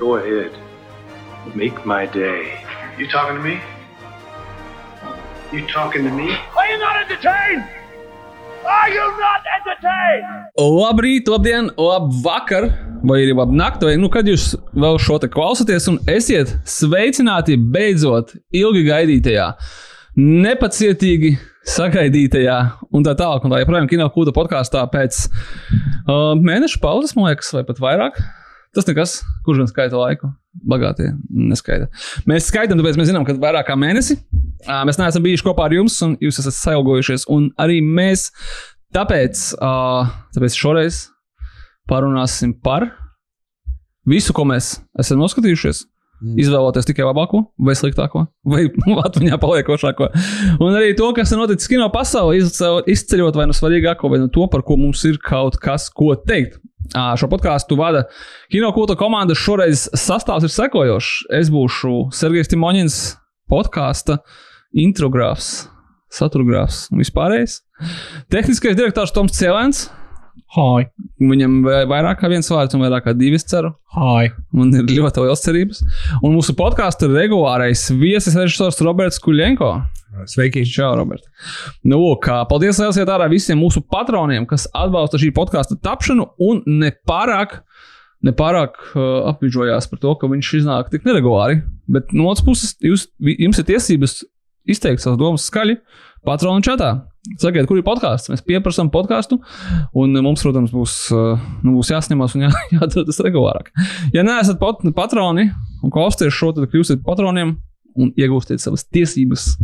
Go ahead. Make my day. You talking to me? You talking to me? Are you not entertained? Are you not entertained? Labrīt, labdien, labvakar, vai arī labnakt, vai nu kad jūs vēl šo te klausāties, un esiet sveicināti beidzot ilgi gaidītajā, nepacietīgi sagaidītajā, un tā tālāk, un tā joprojām kino kūda podkāstā pēc uh, mēneša pauzes, man liekas, vai pat vairāk. Tas nekas, kurš gan skaita laiku. Bagātie neskaita. Mēs skaitām, tāpēc mēs zinām, ka vairāk kā mēnesi mēs neesam bijuši kopā ar jums, un jūs esat sailgojušies. Un arī mēs tāpēc, tāpēc šoreiz parunāsim par visu, ko mēs esam noskatījušies. Mm. Izvēloties tikai labāko, vai sliktāko, vai atmiņā paliekošāko. Un arī to, kas ir noticis kino pasaulē, izceļot vai nu svarīgāko, vai nu to, par ko mums ir kaut kas ko teikt. Šo podkāstu vada Kinokulta komanda. Šoreiz sastāvs ir sekojošs. Es būšu Sergejs Timoņins, podkāsta introgrāfs, saturgrāfs un vispārējais. Tehniskais direktors Toms Cielēns. Hai. Viņam vairāk kā viens vārds, un vairāk kā divi, ceru. Hai. Man ir ļoti liels cerības. Un mūsu podkāstu regulārais viesis režisors Roberts Kuļenko. Sveiki! Čau, Robert! Nu, kā, paldies liels ārā visiem mūsu patroniem, kas atbalsta šī podkāstu tapšanu un nepārāk. Nepārāk uh, apvidžojās par to, ka viņš iznāk tik neregulāri. Bet no otras puses, jūs, jums ir tiesības izteikt savas domas skaļi patronu čatā. Sakiet, kur ir podkāsts? Mēs pieprasām podkāstu, un mums, protams, būs, uh, nu, būs jāsņemas un jā, jāatrodas regulārāk. Ja neesat pat, patroni un klausāties šo, tad kļūsiet patroniem un iegūstiet savas tiesības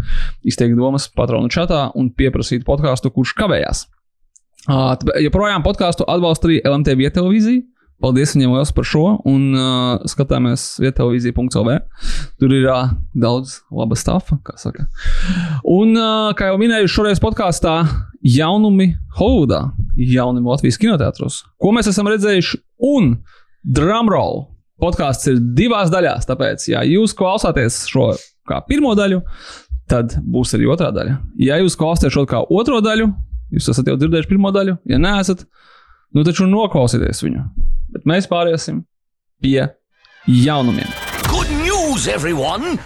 izteikt domas patronu čatā un pieprasīt podkāstu, kurš kavējās. Uh, joprojām podkāstu atbalsta arī LMT vieta televīzija. Paldies viņiem liels par šo, un uh, skatāmies vietelevīzija.cl. Tur ir uh, daudz laba stāfa, kā saka. Un, uh, kā jau minēju, šoreiz podkāstā jaunumi Hollywoodā, jaunumi Latvijas kinoteātros. Ko mēs esam redzējuši? Un drumroll podkāsts ir divās daļās. Tāpēc, ja jūs klausāties šo kā pirmo daļu, tad būs arī otrā daļa. Ja jūs klausāties šo kā otro daļu, jūs esat jau dzirdējuši pirmo daļu. Ja neesat, nu taču noklausieties viņu. Bet mēs pāriesim pie jaunumiem. Good news, everyone!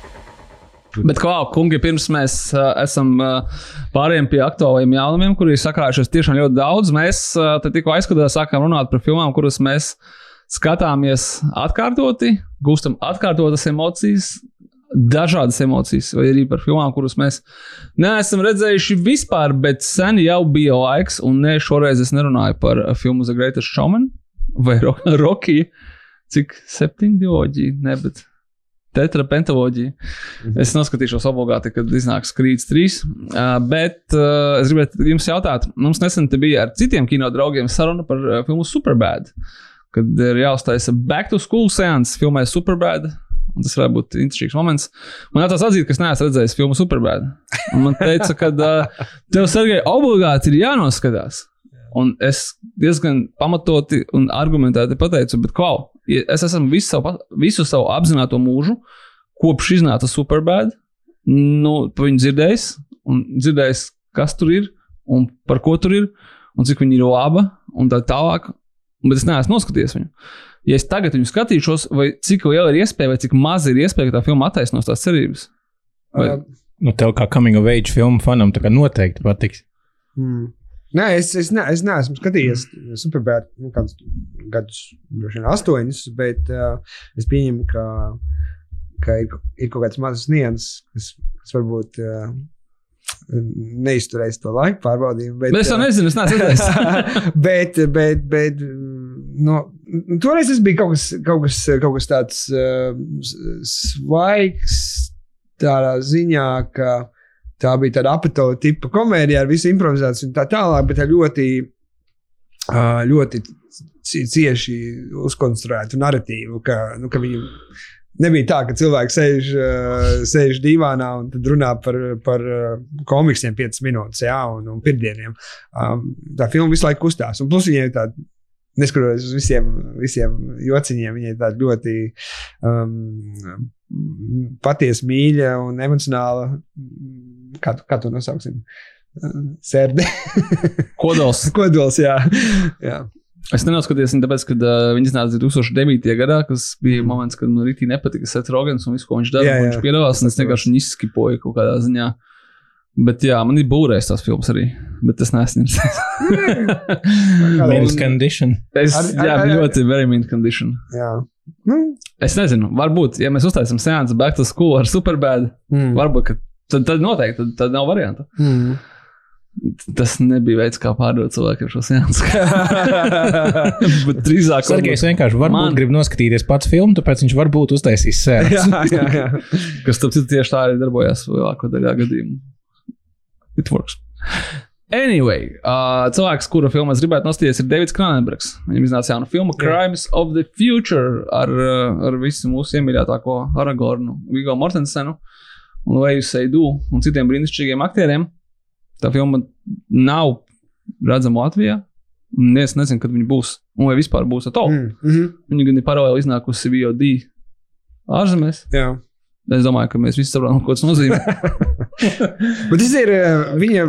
Bet, kā kungi, pirms mēs uh, esam uh, pārējiem pie aktuāliem jaunumiem, kuriem ir sakrājušies tiešām ļoti daudz, mēs uh, tikko aizskatījām, sākām runāt par filmām, kuras mēs skatāmies atkārtoti, gūstam atkārtotas emocijas, dažādas emocijas, vai arī par filmām, kuras mēs neesam redzējuši vispār, bet sen jau bija laiks, un ne šoreiz es nerunāju par filmu The Greatest Showman vai Rocky, cik septiņi diloģija, ne, bet tetra pentaloģija. Mhm. Es noskatīšos obligāti, kad iznāks Krīts 3. Uh, bet uh, es gribētu jums jautāt, mums nesen bija ar citiem kino draugiem saruna par uh, filmu Superbad. Kad ir jāuztaisa Back to School seanss, filmē Superbad. Un tas varētu būt interesants moments. Man jāatcerās atzīt, ka es neesmu redzējis filmu Superbad. Un man teica, ka uh, tev, Sergei, obligāti ir jānoskatās. Un es diezgan pamatoti un argumentēti pateicu, bet klau, es esmu visu savu, visu savu apzināto mūžu, kopš iznāca Superbad, nu, viņu dzirdējis, un dzirdējis, kas tur ir, un par ko tur ir, un cik viņa ir laba, un tā tālāk. Bet es neesmu noskatījies viņu. Ja es tagad viņu skatīšos, vai cik liela ir iespēja, vai cik maz ir iespēja, ka tā filma attaisnos tās cerības? Vai... Uh, nu, tev kā coming of age filmu fanam, tā kā noteikti patiks. Mm. Nē, es, es, ne, es neesmu skatījies Superbad nu, kādus gadus, droši vien astoņus, bet uh, es pieņemu, ka, ka ir, ir kaut kāds mazs nianses, kas, kas varbūt. Uh, Neizturējis to laiku pārbaudījumu. Bet, bet es to nezinu, es neesmu redzējis. bet, bet, bet no, toreiz tas bija kaut kas, kaut kas, kaut kas tāds uh, svaigs, tādā ziņā, ka uh, tā bija tāda apatola tipa komēdija ar visu improvizāciju un tā tālāk, bet ļoti, ļoti cieši uzkonstruētu narratīvu, ka, nu, ka viņi nebija tā, ka cilvēks sēž, sēž divānā un runā par, par komiksiem 5 minūtes, jā, un, un pirmdieniem. Tā filma visu laiku kustās. Un plus viņai tāda neskatoties uz visiem, visiem jociņiem, viņa ir tāda ļoti um, patiesa mīļa un emocionāla kā, kā to nosauksim? Sērde. Kodols. Kodols, jā. jā. Es nenoskatījos viņu, tāpēc, ka uh, viņi iznāca 2009. gadā, kas bija moments, kad man rītī nepatika Sets Rogans un viss, ko viņš jā. Viņš piedalās, un es vienkārši viņu izskipoju kaut kādā ziņā. Bet jā, man ir būrējis tās filmas arī, bet neesmu redzējis. Men's condition. es, Ar- ar- jā, ar- ļoti very mean condition. Jā. Nu, Es nezinu, varbūt, ja mēs uztaisām seansu Back to School ar Superbad, mm. varbūt, ka tad, tad noteikti, tad, tad nav varianta. Mm. Tas nebija veids, kā pārdot cilvēkiem šo seansu. bet drīzāk, Sergejs vienkārši varbūt Man- grib noskatīties pats filmu, tāpēc viņš varbūt uztaisīs sēdi. jā, jā, jā. kas tam tieši tā arī darbojas lielāko daļā gadījumu. It works. Anyway, uh, cilvēks, kura filmā es gribētu nostīties, ir Davids Kronenbergs. Viņam iznāca jauna filma Crimes of the Future ar, ar visu mūsu iemīļotāko Aragornu, Vigo Mortensenu un Leju Seidu un citiem brīnišķīgiem aktieriem. Tā filma nav redzama Latvijā. un Es nezinu, kad viņa būs, un vai vispār būs at all. Mm. Mm. Mm Viņa gan ir paralēli iznākusi VOD ārzemēs. jā. Es domāju, ka mēs visi saprotam, ko tas nozīmē. Bet tas ir uh, viņa.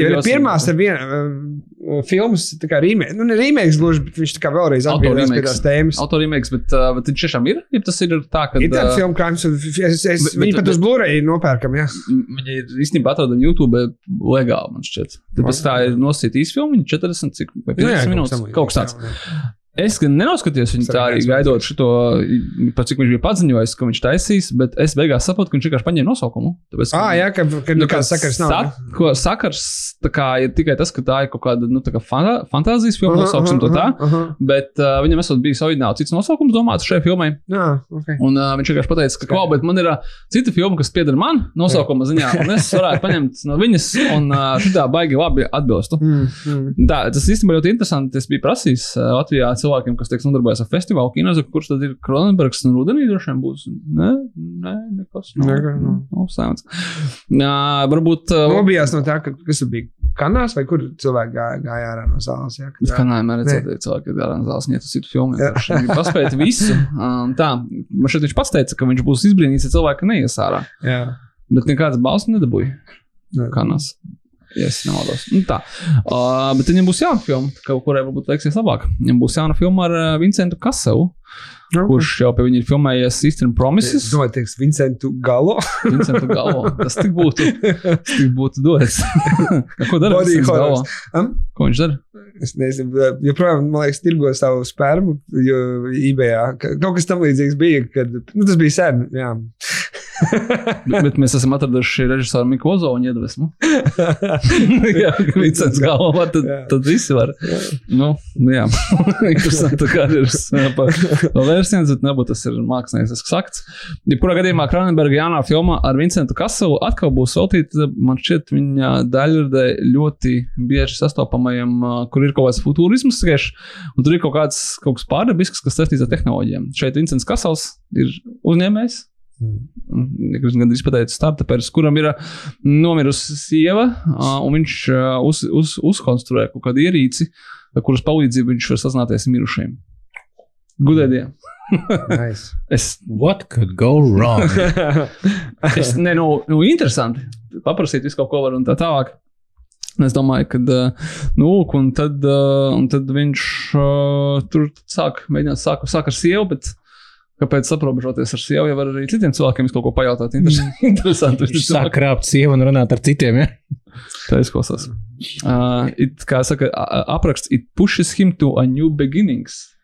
Ir pirmās ar vienu uh, filmas, tā kā rīmēks, nu, ne rīmēks gluži, bet viņš tā kā vēlreiz atgriežas pie tās tēmas. Autorīmēks, bet, uh, bet viņš tiešām ir. Ja tas ir tā, ka Ir tāda uh, filma, kā jums, es, es, Bet- bet- pat uz bet- Blu-ray nopērkam, jā. Viņi ir īstenībā atrodami YouTube legāli, man šķiet. Tāpēc tā ir nosacīta īsta filma, viņa 40 cik, vai 50 minūtes. Kaut kas tāds. Es gan nenoskatījos viņu tā arī gaidot šo, par cik viņš bija paziņojis, ka viņš taisīs, bet es beigās saprotu, ka viņš vienkārši paņēma nosaukumu. Tāpēc, Ah, jā, ka, ka Nu, nekāds sakars nav. Sa, ko, sakars tā kā, ir tikai tas, ka tā ir kaut kāda nu, kā fanta, fantāzijas filma, nosauksim to tā. Aha, Bet uh, viņam esot bijis oriģināli cits nosaukums domāts šai filmai. jā, ok. Un uh, viņš vienkārši pateica, ka, klau, bet man ir uh, cita filma, kas pieder man, nosaukuma ziņā, un es varētu paņemt no viņas, un uh, šitā baigi labi atbilstu. Mm, mm. Tā, tas īstenībā ļoti interesanti. Es biju prasījis uh, Latvijā cilvēkiem, kas tiek nodarbojas ar festivālu kinozaku, kurš tad ir Kronenbergs un Rudenī droši vien būs. Nē, nē, nekas. Nav, Nekas, nav. nav sēmts. Uh, varbūt. Uh, Nobijās no tā, ka kas bija kanās, vai kur cilvēki gāja, gāja ārā no zāles. Jā, Es kā nevienmēr redzēju, ka cilvēki ir garām zāles, iet uz citu filmu. Viņš paspēt visu. Um, tā, man šeit viņš pats teica, ka viņš būs izbrīnīts, ja cilvēki neies ārā. jā. Bet nekādas balss nedabūja. Nē. Ja es nemaldos. Nu, tā. Uh, bet viņam būs jauna filma, kaut kurai varbūt veiksies labāk. Viņam būs jauna filma ar uh, Vincentu Kaselu, Nu, kurš jau pie viņa ir filmējies Eastern Promises. Es domāju, teiks, Vincentu Galo. Vincentu galvo. Tas tik būtu, tas tik būtu dots. Ko dara galvo? horrors. Am? Ko viņš dara? Es nezinu, joprojām, man liekas, tirgo savu spermu, jo eBayā ka- kaut kas tam līdzīgs bija, kad nu, tas bija sen. Jā. Bet, bet mēs esam atraduši režisoru Miku Ozoņu iedvesmu. jā, Vincents galvo, var, tad, Jā. tad visi var. Nu, nu jā, interesanti, kā ir versiens, bet nebūtu tas ir mākslinieks sakts. Jebkurā gadījumā Kronenberga jaunā filmā ar Vincentu Kaselu atkal būs veltīta, man šķiet, viņa daļradē ļoti bieži sastopamajam, kur ir kaut kāds futurisms tieši, un tur ir kaut kāds, kaut kas pārdabisks, kas saistīts ar tehnoloģijām. Šeit Vincents Kasels ir uzņēmējs. Viņš gandrīz pateica, startups, kuram ir uh, nomirusi sieva, uh, un viņš uh, uz, uz, uzkonstruē kaut kādu ierīci, kuras palīdzību viņš var sazināties ar mirušajiem. Gudēdien. nice. Es, What could go wrong? es ne, nu, nu, interesanti. Paprasīt visu kaut ko var un tā tālāk. Es domāju, ka, nu, un tad, uh, un tad viņš uh, tur sāk mēģināt sāk, sāk ar sievu, bet kāpēc aprobežoties ar sievu, ja var arī citiem cilvēkiem kaut ko pajautāt? Interesanti. interesanti Viņš sāk krāpt sievu un runāt ar citiem. Ja? Tā izklausās. Uh, it, kā saka, apraksts, it pushes him to a new beginnings.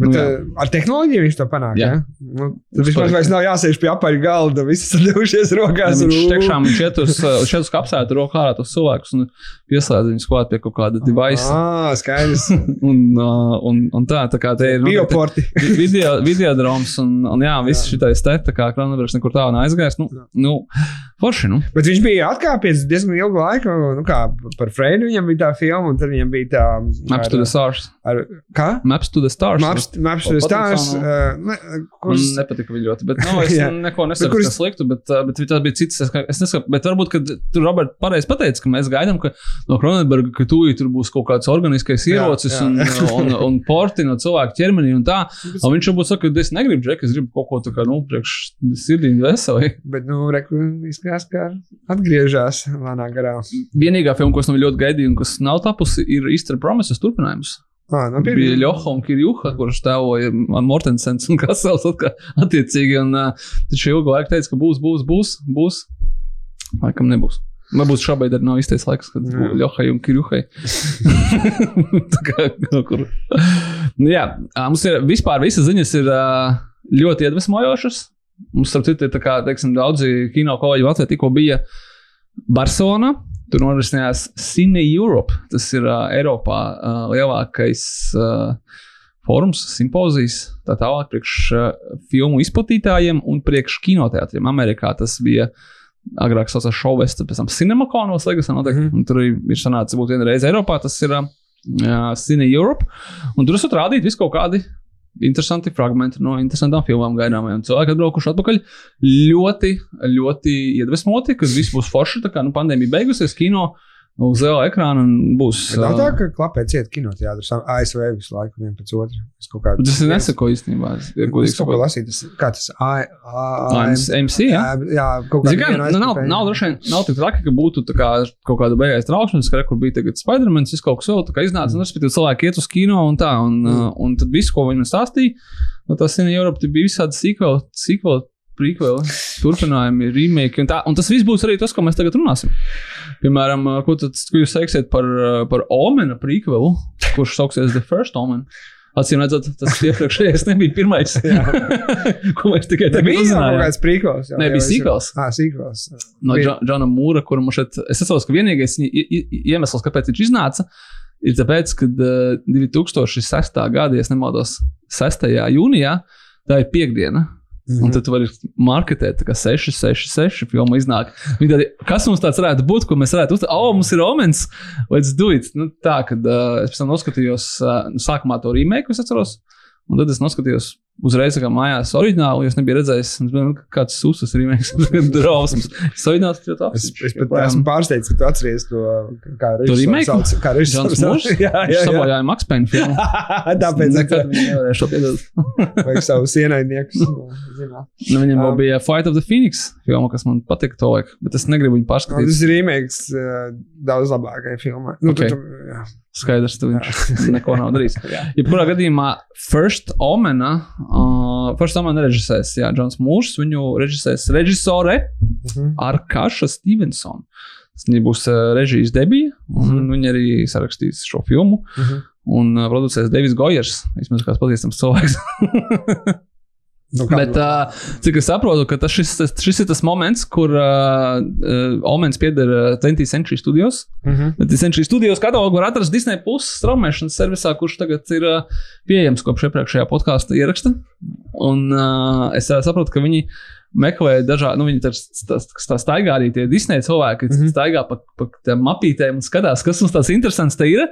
Bet Nu, uh, ar tehnoloģiju viņš to panāk. Jā. Nu, tad vispār vairs nav jāsēž pie apaļa galda, visi sadevušies Ja rokās. viņš un- tiešām viņš iet uz, viņš iet uz kapsētu, rokā ārā tos cilvēkus un pieslēdz viņus klāt pie kaut kāda device. Ah, skaidrs. Un, uh, un, un tā, tā kā te ir nu, Bioporti. vi- video, videodroms un, un jā, viss šitais te, tā kā Kronenbergs nekur tālu neaizgājis. Nu, nu, forši, nu. Bet viņš bija atkāpies diezgan ilgu laiku. Nu, kā par Freidu viņam bija tā filma, un tad viņam bija tā. Maps to the stars. ar, kā? Maps to the stars. Maps, maps to the Stars. savu- Uh, ne, Man kurš, nepatika viņa ļoti, bet nu, es Jā. neko nesaku, kurš- kas sliktu, bet, uh, bet tas bija cits. Es, es nesaku, bet varbūt, ka tur Roberts pareizi pateica, ka mēs gaidām, ka no Kronenberga, ka tūlīt tur būs kaut kāds organiskais Jā, ierocis jā. un, un, un porti no cilvēka ķermenī un tā. Un viņš varbūt saka, ka es negribu džeku, es gribu kaut ko tā kā, nu, priekš sirdīgi veseli. bet, nu, reku, izskatās, ka atgriežas lēnā garā. Vienīgā filma, ko es nu ļoti gaidīju un kas nav tapusi, ir Easter Promises turpinājums. Ah, no, Bija pirmie. Ļoha un Kirjuha, kurš tēvoja Mortensens un Kasels attiecīgi. Un uh, taču ilgu laiku teica, ka būs, būs, būs, būs. Laikam nebūs. Varbūt šobrīd arī nav īstais laiks, kad Jā. Ļohai un Kirjuhai. Tā kā kaut kur. Nu, jā, mums ir vispār visas ziņas ir ā, ļoti iedvesmojošas. Mums, starp citu, ir kā, teiksim, daudzi kino kolēģi Latvijā tikko bija Barcelona. Tur norisinājās Cine Europe. Tas ir uh, Eiropā uh, lielākais uh, fórums, simpozijas, tā tālāk, priekš uh, filmu izplatītājiem un priekš kinoteātriem. Amerikā tas bija agrāk saucās Showvest, pēc tam Cinemakonos, liekas, noteikti. Mm. Tur ir sanācis būt vienreiz Eiropā, tas ir uh, Cine Europe. Un tur esat rādīt visu kaut kādi interesanti fragmenti no interesantām filmām gaidāmajām. Cilvēki atbraukuši atpakaļ ļoti, ļoti iedvesmoti, ka viss būs forši. Tā kā nu, pandēmija beigusies, kino uz liela ekrāna un būs. Bet Nav tā, ka klapē ciet kinoteātris ASV visu laiku vien pēc otra. Es kaut kādu. Tas ir nesako īstenībā. es- Es kaut ko lasīju, tas kā tas A- A- Ā, AM MC, jā. Jā, kaut kā kā, nu, nav, nav, droši vien, nav tik traki, ka būtu tā kā, kaut kāda beigās traukšanas, ka re, kur bija tagad Spidermans, viss kaut kas vēl tā kā iznāca. Un, respektīvi, cilvēki iet uz kino un tā. Un, Mm. un tad viss, ko viņi man stāstīja, no tas ir Eiropā, bija visādi sequel, sequel prequeli, turpinājumi, remake. Un, tā, un tas viss būs arī tas, ko mēs tagad runāsim. Piemēram, ko, tad, ko jūs teiksiet par, par Omena prequelu, kurš sauksies The First Omen? Acīm redzot, tas iepriekšējais nebija pirmais. ko mēs tikai tagad Bija jau kaut kāds prīkos. Nē, bija sequels. Ah, sīkos. no Džona Mūra, kuram šeit, es atceros, ka vienīgais iemesls, kāpēc viņš iznāca, ir tas, ka uh, 2006. gada, ja nemaldos, 6. jūnijā, tā ir piekdiena. Mhm. Un tad tu vari marketēt, kā 6, 6, 6 filmu iznāk. Tādi, kas mums tāds varētu būt, ko mēs varētu uzteikt? O, mums ir omens, let's do it. Nu, tā, kad uh, es pēc tam noskatījos uh, sākumā to remake, es atceros. Un tad es noskatījos uzreiz kā mājās oriģinālu, jo es nebiju redzējis, nu, kāds sūsas remakes, drausmas. Es oriģināls ļoti Es, es pat esmu pārsteigts, ka tu atceries to, kā režisors. Kā režisors. Jā, jā, jā. sabojāja Max Payne filmu. Tāpēc nekad viņi nevarēja šo piedot. vajag savus ienaidniekus. zināt. Nu, viņam vēl Um, bija Fight of the Phoenix filma, kas man patika to laiku, bet es negribu viņu Nu, pārskatīt. Tas ir uh, daudz labākai filmai. Nu, Ok. okay. tu, tu, jā. Skaidrs, ka viņš neko nav darījis. Jebkurā gadījumā First Omena, uh, First Omena režisēs, Jā, Džons Mūrs, viņu režisēs režisore Mhm. Arkaša Stevensona. Viņa būs uh, režijas debija, un Mhm. viņa arī sarakstīs šo filmu. Mhm. Un uh, producēs Devis Gojers, vismaz kāds pazīstams cilvēks. Nu, Bet, uh, cik es saprotu, ka tas, šis, tas- šis ir tas moments, kur uh, uh, Omens pieder uh, 20th Century Studios. Mhm. Bet Century Studios katalogu var atrast Disney Plus straumēšanas servisā, kurš tagad ir uh, pieejams kopš iepriekšējā podkāstu ieraksta. Un uh, es uh, saprotu, ka viņi meklē dažādi, nu, viņi tā staigā arī tie Disney cilvēki, kas mm. -hmm. staigā pa, pa tām mapītēm un skatās, kas mums tāds interesants te ir.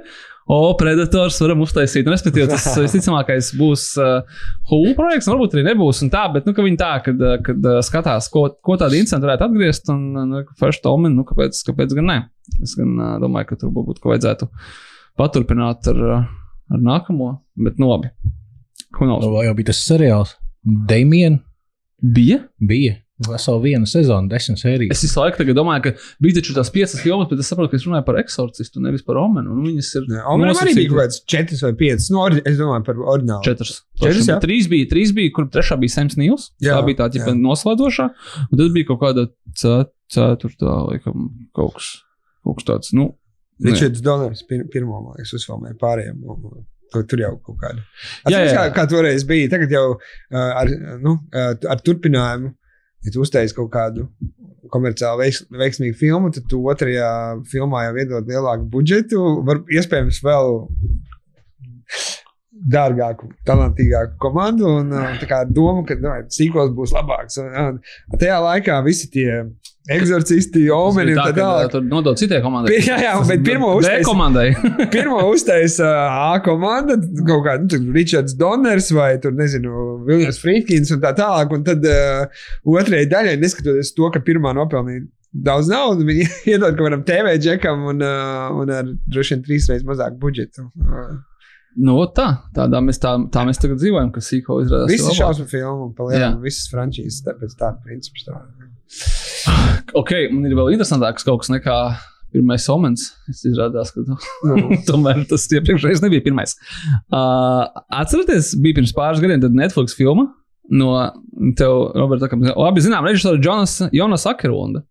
O, Predators varam uztaisīt. Un, respektīvi, tas visticamākais būs uh, Hulu projekts, un varbūt arī nebūs. un Tā, bet nu, viņi tā, kad, uh, kad uh, skatās, ko, ko tādu interesantu varētu atgriezt, un nu, First Omen, nu, kāpēc, kāpēc gan ne? Es gan uh, domāju, ka tur būtu ko vajadzētu paturpināt ar, ar nākamo, bet nu labi. Ko nav? Nu, Vai jau bija tas seriāls? Damien Bija? bija vesela viena sezona, desmit sērijas. Es visu laiku tagad domāju, ka bija taču tās piecas filmas, bet es saprotu, ka es runāju par eksorcistu, nevis par Omenu. Un viņas ir Jā, Omeram arī bija kaut kāds četras vai piecas. Nu, ori- es domāju par oriģinālu. Četras. Četras, jā. Trīs bija, trīs bija, kur trešā bija Sams Nīls. Jā, Tā bija tā ķipa jā. noslēdzošā. Un tad bija kaut kāda ce- ceturtā, laikam, kaut kas, kaut kas tāds. Nu, ne. Ričards Donors pir, pirmo, man liekas, uzfilmēja pārējiem. un Tur, tur jau kaut kāda. Jā, Atceries, jā, kā, jā. kā toreiz bija. Tagad jau uh, ar, nu, uh, ar turpinājumu, ja tu uztaisīji kaut kādu komerciāli veiks, veiksmīgu filmu, tad tu otrajā filmā jau iedod lielāku budžetu. Var, iespējams, vēl dārgāku, talantīgāku komandu. Un, uh, tā kā ar domu, ka nu, sīkos būs labāks. Un, un tajā laikā visi tie eksorcisti, Tas omeni un tā tālāk. Tur nodod citai komandai. Pi- jā, jā, bet pirmo uztaisīja- komandai. Pirmā uztaisīja A komanda, kaut kāda nu, Ričards Doners vai tur, nezinu, Viljams Frīdkins un tā tālāk. Un tad uh, otrajai daļai, neskatoties to, ka pirmā nopelnīja daudz naudas, viņi iedod kaut kādam TV džekam un, uh, un ar droši vien trīs reizes mazāku budžetu. Uh, Nu, tā, tādā mēs, tā, tā mēs tagad dzīvojam, ka sīko izrādās. Visi šausmu filmu, palielinām, Jā. visas frančīzes, tāpēc tāda princips tā. Ok, man ir vēl interesantāks kaut kas nekā pirmais omens. Es izrādās, ka nu, tomēr tas iepriekšējais nebija pirmais. Uh, atcerieties, bija pirms pāris gadiem Netflix filma no tev, Roberta, kā labi zinām, režisora Jonas, Jonas Akerlunda,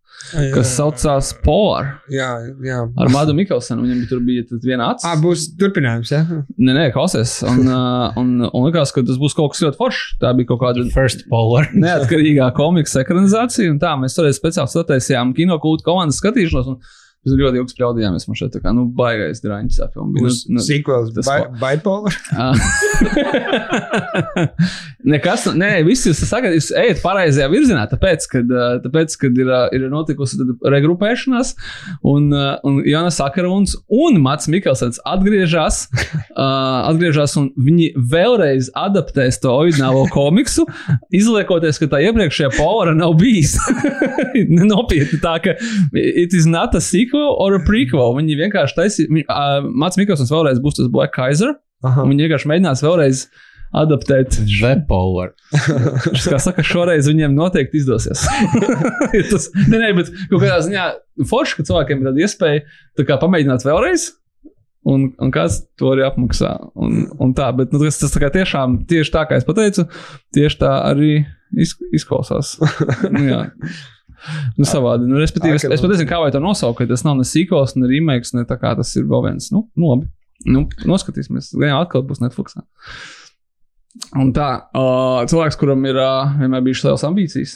kas saucās Polar Jā, jā. ar Madu Mikkelsenu. Viņam tur bija tad viena acis. Ah, būs turpinājums, jā. Nē, nē, klausies. Un, un, un likās, ka tas būs kaut kas ļoti foršs. Tā bija kaut kāda First Polar. neatkarīgā komiksa ekranizācija. Un tā mēs toreiz speciāli sataisījām kinokūtu komandas skatīšanos. un Mēs ļoti ilgi spļaudījāmies. Man šeit tā kā nu, baigais drāņķis. Būs Nu, nu, sequels, tas bi- bipolar. Nekas, nu- nē, viss jūs sakat, jūs ejat pareizajā virzienā, tāpēc, kad, tāpēc, kad ir, ir notikusi regrupēšanās, un, un Jonas Akaruns un Mats Mikelsens atgriežas, atgriežas, un viņi vēlreiz adaptēs to oriģinālo komiksu, izliekoties, ka tā iepriekšējā povara nav bijis. Nopietni tā, ka it is not a sequel or a prequel. Viņi vienkārši taisīja, uh, Mats Mikelsens vēlreiz būs tas Black Kaiser. Aha. Un Viņi vienkārši mēģinās vēlreiz adaptēt. Es kā saka, šoreiz viņiem noteikti izdosies. Tas, nē, nē, bet kaut kādā ziņā forši, ka cilvēkiem ir tāda iespēja tā kā, pamēģināt vēlreiz. Un, un kāds to arī apmaksā. Un, un tā, bet nu, tas, tas tā tiešām tieši tā, kā es pateicu, tieši tā arī iz, izklausās. nu, jā. Nu, savādi. Nu, respektīvi, es, es pat nezinu, kā vai to nosaukt, tas nav ne sīkos, ne remakes, ne tā kā tas ir vēl viens. Nu, nu labi. Nu, noskatīsimies. Gan jau atkal būs Netflix. Un tā, uh, cilvēks, kuram ir uh, vienmēr bijušas lielas ambīcijas,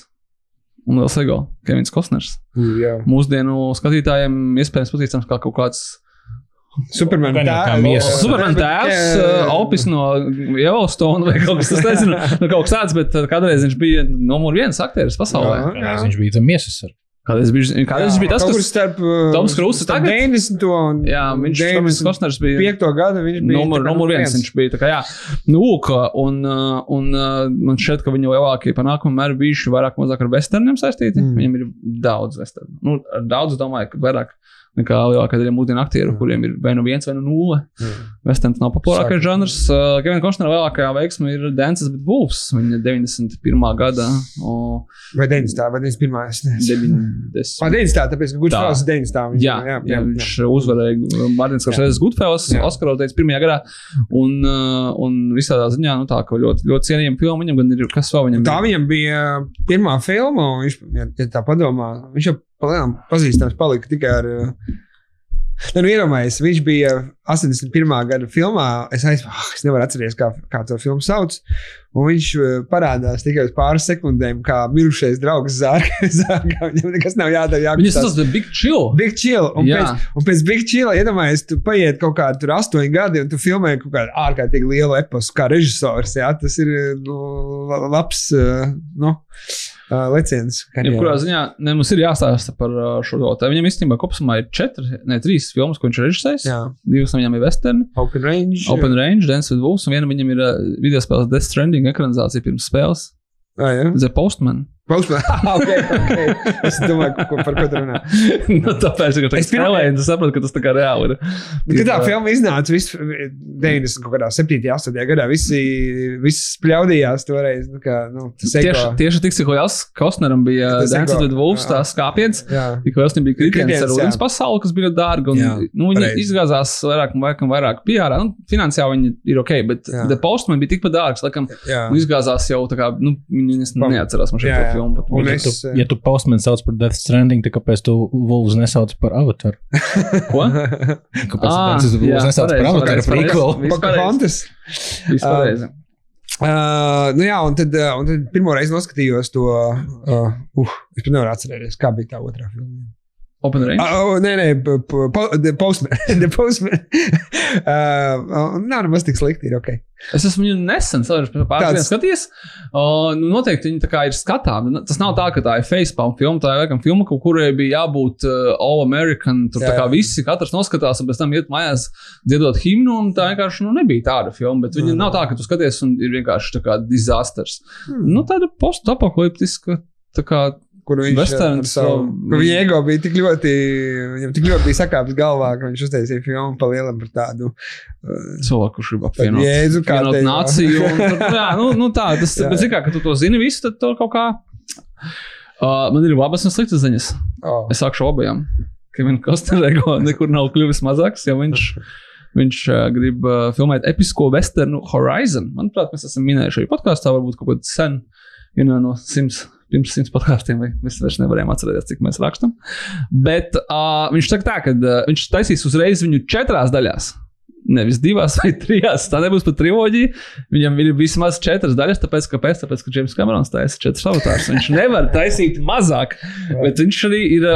un liels ego, Kevins Kostners. Jā. Mūsdienu skatītājiem iespējams pazīstams kā kaut kāds Superman Gan jau kā tēvs. miesas. Superman tēvs, Opis no Yellowstone vai kaut kas tāds, nezinu, nu, kaut kas tāds, bet kādreiz viņš bija numur viens aktieris pasaulē. Jā. Kādreiz viņš bija miesas ar Kādreiz bija, kādreiz viņš bija tas, kas. starp uh, Toms Cruise starp tagad? 90. un Jā, viņš Kevins Kostners bija. 5. gada viņš bija Numur, numur viens viņš bija. tā Kā, jā, nu, lūk, un, uh, un uh, man šķiet, ka viņa lielākie panākumi vienmēr bijuši vairāk vai mazāk ar westerniem saistīti. Mm. Viņam ir daudz westernu. Nu, daudz, domāju, ka vairāk nekā lielākā daļa mūsdienu aktieru, Mm. kuriem ir vai nu viens, vai nu nulle. Mm. Westerns nav populārākais žanrs. Uh, Kevina Kostnera lielākā veiksme ir Dances with Wolves. Viņa 91. gada. O, Vai 90. vai 91. 90. Vai 90. tāpēc, ka Good Tā. Fellas 90. viņš- Jā, jā, jā, viņš uzvarēja Mārtiņas Korsēzes Goodfellas, Jā. Oskaru teica pirmajā gadā. Un, uh, un visādā ziņā, nu tā, ka ļoti, ļoti cienījama filma viņam, gan ir kas vēl viņam. Tā ir. viņam bija pirmā filma, un viņš, ja, ja tā padomā, viņš jau palielam pazīstams palika tikai ar. uh, Nu, nu iedomājieties, viņš bija 81. gada filmā. Es aizmirsu, oh, es nevaru atcerēties, kā, kā to filmu sauc. Viņš uh, parādās tikai uz pāris sekundēm, kā mirušais draugs zārkā. Viņam nekas nav jādara. Viņas jākustās. tas ir Big Chill. Big chill. Un Jā. pēc, un pēc Big chill, iedomājieties, tu paiet kaut kādi tur astoņi gadi, un tu filmē kaut kādu ārkārtīgi lielu eposu, kā režisors. Jā, tas ir nu, la- labs nu, uh, leciens. Jebkurā ziņā ne, mums ir jāstāsta par uh, šo ļoti. Viņam īstenībā kopumā ir četri, ne trīs filmas, ko viņš ir režisējis. Jā, Divas no viņām ir Western, Open Range. Open Range, Dance with Wolves, un viena viņam ir uh, video spēles Death Stranding ekranizācija pirms spēles. Ah, The Postman. Postman. Ah, okay, okay. Es domāju, ko, par ko tu runā. nu, tāpēc, ka tas Es pirmo- spēlēju, un tu saproti, ka tas tā kā reāli ir. Kad tā filma iznāca, viss 90. kaut kādā 7. un 8. gadā, visi, visi spļaudījās toreiz. Nu, kā, nu, Tieši, tieši tik, cik liels Kostneram bija Dance with Wolves, jā. tās kāpiens. Jā. Tik liels viņam bija kritiens ar ūdens pasauli, kas bija dārga. Un, Jā, nu, viņi pareizi. izgāzās vairāk un vairāk, un vairāk PR. Nu, finansiāli viņi ir ok, bet. The Postman bija tikpat dārgs. Laikam, nu, izgāzās jau tā kā, nu, viņi es neatcerās man šo Bet- Un Ja es- tu, ja tu postman sauc par Death Stranding, tad kāpēc tu Wolves nesauc par Avatar? Ko? Kāpēc Ah, tu Wolves nesauc par pareizi, Avatar pareizi, pareizi. prequel? Pocahontas. Viss pareizi. Uh, nu jā, un tad, uh, un tad pirmo reizi noskatījos to. Uh, uh, es pat nevaru atcerēties, kā bija tā otrā filma. Open Range. Uh, oh, nē, nē, po, po, The Postman. the postman. uh, nav nemaz tik slikti. Ir, okay. Es esmu viņu nesen, dienās skatījies. Uh, nu, noteikti viņi tā kā ir skatāmi. Tas nav tā, ka tā ir facepalm filma. Tā ir laikam filma, kurai bija jābūt uh, All American. Tur Jā, tā kā jā. visi, katrs noskatās, un pēc tam iet mājās dziedot himnu. un Tā vienkārši nu, nebija tāda filma. Bet viņa Mhm. nav tā, ka tu skaties un ir vienkārši tā kā disasters. Hmm. Nu, tāda postapokaliptiska. Tā kā Kur viņš Westerns, ar savu, uh, kur viņa ego bija tik ļoti, viņam tik ļoti bija sakāpis galvā, ka viņš uztaisīja filmu pa lielam par tādu uh, cilvēku, kurš grib tādu apvienot. jēdzu, kā te- nāciju. un Tur, jā, nu, nu tā, tas Jā. Bet, zini kā, ka tu to zini, visu, tad tur kaut kā. Uh, man ir labas un sliktas ziņas. Oh. Es sākšu obajām. Kevina Kostnera ego nekur nav kļuvis mazāks, jo viņš, viņš uh, grib uh, filmēt episko westernu Horizon. Manuprāt, mēs esam minējuši arī podkāstā, varbūt kaut kādā sen, know, no simts. Pirms simts podkāstiem, vai mēs vairs nevarējām atcerēties, cik mēs rakstām. Bet uh, viņš saka, tā, ka uh, viņš taisīs uzreiz viņu četrās daļās. Nevis divās vai trijās. Tā nebūs pat triloģija. Viņam ir vismaz četras daļas, tāpēc, kāpēc? Tāpēc, ka Džeims Kamerons taisa četras avatārus. Viņš nevar taisīt mazāk, bet viņš arī ir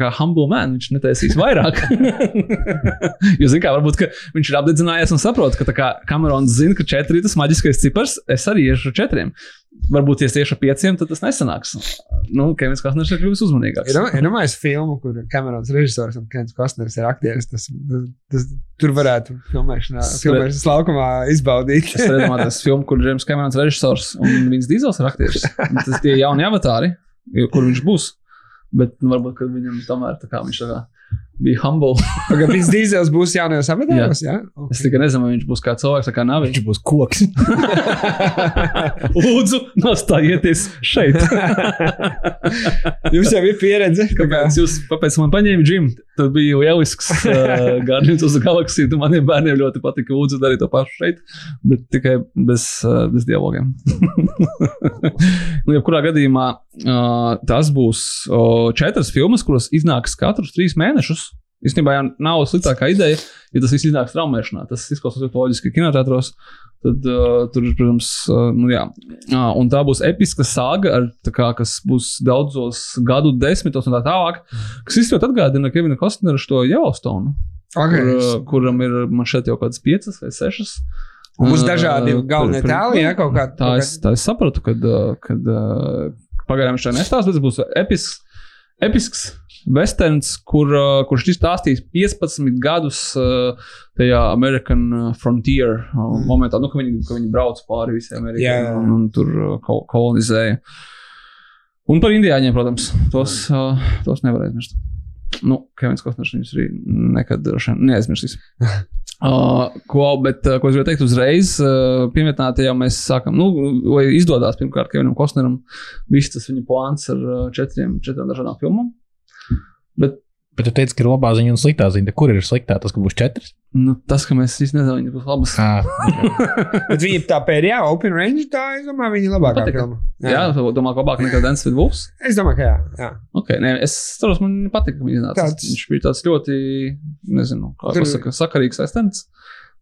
kā humble man. Viņš netaisīs vairāk. jo, zināmā mērā, varbūt viņš ir apdedzinājies un saprot, ka Kamerons zina, ka četri ir tas maģiskais cipars, es arī iešu ar četriem. Varbūt, tieši ar pieciem, tad tas nesanāks. Nu, Kevins Kostners ir kļuvis uzmanīgāks. Ir domājis filmu, kur Kamerons režisors un Kevins Kostners ir aktieris. Tas, tas, tur varētu filmēšanā, filmēšanas laukumā izbaudīt. Es domāju, tas filmu, kur Džeims Kamerons režisors un Vins Dīzels ir aktieris. Tas tie jauni avatāri, kur viņš būs. Bet nu, varbūt, ka viņam tomēr tā kā viņš tā kā bija humble. Pagaidām, Vins Dīzels būs jaunajos avatāros, jā? Es tikai nezinu, vai viņš būs kā cilvēks, kā nav viņš. Viņš būs koks. Lūdzu, nostājieties šeit. Jums jau ir pieredze. kā- Kāpēc jūs kāpēc man paņēma džimu? Tas bija lielisks uh, Guardians of the Galaxy. Tu maniem bērniem ļoti patika. Lūdzu, darīt to pašu šeit, bet tikai bez, uh, bez dialogiem. nu, jebkurā gadījumā uh, tas būs uh, četras filmas, kuras iznāks katrus trīs mēnešus. Īstenībā jau nav sliktākā ideja, ja tas viss iznāks traumēšanā. Tas izklausās ļoti loģiski kinoteātros. Tad uh, tur ir, protams, uh, nu, jā. Uh, un tā būs episka sāga, ar, kā, kas būs daudzos gadu desmitos un tā tālāk. Kas izsaka atgādina Kevina Kostnera šo Yellowstone, Okay. kur, uh, kuram ir man šeit jau kādas piecas vai sešas. Un būs dažādi galvenie tēli, jā, kaut kā Tā es, tā es sapratu, kad, uh, kad uh, pagaidām viņš tā nestāsta, bet tas būs episks, episks westerns, kur, uh, kurš izstāstīs 15 gadus uh, tajā American uh, Frontier Mm. momentā, nu, ka viņi, ka viņi brauc pāri visai Amerikai jā. un, un tur kol kolonizēja. Un par indiāņiem, protams, tos, tos nevar aizmirst. Nu, Kevins Kostners viņus arī nekad neaizmirsīs. Uh, ko, bet, uh, ko es gribēju teikt uzreiz, uh, pieminētā jau mēs sākam, nu, lai izdodas pirmkārt Kevinam Kostneram, viss tas viņa plāns ar uh, četriem, četrām dažādām filmām. Bet Bet tu teici, ka ir labā ziņa un sliktā ziņa. Kur ir sliktā? Tas, ka būs četras. Nu, tas, ka mēs īstenībā nezinām, viņas būs labas. Ah, Bet viņi tā pēdējā Open Range, tā, es domāju, viņa ir labākā filma. Jā, jā domāju, ka labāk nekā Dance with Wolves. Es domāju, ka jā. jā. Okay, nē, es saprotu, man patīk, ka viņš iznāca. Tāds- Viņš bija tāds ļoti, nezinu, kā Tur- pasaka, sakarīgs aiztens.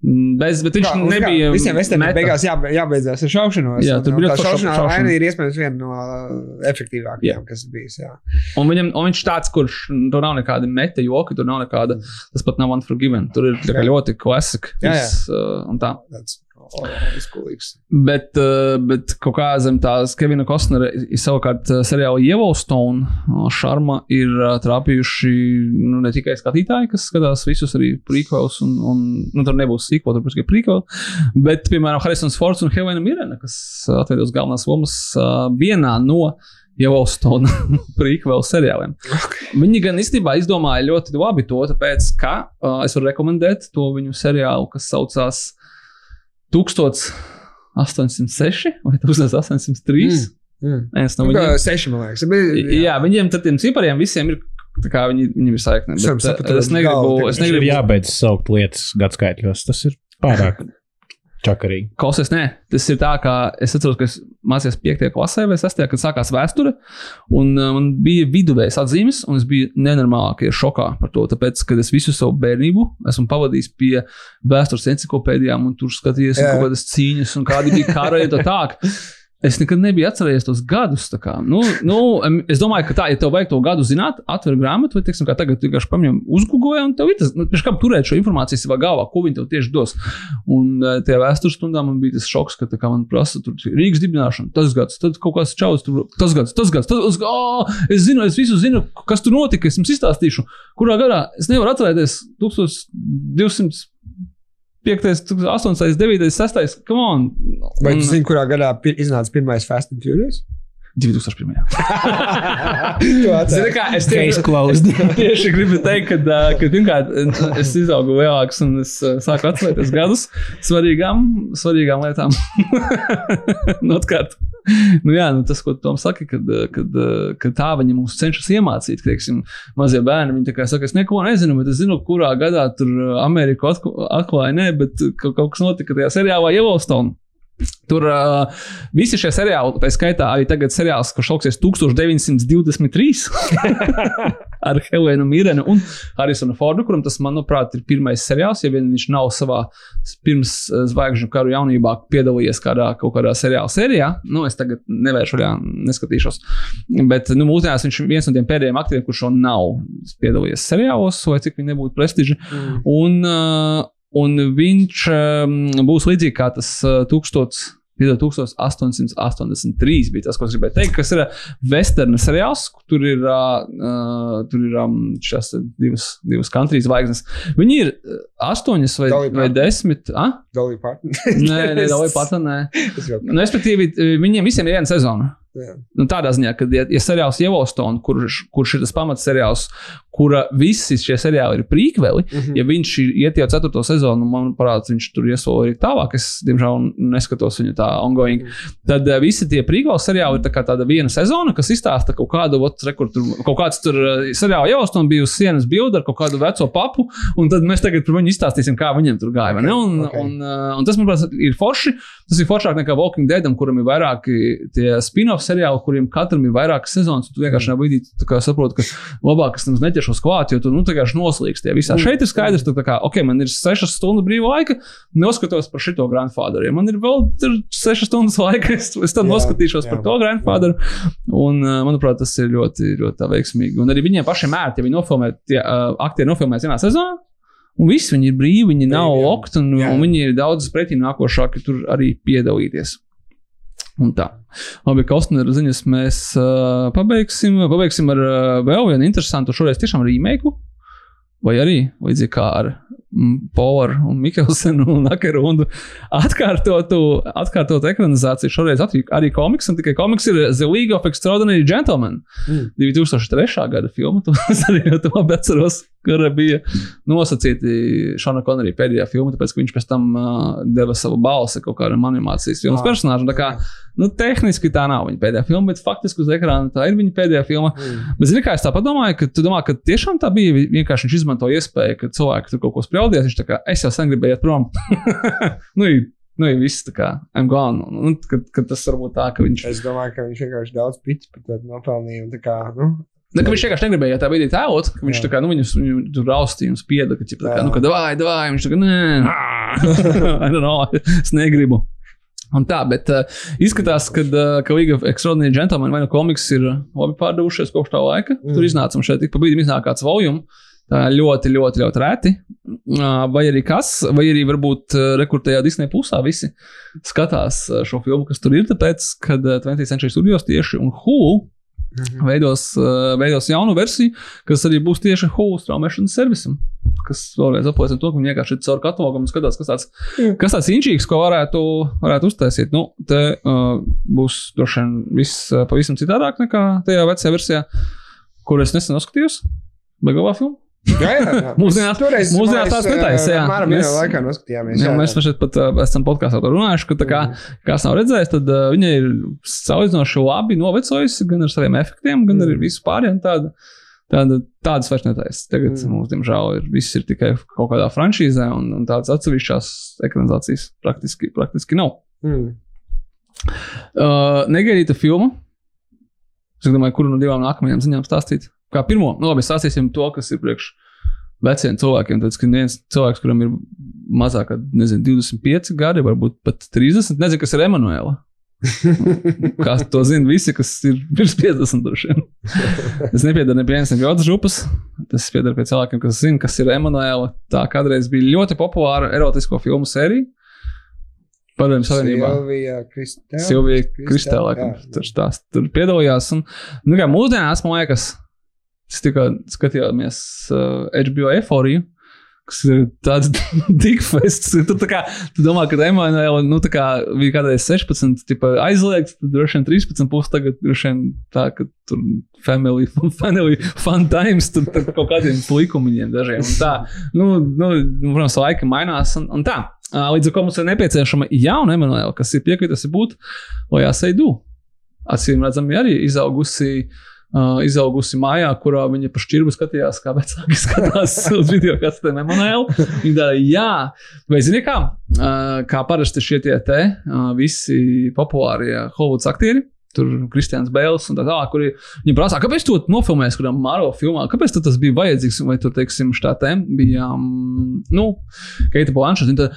Bez, bet viņš Kā, uz kā, nebija. Visiem meta. beigās jā, jābeidzās ar šaušanos. Jā, tur bija ļoti šaušanā aina ir iespējams viena no uh, efektīvākajām, kas bijis. Jā. Un, viņam, un viņš tāds, kurš tur nav nekāda meta joka, tur nav nekāda, tas pat nav Unforgiven. Tur ir Jā. ļoti klasika. Jā, jā. viss, uh, un tā. Tāds izkulīgs. Bet, uh, bet kaut kā zem tās Kevina Kostnera ir savukārt uh, seriāla Yellowstone uh, šarma ir trāpījuši nu, ne tikai skatītāji, kas skatās visus arī prequels, un, un nu, tur nebūs sīkot, tur būs tikai prequel, bet, piemēram, Harrisons Fords un Helena Mirena, kas atveidos galvenās lomas vienā no Yellowstone prequel seriāliem. Viņi gan īstenībā izdomāja ļoti labi to, tāpēc, ka uh, es varu rekomendēt to viņu seriālu, kas saucās 1806 vai 1803. Mm. Mm. Es no Nu, kā viņiem, seši, man liekas. Bet, jā. jā, viņiem tad tiem cipariem visiem ir. tā Kā viņi, viņiem ir saikne. Es es negribu, galva es negribu jābeidz saukt lietas gadskaitļos. Tas ir pārāk čakarīgi. Klausies, nē, tas ir tā, ka es atceros, ka es mācījos 5. klasē vai 6. kad sākās vēsture, un uh, man bija viduvējs atzīmes, un es biju nenormālākajā šokā par to, tāpēc, ka es visu savu bērnību esmu pavadījis pie vēstures encyklopēdijām, un tur skatījies kādas cīņas, un kādi bija kara un tā tālāk. Es nekad nebiju atcerējies tos gadus. Kā, nu, nu, es domāju, ka tā, ja tev vajag to gadu zināt, atver grāmatu, vai teiksim, tagad vienkārši paņem uzgūgoju, un tev ir tas, nu, kā turēt šo informāciju savā galvā, ko viņi tev tieši dos. Un eh, tajā vēstures stundā man bija tas šoks, ka kā man prasa tur Rīgas dibināšana, tas gads, tad kaut kāds čaus, tur, tas gads, tas gads, tas gads, oh, es zinu, es visu zinu, kas tur notika, es jums izstāstīšu, kurā gadā es nevaru atcerēties 1200. 5, 8, 9, 6, come on. Vai tu zini, kurā gadā pi iznāca pirmais Fast and Furious? 2001. Tu atceries? Zini, kā es tieši, tieši gribu teikt, ka, ka pirmkārt es izaugu lielāks un es sāku atcerēties gadus svarīgām, svarīgām lietām. Nu, Notkārt. nu, jā, nu, tas, ko Toms saka, kad, kad, kad tā viņi mums cenšas iemācīt, ka, teiksim, mazie bērni, viņi tā kā saka, es neko nezinu, bet es zinu, kurā gadā tur Ameriku atklāja, nē, bet kaut, kaut kas notika tajā seriālā Yellowstone. Tur uh, visi šie seriāli, tā skaitā arī tagad seriāls, kurš sauksies 1923 ar Helēnu Mirenu un Harisonu Fordu, kuram tas, manuprāt, ir pirmais seriāls, ja vien viņš nav savā pirms zvaigžņu karu jaunībā piedalījies kādā, kaut kādā seriāla sērijā. Nu, es tagad nevēršu vaļā, neskatīšos. Bet, nu, mūsdienās viņš ir viens no tiem pēdējiem aktieriem, kurš vēl nav piedalījies seriālos, vai cik viņi nebūtu prestiži. Mm. Un, uh, Un viņš um, būs līdzīgs kā tas uh, 1000. 1883 bija tas, ko es gribēju teikt, kas ir Westerna seriāls. Tur ir, uh, tur ir um, šīs divas, divas country zvaigznes. Viņi ir astoņas vai, vai desmit. Ah? Dolly Parton. nē, nē. Nē. nu, respektīvi, viņiem visiem ir viena sezona. Nu, tādā ziņā, ka, ja, ja seriāls Yellowstone, kurš, kurš ir tas pamats seriāls, kura visi šie seriāli ir prīkveli, mm -hmm. ja viņš iet jau ceturto sezonu, manuprāt, viņš tur iesolo arī tālāk, es, diemžēl, neskatos viņu tā ongoing, mm -hmm. tad uh, visi tie prīkveli seriāli ir tā tāda viena sezona, kas izstāsta kaut kādu, ot, rekur, tur, kaut kāds tur seriāla Yellowstone bija uz sienas bildi ar kaut kādu veco papu, un tad mēs tagad par viņu izstāstīsim, kā viņam tur gāja. Okay. Un, okay. un, uh, un tas, manuprāt, ir forši. Tas ir foršāk nekā Walking Dead, kuram ir vairāki tie spin-off seriāli, kuriem katram ir vairākas sezonas. Tu vienkārši mm. brīdī saproti, ka labāk es tam neķeršos klāt, jo tu nu, vienkārši noslīgst. Ja visā mm. šeit ir skaidrs, tu, kā, ok, man ir 6 stundu brīva laika, noskatos par šito grandfather. Ja man ir vēl 6 stundas laika, es, es tad jā, noskatīšos jā. par to grandfather. Un, manuprāt, tas ir ļoti, ļoti veiksmīgi. Un arī viņiem pašiem ērti, ja viņi nofilmē, tie uh, aktieri nofilmēs vienā sezonā. Un viss viņi ir brīvi, viņi nav lokti, un, jā. un viņi ir daudz pretī nākošāki tur arī piedalīties. Un tā. Labi, Kostnera ziņas mēs uh, pabeigsim. Pabeigsim ar uh, vēl vienu interesantu, šoreiz tiešām remake. Vai arī līdzīgi kā ar Polaru un Mikkelsenu un Akerundu atkārtotu, atkārtotu ekranizāciju. Šoreiz arī komiks, un tikai komiks ir The League of Extraordinary Gentlemen. Mm. 2003. gada filma, to es arī no to atceros kura bija nosacīti Šona Konorija pēdējā filmā, tāpēc, ka viņš pēc tam uh, deva savu balsi kaut kādam animācijas filmas personāžam. Tā kā, nu, tehniski tā nav viņa pēdējā filma, bet faktiski uz ekrāna tā ir viņa pēdējā filma. Mm. Bet, zini, kā es tā padomāju, ka tu domā, ka tiešām tā bija vienkārši viņš izmanto iespēju, ka cilvēki tur kaut ko spraudījās, viņš tā kā, es jau sen gribēju iet prom. nu, Nu, ja viss tā kā gone. Un, kad, kad tas varbūt tā, ka viņš. Es domāju, ka viņš vienkārši daudz pits par to nopelnīja. Tā kā, nu, Ne, viņš vienkārši negribēja tā brīdī tēlot, ka viņš jā. tā kā, nu, viņus, viņu tur raustīja un spieda, ka, ķip, tā kā, nu, ka davai, davai, viņš tā kā, nē, know, es negribu. Un tā, bet uh, izskatās, ka, uh, ka League of Extraordinary Gentlemen vai nu komiks ir labi pārdevušies kopš tā laika. Mm. Tur iznāca un šeit ik pa brīdim iznāk kāds volume. Tā ļoti, ļoti, ļoti reti. Uh, vai arī kas, vai arī varbūt uh, rekrutējā Disney pusē visi skatās šo filmu, kas tur ir, tāpēc, kad uh, 20th Century Studios tieši un Hulu Mhm. Veidos, uh, veidos jaunu versiju, kas arī būs tieši Hulu straumēšanas servisam. Kas vēlreiz apliecina to, ka viņi vienkārši ir caur katalogam un skatās, kas tāds, mm. kas tāds inčīgs, ko varētu, varētu uztaisīt. Nu, te uh, būs droši vien viss uh, pavisam citādāk nekā tajā vecajā versijā, kur es nesen noskatījos. Beigās filmu. Jā, jā, jā. mūsdienās, Toreiz, mūsdienās tās netaisa. Jā, Mēram, mēs laikā noskatījāmies. Jā, jā, mēs šeit pat uh, esam podkāstā runājuši, ka, kā, mm. kāds nav redzējis, tad uh, viņa ir salīdzinoši labi novecojusi gan ar saviem efektiem, gan arī visu pārējo tādu. Tāda, tādas vairs netaisa. Tagad mm. mums, diemžēl, ir, viss ir tikai kaut kādā franšīzē, un, un tādas atsevišķās ekranizācijas praktiski, praktiski nav. Mm. Uh, negaidīta filma. Es domāju, kuru no divām nākamajām ziņām stāstīt kā pirmo, nu, labi, sāstīsim to, kas ir priekš veciem cilvēkiem. Tad, kad viens cilvēks, kuram ir mazāk, nezinu, 25 gadi, varbūt pat 30, nezinu, kas ir Emanuela. Kā to zina visi, kas ir pirms 50. es nepiedaru ne pie vienas jodas župas. Tas pieder pie cilvēkiem, kas zina, kas ir Emanuela. Tā kādreiz bija ļoti populāra erotisko filmu sērija. Padomju Savienībā. Silvija Kristēla, tur, tās, tur piedalījās. Un, nu, kā mūsdienās, man liekas, Es tikai skatījāmies uh, HBO eforiju. kas ir tāds dikfests. Tu, kā, tu domā, ka Emanuēlā nu, bija kādreiz 16, tipa, aizliegts, tad droši vien 13, pusi tagad droši vien tā, ka tur family, family fun times, tur, tur kaut kādiem likumiem dažiem. Tā, nu, nu, protams, laika mainās un, un tā. Līdz ar to mums ir nepieciešama jauna Emanuēla, kas ir piekritusi būt, lai jāsaidu. acīm redzami arī izaugusi. Uh, izaugusi mājā, kurā viņa pa šķirbu skatījās, kā vecāki skatās uz video kasetēm Emanuēlu. Viņa tāda, jā, vai zini kā, uh, kā parasti šie tie te uh, visi populārie Hollywoods aktieri, tur Kristians Bēls un tā tālāk, kuri viņi prasā, kāpēc to nofilmēsi, kurām Marvel filmā, kāpēc tas bija vajadzīgs, vai tur, teiksim, štātēm bija, um, nu, Keita Blanšas, viņa tā,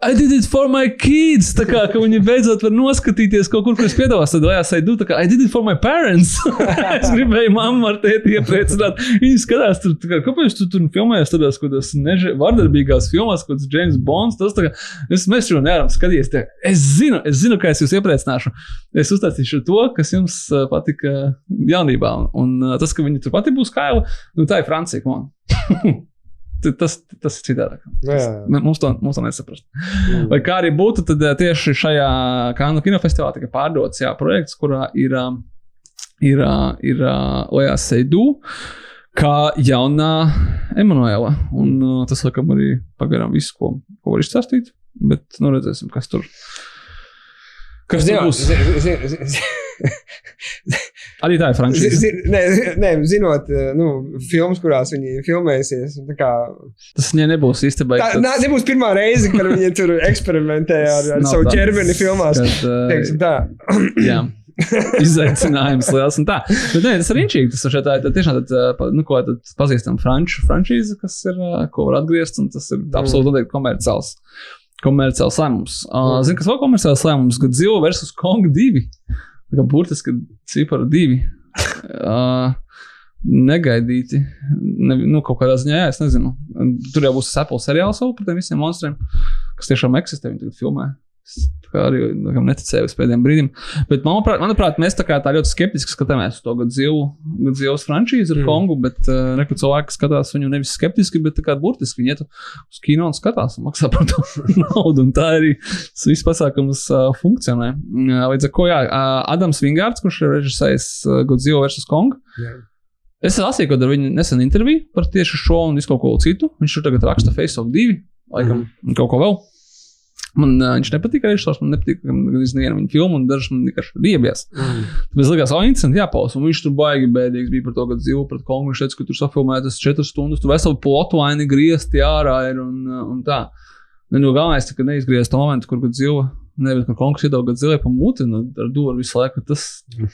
I did it for my kids. Tā kā viņi beidzot var noskatīties kaut kur, kur es piedalos. Tad, I do tā kā I did it for my parents. es gribēju mammu ar tēti iepriecināt. Viņi skatās, tur, kā, kāpēc tu tur filmējies tādās, kaut kādās neže, vardarbīgās filmās, kāds James Bonds. Tas kā, es, mēs šo nevaram skatīties. Tā, es zinu, es zinu, kā es jūs iepriecināšu. Es uzstāstīšu to, kas jums patika jaunībā. Un uh, tas, ka viņi tur pati būs kaila, nu tā ir Francija. Tas, tas ir citādāk. Jā, jā. Mums to, mums to nesaprast. Mm. Vai kā arī būtu, tad eh, tieši šajā Kanu kinofestivālā tika pārdots jā, projekts, kurā ir, ā, ir, ā, ir Lojā Seidu, kā jaunā Emanuela. Un ā, tas, laikam, arī pagaidām viss, ko, ko var izstāstīt. Bet nu redzēsim, kas tur. Kas tur būs? zi- zi- zi- zi- Arī tā ir frančīze. zi- Nē, nē, zinot, eh, nu, filmas, kurās viņi filmēsies. tā kā, Tas viņai nebūs īstenībā. Tā nā, nebūs pirmā reize, kad viņi tur eksperimentē ar, ar savu ķermeni filmās. Kad, tā. Jā. Izaicinājums liels un tā. Bet, nē, tas ir rīčīgi. Tas ir tā, tā tiešām tād, pa- nu, ko tad pazīstam franču franšīzi, kas ir, ā, ko var atgriezt, un tas ir absolūti noteikti komerciāls. Komerciāls lēmums. Uh, Zini, kas vēl komerciāls lēmums? Godzilla versus Kong 2. Burtiski cipara 2. Uh, negaidīti. Ne, nu, kaut kādā ziņā, jā, es nezinu. Tur jau būs Apple seriāls vēl par tiem visiem monstriem, kas tiešām eksistē. Viņi tagad filmē. Kā arī laikam, neticēju uz pēdējiem brīdiem. Bet, manuprāt, manuprāt mēs tā kā tā ļoti skeptiski skatāmies uz to Godzilla, franšīzi ar Mm. Kongu, bet uh, neko cilvēki skatās viņu nevis skeptiski, bet kā burtiski viņi iet uz kino un skatās un maksā par to naudu. Un tā arī viss pasākums uh, funkcionē. Uh, līdz ar to, jā, uh, Adams Vingārds, kurš ir režisējis uh, Godzilla vs. Kong. Jā. Es lasīju, kad ar viņu nesen interviju par tieši šo un visu kaut ko citu. Viņš tur tagad raksta Face of 2, laikam, mm. kaut ko vēl. Man uh, viņš nepatīk režisors, man nepatīk gandrīz neviena viņa filma, un dažas man vienkārši riebies. Mm. Tāpēc likās, oh, interesanti, jāpausa. Un viņš tur baigi bēdīgs bija par to, ka dzīvo pret kongu. Viņš teica, ka tur safilmētas četras stundas, tur veseli plotu aini griezti ārā ir un, un tā. Nu, nu, galvenais, ka neizgriezt to momentu, kur dzīvo. Nevis, ka kongs iedod zilē pa muti, un ar dūru visu laiku tas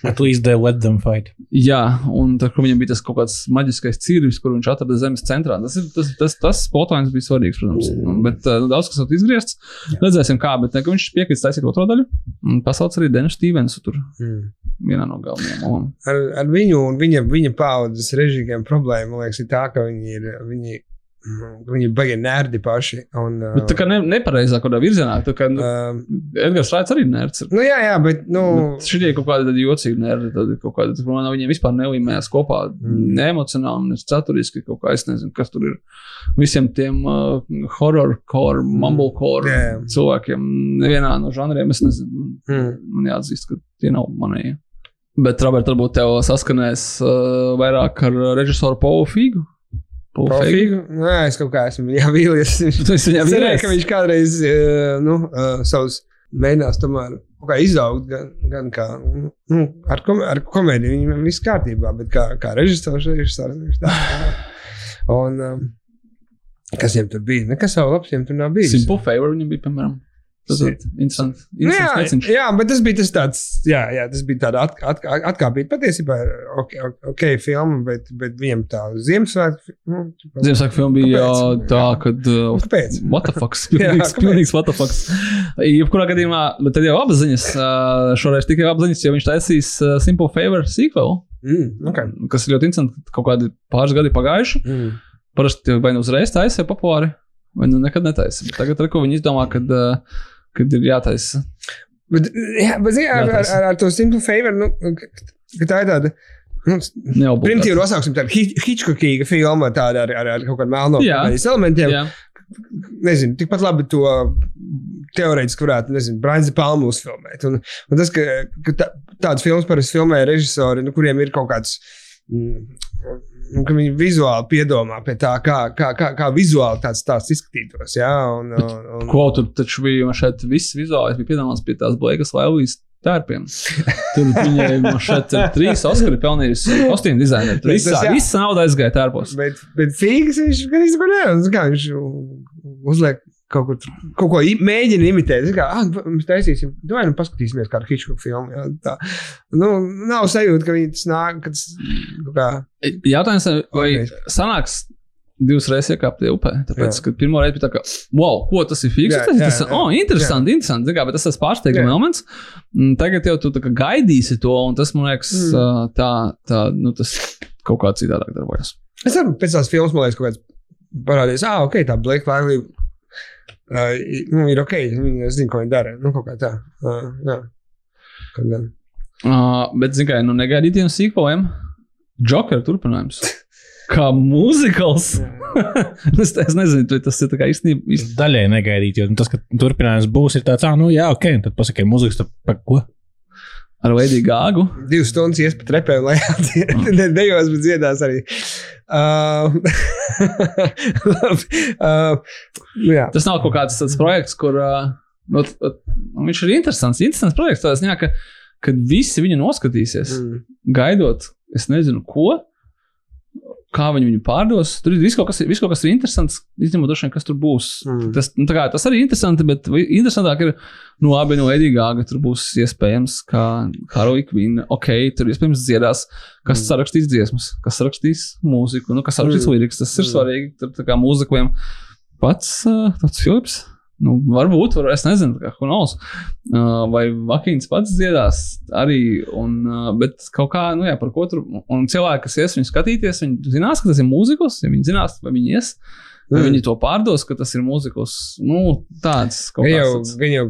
At least they let them fight. Jā, un tad, kur viņam bija tas kaut kāds maģiskais cirvis, kur viņš atrada zemes centrā. Tas, ir, tas, tas, tas spotājums bija svarīgs, protams. Bet uh, daudz kas ir izgriezts. Redzēsim, kā. Bet ne, ka viņš piekrīt taisīt otro daļu. Un pasauc arī Denu Stevensu tur Mm. vienā no galvenajām lomām. Ar, ar viņu un viņa, viņa paudzes režīgiem problēma, man liekas, ir tā, ka viņi ir. Viņi, mm, Viņi baigi nērdi paši. Un, uh, Bet tā kā ne, nepareizā kādā virzienā. Tā kā nu, uh, Edgars Raits arī nērts. nu, jā, jā, bet. Nu, Bet Šitie ir kaut kādi tādi jocīgi nerdi, tad kaut kādi, man viņiem vispār nelīmējās kopā, Mm. mm. ne emocionāli, ne saturiski, kaut kā es nezinu, kas tur ir. Visiem tiem uh, horror, core, mumblecore Jā, jā. cilvēkiem, nevienā no žanriem, es nezinu, mm. man jāatzīst, ka tie nav manējie. Bet, Robert, varbūt tev saskanēs uh, vairāk ar režisoru Paulu Figu? Profīgu? Nē, es kaut kā esmu jā, vīlies. Es cerēju, ka viņš kādreiz uh, nu, uh, savus mēģinās tomēr izaugt, gan, gan kā nu, ar, kom ar komēdiju. Viņam viss kārtībā, bet kā, kā režisors, režisors viņš tā. Un, um, kas viņam tur bija? Nekas jau labs viņam tur nav bijis. Simple Favor viņam bija, piemēram. Tas ir interesanti. Nu, jā, interesants meciņš. jā, bet tas bija tas tāds, jā, jā tas bija tāds at, at, atkāpīt. Patiesībā, ok, ok, ok, filma, bet, bet viņam tā Ziemassvētku. Nu, Ziemassvētku filma bija jā, tā, kad. Nu, Uh, kāpēc? What the fuck? Jā, Pilnīgs, kāpēc? pilnīgs what the fuck. Jebkurā gadījumā, bet tad jau abas ziņas. uh, Šoreiz tikai abas ziņas, jo viņš taisīs uh, Simple Favor sequel, Mm, okay. kas ir ļoti interesanti. Kaut kādi pāris gadi pagājuši. mm. Parasti vai nu uzreiz taisa populāri, vai nu nekad netaisa. Bet Tagad, ko viņi izdomā, kad, uh, kad ir jātaisa. Bet, jā, bet zini, ar, ar, ar, ar to simple favor, nu, ka, tā ir tāda. Nu. Primitīvi nosauksim, tāda Hi- Hitchcockīga filma tāda ar, ar, ar kaut kādiem melno Jā. elementiem. Jā, Nezinu, tikpat labi to teorētiski varētu, nezinu, Brains Palmu uzfilmēt. Un, un tas, ka, ka tā, tādas filmas parasti filmē režisori, nu, kuriem ir kaut kāds. Mm, ka viņi vizuāli piedomā pie tā, kā, kā, kā, kā vizuāli tāds stāsts izskatītos. Jā, un, un, un, ko tur taču bija šeit viss vizuālais, bija piedāvāts pie tās Blēkas Latvijas tērpiem. Tur viņai man šeit ir trīs Oskari pelnījusi kostīmu dizaineri. Tur jā. visa nauda aizgāja tērpos. Bet, bet fīgas viņš gan. Kā viņš uzliek kaut ko, tur- kaut ko mēģina imitēt. Es Kā, ah, mēs taisīsim, vai nu paskatīsimies kādu Hitchcock filmu. Jā, tā. Nu, nav sajūta, ka viņi tas nāk, ka tas kaut kā. Jautājums, vai Ok. sanāks divas reizes iekāpt upē? Tāpēc, Jā. ka pirmo reizi bija tā, ka, wow, ko tas ir fiks, Jā, tas, jā, tas, jā. oh, interesanti, interesanti, zini kā, bet tas ir pārsteigums Jā. moments. Mm, Tagad jau tu gaidīsi to, un tas, man liekas, Mm. tā, tā, nu, tas kaut kā citādāk darbojas. Es arī pēc tās filmas, man liekas, kaut kāds parādījis, ah, ok, tā Blake Lively. Uh, nu, ir ok, viņa zina, ko viņa dara. Nu, kaut kā tā. Uh, jā. Kaut gan. Uh, bet, zini, kā, nu, negaidītiem sīkoliem, Joker turpinājums. Kā mūzikals. es, es nezinu, vai tas ir tā kā īstenībā. īstenībā Daļai negaidīt, jo tas, ka turpinājums būs, ir tāds, ah, nu jā, ok, un tad pasakiet, mūzikas, tad par ko? Ar Lady Gāgu. Divas stundas ies pa trepēm, lai ne dejos, bet dziedās arī. Uh, uh, jā. Tas nav kaut kāds tāds projekts, kur uh, nu, viņš ir interesants. Interesants projekts tādā ziņā, ka kad visi viņu noskatīsies, Mm. gaidot, es nezinu, ko. Kā viņi viņu pārdos. Tur ir viss kaut kas, viss kaut kas ir interesants. Izņemot, vien, kas tur būs. Mm. Tas, nu, kā, tas arī ir interesanti, bet interesantāk ir, nu, abi no Edgāga tur būs iespējams, kā Harley Quinn. Ok, tur iespējams dziedās, kas Mm. sarakstīs dziesmas, kas sarakstīs mūziku, nu, kas sarakstīs Mm. lirikas. Tas ir Mm. svarīgi. Tur kā mūzikiem pats uh, tāds Filips. Nu, varbūt, var, es nezinu, kā Hunovs. Uh, vai Vakīns pats dziedās arī. Un, uh, bet kaut kā, nu, jā, par ko tur. Un cilvēki, kas ies viņu skatīties, viņi zinās, ka tas ir mūzikls. Ja viņi zinās, vai viņi ies, vai Mm. viņi to pārdos, ka tas ir mūzikls. Nu, tāds kaut Gan jau, kāds. gan jau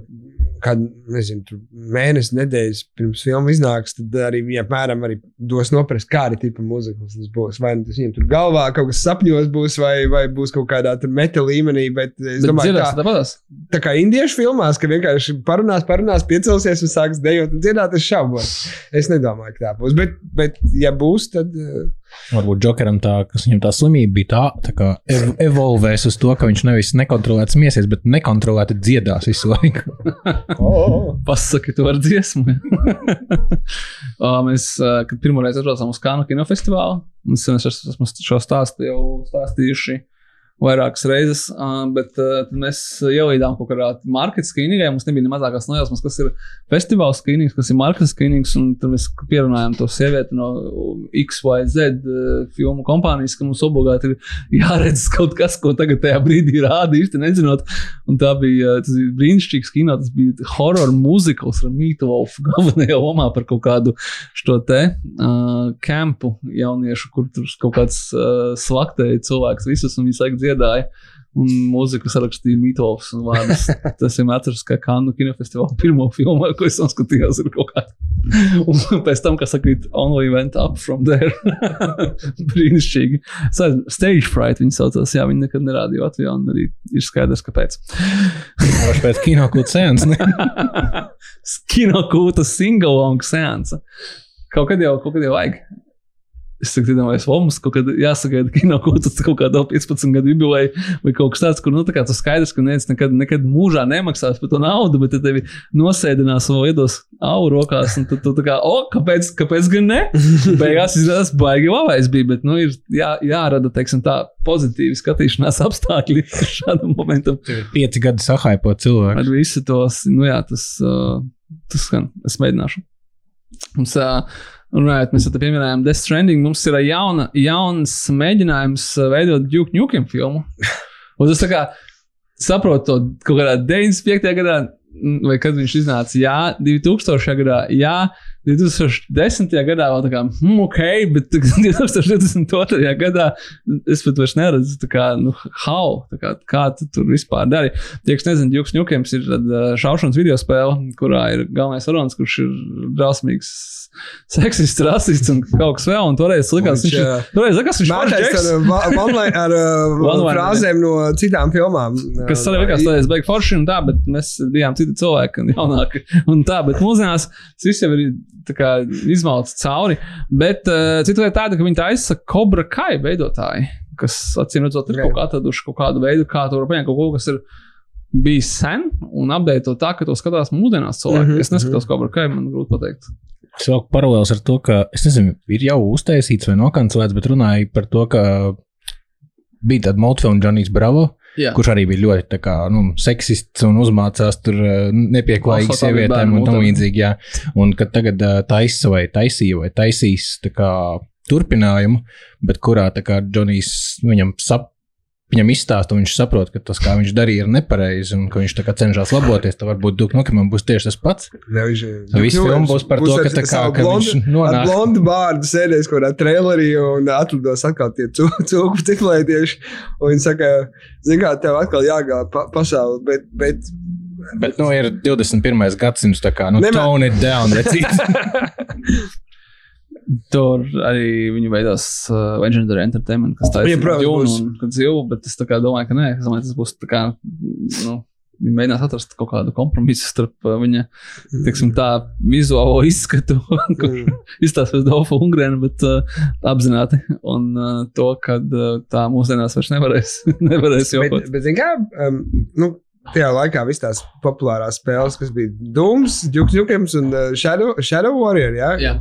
kādu, nezinu, mēnesi, nedēļas pirms filma iznāks, tad arī viņi apmēram arī dos noprast, kāda tipa mūzika tas būs. Vai nu tas viņiem tur galvā kaut kas sapņos būs, vai, vai būs kaut kādā meta līmenī. Bet es Bet domāju, dziedās ka tāpatās. tā kā indiešu filmās, ka vienkārši parunās, parunās, piecelsies un sāks dejot un dziedāt, es šaubos. Es nedomāju, ka tā būs. Bet, bet ja būs, tad. Uh, Varbūt Džokeram tā, kas viņam tā slimība bija tā, tā kā ev evolvēs uz to, ka viņš nevis nekontrolēts miesies, bet nekontrolēti dziedās visu laiku. oh. Pasaki to ar dziesmu. mēs, kad pirmo reizi atbraucām uz Kanu kinofestivālu, mēs esam šo stāstu jau stāstījuši vairākas reizes, bet mēs ielīdām kaut kādā marketinga skrīningā. Mums nebija ne mazākās nojausmas, kas ir festivāla skrīnings, kas ir marketinga skrīnings, tad mēs pierunājām to sievieti no XYZ uh, filmu kompānijas, ka mums obligāti ir jāredz kaut kas, ko tagad tajā brīdī rāda īsti nezinot. Un tā bija bija brīnišķīgs kino, tas bija horror mūzikls ar Mītolofu galvenajā lomā par kaut kādu šo te uh, kampu jauniešu, kur tur kaut kāds uh, slaktēja cilvēks visus un viņš laikam dziedāja. Un mūziku sarakstīja Mītlovs un vārdus. Tas ir atceros, ka Kanu kinofestivāla pirmo filmu, ko es skatījos, ir kaut kāda. Un pēc tam, kas saka, it only went up from there. Brīnišķīgi. Stage fright viņi saucās, jā, viņi nekad nerādīja Latvijā, un arī ir skaidrs, kāpēc. Viņš pēc kino kaut sēns. ne? Kino kūta single long seansa. Kaut kad jau, kaut kad jau vajag. Es saku, iedomājos, mums kaut kad jāsagaida kino kūtas kaut kādā 15 gadu jubilejā vai kaut kas tāds, kur, nu, tā tas skaidrs, ka neviens nekad, nekad mūžā nemaksās par to naudu, bet tevi nosēdinās un iedos auru rokās, tad tu tā kā, o, kāpēc, kāpēc gan ne? Beigās izrādās baigi labais bija, bet, nu, ir jā, jārada, teiksim tā, pozitīvi skatīšanās apstākļi šādam momentam. Pieci gadi sahaipo cilvēku. Ar visu tos, nu jā, tas, tas gan es mēģināšu. Mums, uh, runājot, mēs jau pieminējām Death Stranding, mums ir jauna, jauns mēģinājums uh, veidot Duke Nukem filmu. Un tas tā kā saprotu to kaut kādā 95. gadā, mm, vai kad viņš iznāca, jā, 2000. gadā, jā, 2010. gadā vēl tā kā, hmm, ok, bet 2022. gadā es pat vairs neredzu, tā kā, nu, how, tā kā, kā tu tur vispār dari. Tie, kas nezina, Dukes Nukems ir šaušanas video spēle, kurā ir galvenais varonis, kurš ir drausmīgs seksists, rasists un kaut kas vēl, un toreiz likās, Viņš, viņš, toreiz likās, viņš va- one-line- ar uh, frāzēm no citām filmām. Kas arī likās, tas bija forši un tā, bet mēs bijām citi cilvēki un jaunāki. Un tā, bet mūsdienās tas viss jau ir kā izmalts cauri. Bet uh, cita lieta tāda, ka viņi taisa Cobra Kai veidotāji, kas acīm redzot, ir kaut kā atraduši kaut kādu veidu, kā to var paņemt kaut ko, kas ir bijis sen un apgādāt to tā, ka to skatās mūsdienās cilvēki. Mhm, Es neskatos kaut kā, man grūti pateikt. Es vēl paralēlis ar to, ka, es nezinu, ir jau uztaisīts vai nokancelēts, bet runāju par to, ka bija tāda multifilma Džonijs Bravo, Jā. kurš arī bija ļoti kā, nu, seksists un uzmācās tur eh, nepieklājīgi sievietēm un tam līdzīgi. Jā. Un kad tagad eh, taisa vai taisīja vai taisīs kā turpinājumu, bet kurā tā kā Džonijs viņam sap. Viņam izstāsta, un viņš saprot, ka tas, kā viņš darīja, ir nepareizi, un ka viņš cenšas laboties. Tad varbūt Duk Nukam būs tieši tas pats. Ne, viņš, Tā visa filma būs par to, ka tā kā- ka viņš Ar nonāk- blondu bārdu sēdēs kaut kādā trailerī un atlidos atkal tie cūku ciklētieši. Un viņi saka, zini kā, tev atkal jāgāja pa pasauli, bet, bet Bet, nu, ir 21. gadsimts, tā kā, nu, Nemē- tone it down, vecīt. Tur arī viņi veidos uh, Legendary Entertainment, kas tā Jā, protams, kad dzīvo, bet es domāju, ka nē, es domāju, tas būs tā kā, nu, viņi mēģinās atrast kaut kādu kompromisu starp uh, viņa, teiksim, tā vizuālo izskatu, kur mm, izstāsta pēc Dolfa Ungrēna, bet uh, apzināti, un uh, to, ka uh, tā mūsdienās vairs nevarēs, nevarēs bet, bet kā, um, nu, tajā laikā visas tās populārās spēles, kas bija Dooms, Dukes Nukems un uh, Shadow, Shadow Warrior, jā? Jā.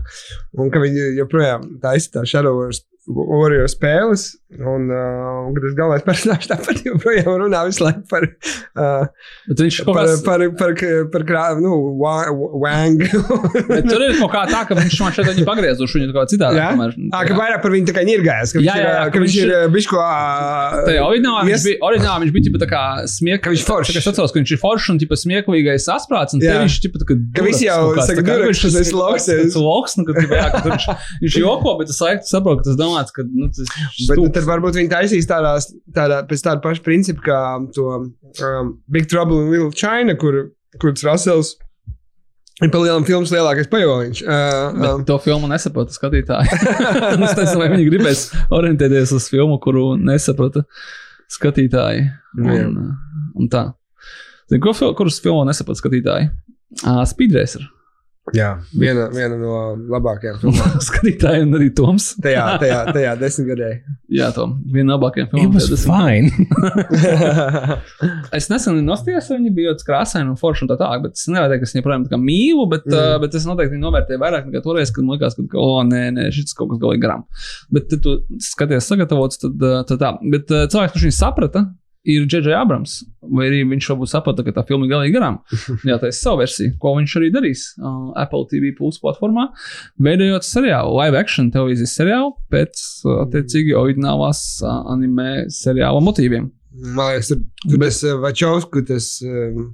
Un ka viņi joprojām tā Shadow Wars- Warrior spēles, un, uh, un tas galvenais personāžs tāpat joprojām runā visu laiku par, uh, Bet viņš par, kāds, par, par, par, par krā, nu, wa- Wang. tur ir kaut kā tā, ka viņš man šeit viņi pagriezuši viņu kaut kā citādi. Jā? tomēr. Ā, ka vairāk par viņu tā kā ka viņš Jā, ir, jā, jā, ka ka viņš viņš ir ir- ā, bišķi ko. Tajā oriģinālā viņš bija, oriģinālā viņš bija tipa, tā kā smieklīgs. Ka viņš foršs. Es atceros, ka viņš ir foršs un tipa, smieklīgais asprāts. Un te viņš tipa, tā, ka, Ka visi jau saka, "Duraks, tas esi loksies." Tas loks, nu, ka, ka viņš, viņš joko, bet es laiku saprotu, ka tas domāts, ka nu, tas Nu, tad varbūt viņi taisīs tādās, tādā, pēc tāda paša principa, kā to um, Big Trouble in Little China, kur, kur Rasels ir pa lielam filmas lielākais pajoliņš. Uh, um, to filmu nesaprota skatītāji. es nezinu, vai viņi gribēs orientēties uz filmu, kuru nesaprata skatītāji. Un, un tā. Zini, ko, kurus filmu nesaprata skatītāji? Uh, Speedracer. Jā, viena, viena no labākajām filmām. skatītāji un arī Toms. Tajā, tajā, tajā desmitgadē. Jā, Tom. Viena no labākajām filmām. tajā desmit- fine. Es nesen nostājos, viņi bija ļoti krāsaini un forši un tā tālāk, bet es nevaru teikt, ka es viņu kā mīlu, bet, Mm. uh, bet es noteikti novērtēju vairāk nekā toreiz, kad man likās, ka, o, nē, nē, šis kaut kas galīgi garām. Bet, tad tu skaties sagatavots, tad, tad tā. Bet uh, cilvēks, kurš viņu saprata, ir J.J. Abrams. Vai arī viņš varbūt saprata, ka tā filma ir galīgi garām. Jā, tā ir savu versiju, ko viņš arī darīs uh, Apple TV Plus platformā, veidojot seriālu, live action televīzijas seriālu pēc uh, attiecīgi oriģinālās uh, anime seriāla motīviem. Man liekas, tur, tur tas uh, Vačovsku, tas, um,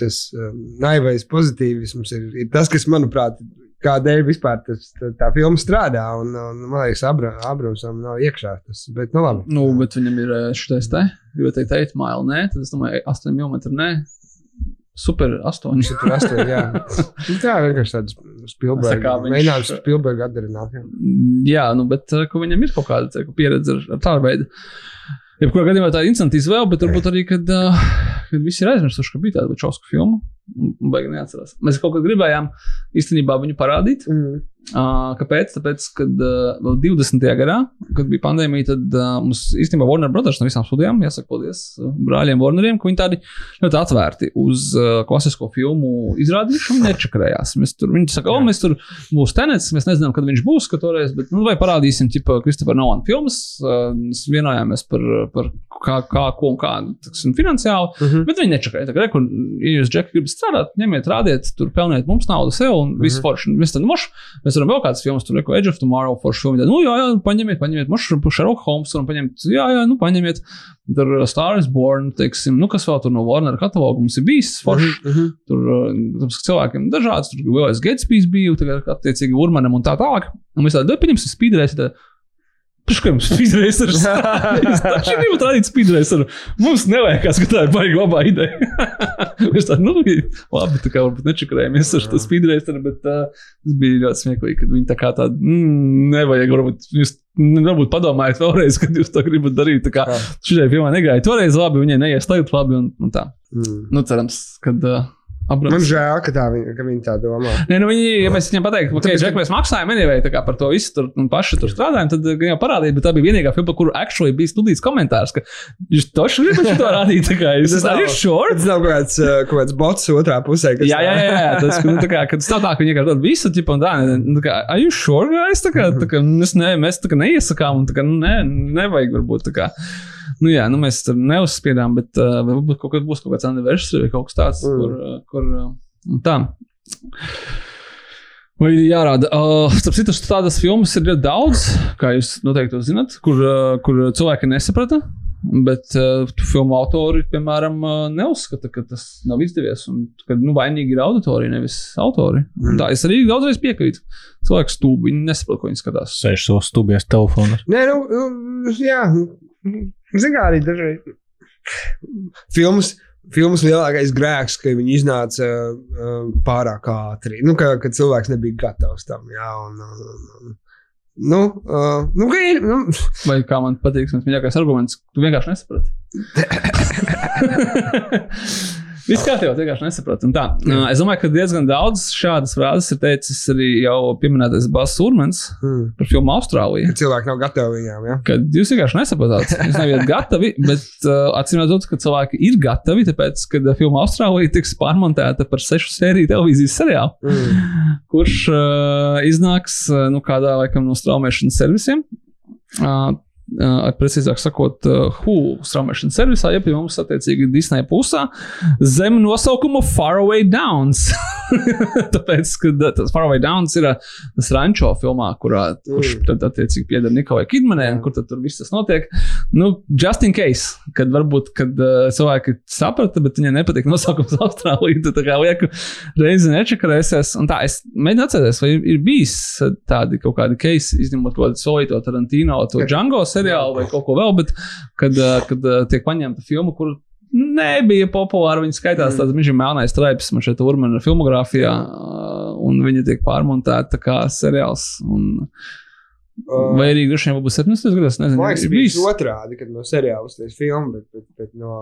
tas um, naivais pozitīvisms ir, ir tas, kas, manuprāt, kādēļ vispār tas, tā, tā filma strādā. Un, un man liekas, Abra, Abramsam nav iekšā tas. Bet, nu labi. Nu, bet viņam ir šis te, jo te teikt, maila, nē, tad es domāju, 8 mm, nē, super 8. Viņš ir tur astoņi, jā. Nu, tā vienkārši tāds Tā kā viņš- Mēģinājums Spielberg atdarināt. jā. Jā, nu, bet eh, viņam ir kaut kāda teiktu, pieredze ar, ar tādu veidu. Jebkurā gadījumā tā ir interesanta izvēle, bet varbūt arī, kad, uh, kad visi ir aizmirsuši, ka bija tāda Čausku filma. Baigi neatcerās. Mēs kaut kad gribējām īstenībā viņu parādīt. Mm. Uh, kāpēc? Tāpēc, kad uh, vēl 20. gadā, kad bija pandēmija, tad uh, mums īstenībā Warner Brothers no visām studijām, jāsaka, paldies uh, brāļiem Warneriem, ka viņi tādi ļoti atvērti uz uh, klasisko filmu izrādīšanu, nečakarējās. Mēs tur, viņi saka, o, mēs tur būs tenets, mēs nezinām, kad viņš būs, ka toreiz, bet, nu, vai parādīsim, tipa, Kristofera Nolan filmas, uh, mēs vienojāmies par, par kā, kā, ko un kā, tiksim, finansiāli, Mhm. Bet viņi nečakarēja. Re, kur, ja jūs, Džeki, gribat strādāt, ņemiet, rādiet, tur pelniet mums naudu sev un viss Mhm. forši. Mēs tad mošu, mēs varam vēl kādas filmas, tur neko Edge of Tomorrow, forši filmu. Nu, jā, jā, paņemiet, paņemiet, mošu, Sherlock Holmes, varam paņemt, jā, jā, nu, paņemiet. Tur uh, Star is Born, teiksim, nu, kas vēl tur no Warner kataloga mums ir bijis forši. Mhm. Tur uh, cilvēkiem dažāds, tur vēl es Gatesbys biju, tagad attiecīgi Urmanam un tā tālāk. Un mēs tādu pieņemsim spīdrēs. Paškam speedracers. Es taču gribu rādīt speedraceru. Mums nevajag, ka tā ir baigta labā ideja. Mēs tādu, nu, labi, tā kā varbūt nečakarējamies ar to speedraceru, bet uh, tas bija ļoti smieklīgi, kad viņi tā kā tādu, mm, nevajag, varbūt jūs. Varbūt padomājiet vēlreiz, kad jūs to gribat darīt. Tā kā šī filmā negāja. Toreiz labi, viņai neies tagad labi. Un, un tā. Mm. Nu, cerams, ka uh, Man apbrīnojami. žēl, ka, tā ka viņa tā domā. Nē, nu viņi, ja mēs viņiem pateiktu, ka, okay, Džek, mēs maksājam anyway, par to visu tur un paši tur strādājam, tad gan jau parādīt, bet tā bija vienīgā filma, kur actually bija studijas komentārs, ka jūs toši gribat šo rādīt, tā kā jūs esat nav- short. Tas nav kaut kāds, uh, kaut kāds bots otrā pusē. Jā, jā, jā, jā, tas nu, tā kā, kad stāv tā, ka viņi vienkārši dod visu, tipu, un tā, nu, tā kā, are you sure, guys? Tā kā, tā kā, mēs, ne, mēs tā kā neiesakām, un tā kā, nu, ne, nevajag varbūt tā kā. Nu, jā, nu, mēs tur neuzspiedām, bet uh, varbūt kaut kad būs kaut kāds anniversary vai kaut kas tāds, Mm. kur, uh, kur uh, tā. Vai ir jārāda? Uh, starp citu, tādas filmas ir ļoti daudz, kā jūs noteikti zinat, kur, uh, kur cilvēki nesaprata. Bet uh, filmu autori, piemēram, uh, neuzskata, ka tas nav izdevies. Un, ka nu, vainīgi ir auditorija, nevis autori. Mm. Tā es arī daudzreiz piekrītu. Cilvēks stūbi, nesaprot, ko viņi skatās. Sēž savos stūbjās telefonos. Nē, nu, nu, jā. Ziniet, kā arī dažreiz. Filmas, filmas lielākais grēks, ka viņi iznāca uh, pārāk ātri. Nu, ka, ka cilvēks nebija gatavs tam. Jā, un, un, un, nu, uh, nu, ka ir. Nu, Vai kā man patīk, tas mīļākais arguments, tu vienkārši nesaproti. Viss kārtībā, vienkārši nesapratu. Un Tā, uh, es domāju, ka diezgan daudz šādas frāzes ir teicis arī jau pieminētais Bāzs Urmans hmm, par filmu Austrālija. ka cilvēki nav gatavi viņām. Jā. Kad jūs vienkārši nesapratāt, jūs nevienat gatavi, bet uh, acīm redzot, ka cilvēki ir gatavi, tāpēc, kad filma Austrālija tiks pārmontēta par sešu sēriju televīzijas seriālu, Mm. kurš uh, iznāks nu, kādā laikam no straumēšanas servisiem. Uh, Uh, precīzāk sakot, Hulu straumēšanas servisā, ja pie mums attiecīgi Disneja pusē, zem nosaukuma Faraway Downs. Tāpēc, ka tas Faraway Downs ir tas rančo filmā, kurā, kurš Mm. tad attiecīgi pieder Nikolai Kidmanai, un kur tad tur viss tas notiek. Nu, just in case, kad varbūt, kad uh, cilvēki saprata, bet viņiem nepatīk nosaukums Austrālija, tad tā kā lieku reizi nečakarēsies. Un tā, es mēģinu atcerēties, vai ir, ir bijis tādi kaut kādi case, izņemot kaut kādu solīto Tarantino, to Django seriālu vai kaut ko vēl, bet kad, uh, kad uh, tiek paņemta filma, kur nebija populāra, viņa skaitās tāds mm. melnais stripes man šeit urmana filmogrāfijā, un viņa tiek pārmontēta kā seriāls. Un, Uh, Vai arī vien būs 70 gados, nezinu, Man liekas, bija bijis. otrādi, kad no seriāla uztaisīja filmu, bet, bet, bet no.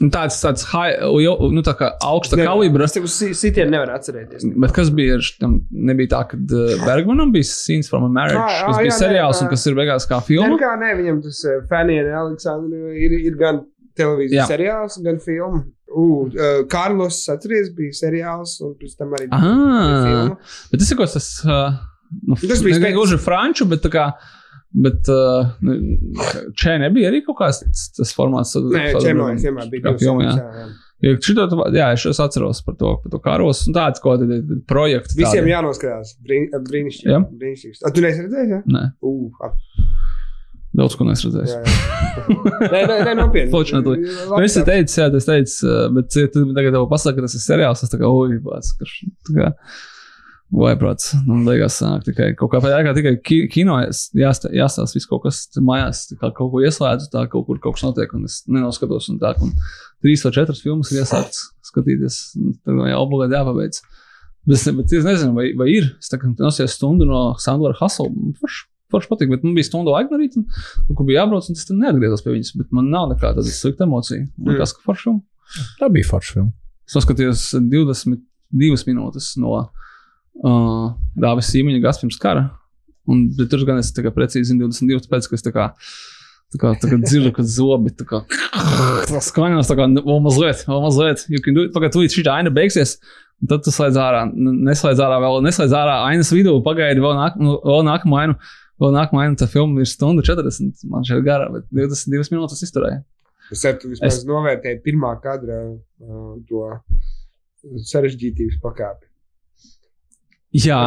Nu, Tāds, tāds high, jau, nu, tā kā augsta Ne, kalibra. Es si- sitienu nevaru atcerēties. Bet kas bija ar tam? Nebija tā, ka uh, Bergmanam bija Scenes from a Marriage, ā, kas bija jā, seriāls nē, un kas ir beigās kā Nē, filma. nu kā nē, viņam tas Fanny un Aleksandra ir, ir gan televīzijas Jā. seriāls, gan filma. Uh, uh, Karlos atceries, bija seriāls, un pēc tam arī Ah, bet tas ir kaut kas tas. Uh, nu, Tas bija spēc- gluži franču, bet tā kā. Bet uh, šeit nebija arī kaut kāds tas, tas formāts. Nē, Čemājas vienmēr bija jā. Jo šito, jā, es es atceros par to, par to karos un tāds kaut kādi projekti. Visiem tādi. jānoskatās. Brīn, brīnišķīgi. Jā. Brīnišķīgs. A, tu neesi redzējis? Jā, Nē, uh, daudz ko jā, jā. nē, nē, nē, nopietni. Fortunately. Nu, es te teicu, jā, tas teicu, uh, bet ja tu tagad tev pasaki, ka tas ir seriāls. Es tā kā, oi, bāc, ka š- tā kā. Vai, prāts, nu, beigās sanāk tikai kaut kā, jā, kā tikai ki- kino jāstāsta, jāstāsta viss kaut kas mājās, kā kaut ko ieslēdzu, tā kaut kur kaut kas notiek, un es nenoskatos, un tā, un trīs vai četras filmas ir iesākts skatīties, un tad jau obligāti jāpabeidz. Bet es, bet es nezinu, vai, vai ir. Es tā kā nosies stundu no Sandora Hasela, forši, forši patīk, bet man bija stunda laika no rīta, un kaut kur bija jābrauc, un es tad neatgriezos pie viņas, bet man nav nekāda slikta emocija. Man Mm. liekas, ka forši. Tā bija forša filma. Es noskatījos 22 minūtes no uh, Dāvis Sīmeņa gāzes pirms kara. Un, bet tur gan es tā kā precīzi zinu 22, tāpēc, ka es tā kā, tā kā, tā kā dzirdu, ka zobi tā kā tas skaņās tā kā vēl mazliet, vēl mazliet. Pagaid, tūlīt šī aina beigsies. un Tad tu slēdz ārā, n- neslēdz ārā vēl, neslēdz ārā ainas vidū, pagaidi vēl, nāk, nu, vēl nākamu ainu. Vēl nākamā aina, tā filma ir stunda 40. Man šeit gara, bet 22 minūtes izturēja. Es ceru, tu vismaz Es- novērtēji pirmā kadra uh, to sarežģītības pakāpi. Jā,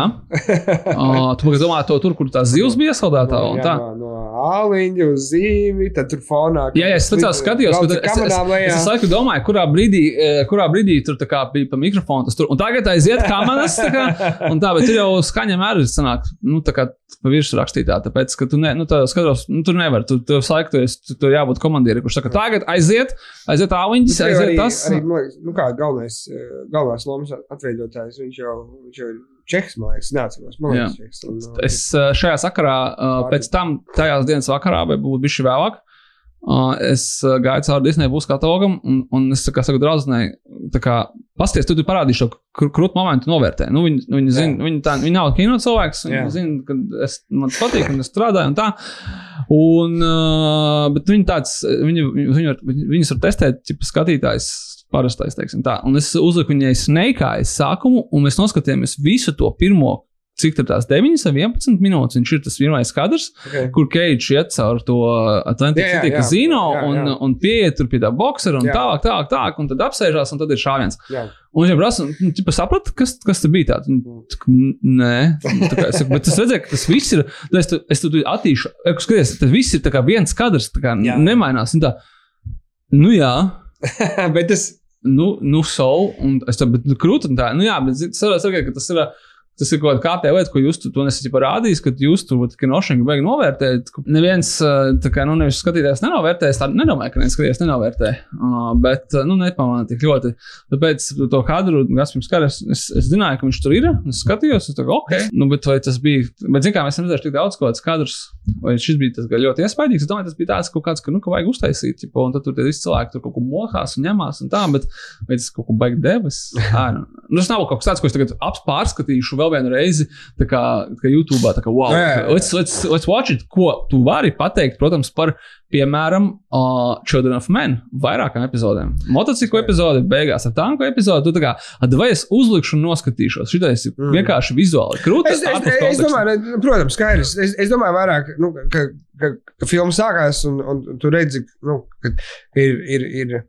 uh, tu domā to tur, kur tā zivs bija iesaldētā. un jā, tā. no, no āliņa uz zīvi, tad tur fonā. Jā, jā, es speciāli skatījos, bet bet es, es, es visu laiku domāju, kurā brīdī, eh, kurā brīdī tur bija pa mikrofonu. tas Tur, un tagad aiziet kameras, tā kā, un tā, bet tur jau skaņa mērs sanāk, nu, tā kā pa virsmu rakstītā, tāpēc, ka tu, ne, nu, tā skatos, nu, tur nevar, tu, tu laiku, tu, esi- tu, tur jābūt komandierim, kurš saka, tagad aiziet, aiziet āliņķis, aiziet arī, tas. Arī, nu kā galvenais, eh, galvenais lomas atveidotājs, viņš jau, viņš jau ir čeks, man liekas, neatceros. Man liekas, čeks. Un, uh, Es šajā sakarā, eh, pēc tam, tajās dienas vakarā, vai būtu bijis vēlāk, eh, es eh, gāju cauri Disneja būs katalogam, un, un es kā saku kā Pasties, tu, tu parādīsi šo kr krūtu momentu, novērtē. Nu, viņi, viņi, zin, viņi, tā, viņi nav kino cilvēks. Viņi zina, ka es, man tas patīk, un es strādāju un tā. Un, uh, bet viņi tāds, viņi, viņi, var, viņus var testēt, ja skatītājs parastais, teiksim tā. Un es uzliku viņai snakeājas sākumu, un mēs noskatījāmies visu to pirmo. Cik tur tās 9 vai 11 minūtes? Viņš ir tas pirmais kadrs, Okay. kur Keits iet caur to Atlantic Jā, jā, City jā. kazino Jā, un, un pieiet pie tā boxera un tālāk, tālāk, tālāk, un tad apsēžās, un tad ir šāviens. Un viņš prasa, nu, tu saprati, kas, kas tas bija tāds? Nē, Nu, tā kā, es saku, bet es redzēju, ka tas viss ir. Es, tu- es tur attīšu, es skaties, tas viss ir viens kadrs, tā kā nemainās. Tā, nu jā. Bet tas Nu, nu, so, un es tam un tā, nu, jā, bet var sakot, ka tas ir, tas ir kaut kāda lieta, ko jūs to nesat parādījis, ka jūs tur, ka nošķiņu beig novērtējat. ka Neviens, kā, nu, nevis skatītājs nenovērtē, es tā nedomāju, ka neviens skatītājs nenovērtē, uh, bet, nu, nepamanā tik ļoti. Tāpēc to kadru, Gaspars Karas, es, es zināju, ka viņš tur ir, es skatījos, es kā, ok, nu, bet vai tas bija, bet, zin kā, mēs redzējām tik daudz kaut kāds kadrus, vai šis bija tas ļoti iespaidīgs, es domāju, tas bija tāds kaut kāds, ka, nu, ka vajag uztaisīt, ķipa, un tad tur tie visi cilvēki tur kaut ko mohās un ņemās un tā, bet, vai tas kaut ko baigi devis? Nu, tas nav kaut kas tāds, ko es tagad ap- pārskatīšu vēl vienu reizi, kā, kā YouTube, kā, wow, Jā, jā, jā. let's, let's, let's watch it, ko tu vari pateikt, protams, par, piemēram, uh, Children of Men vairākām epizodēm. Motociklu epizode beigās ar tanku epizodi, tu kā, "A, vai es uzlikšu un noskatīšos. Šitais ir Mm. vienkārši vizuāli krūtis. Es, es, es, es domāju, ne, protams, skaidrs. Es, es domāju, vairāk, nu, ka, ka, ka filma sākās un, un tu redzi, nu, ka ir. ir, ir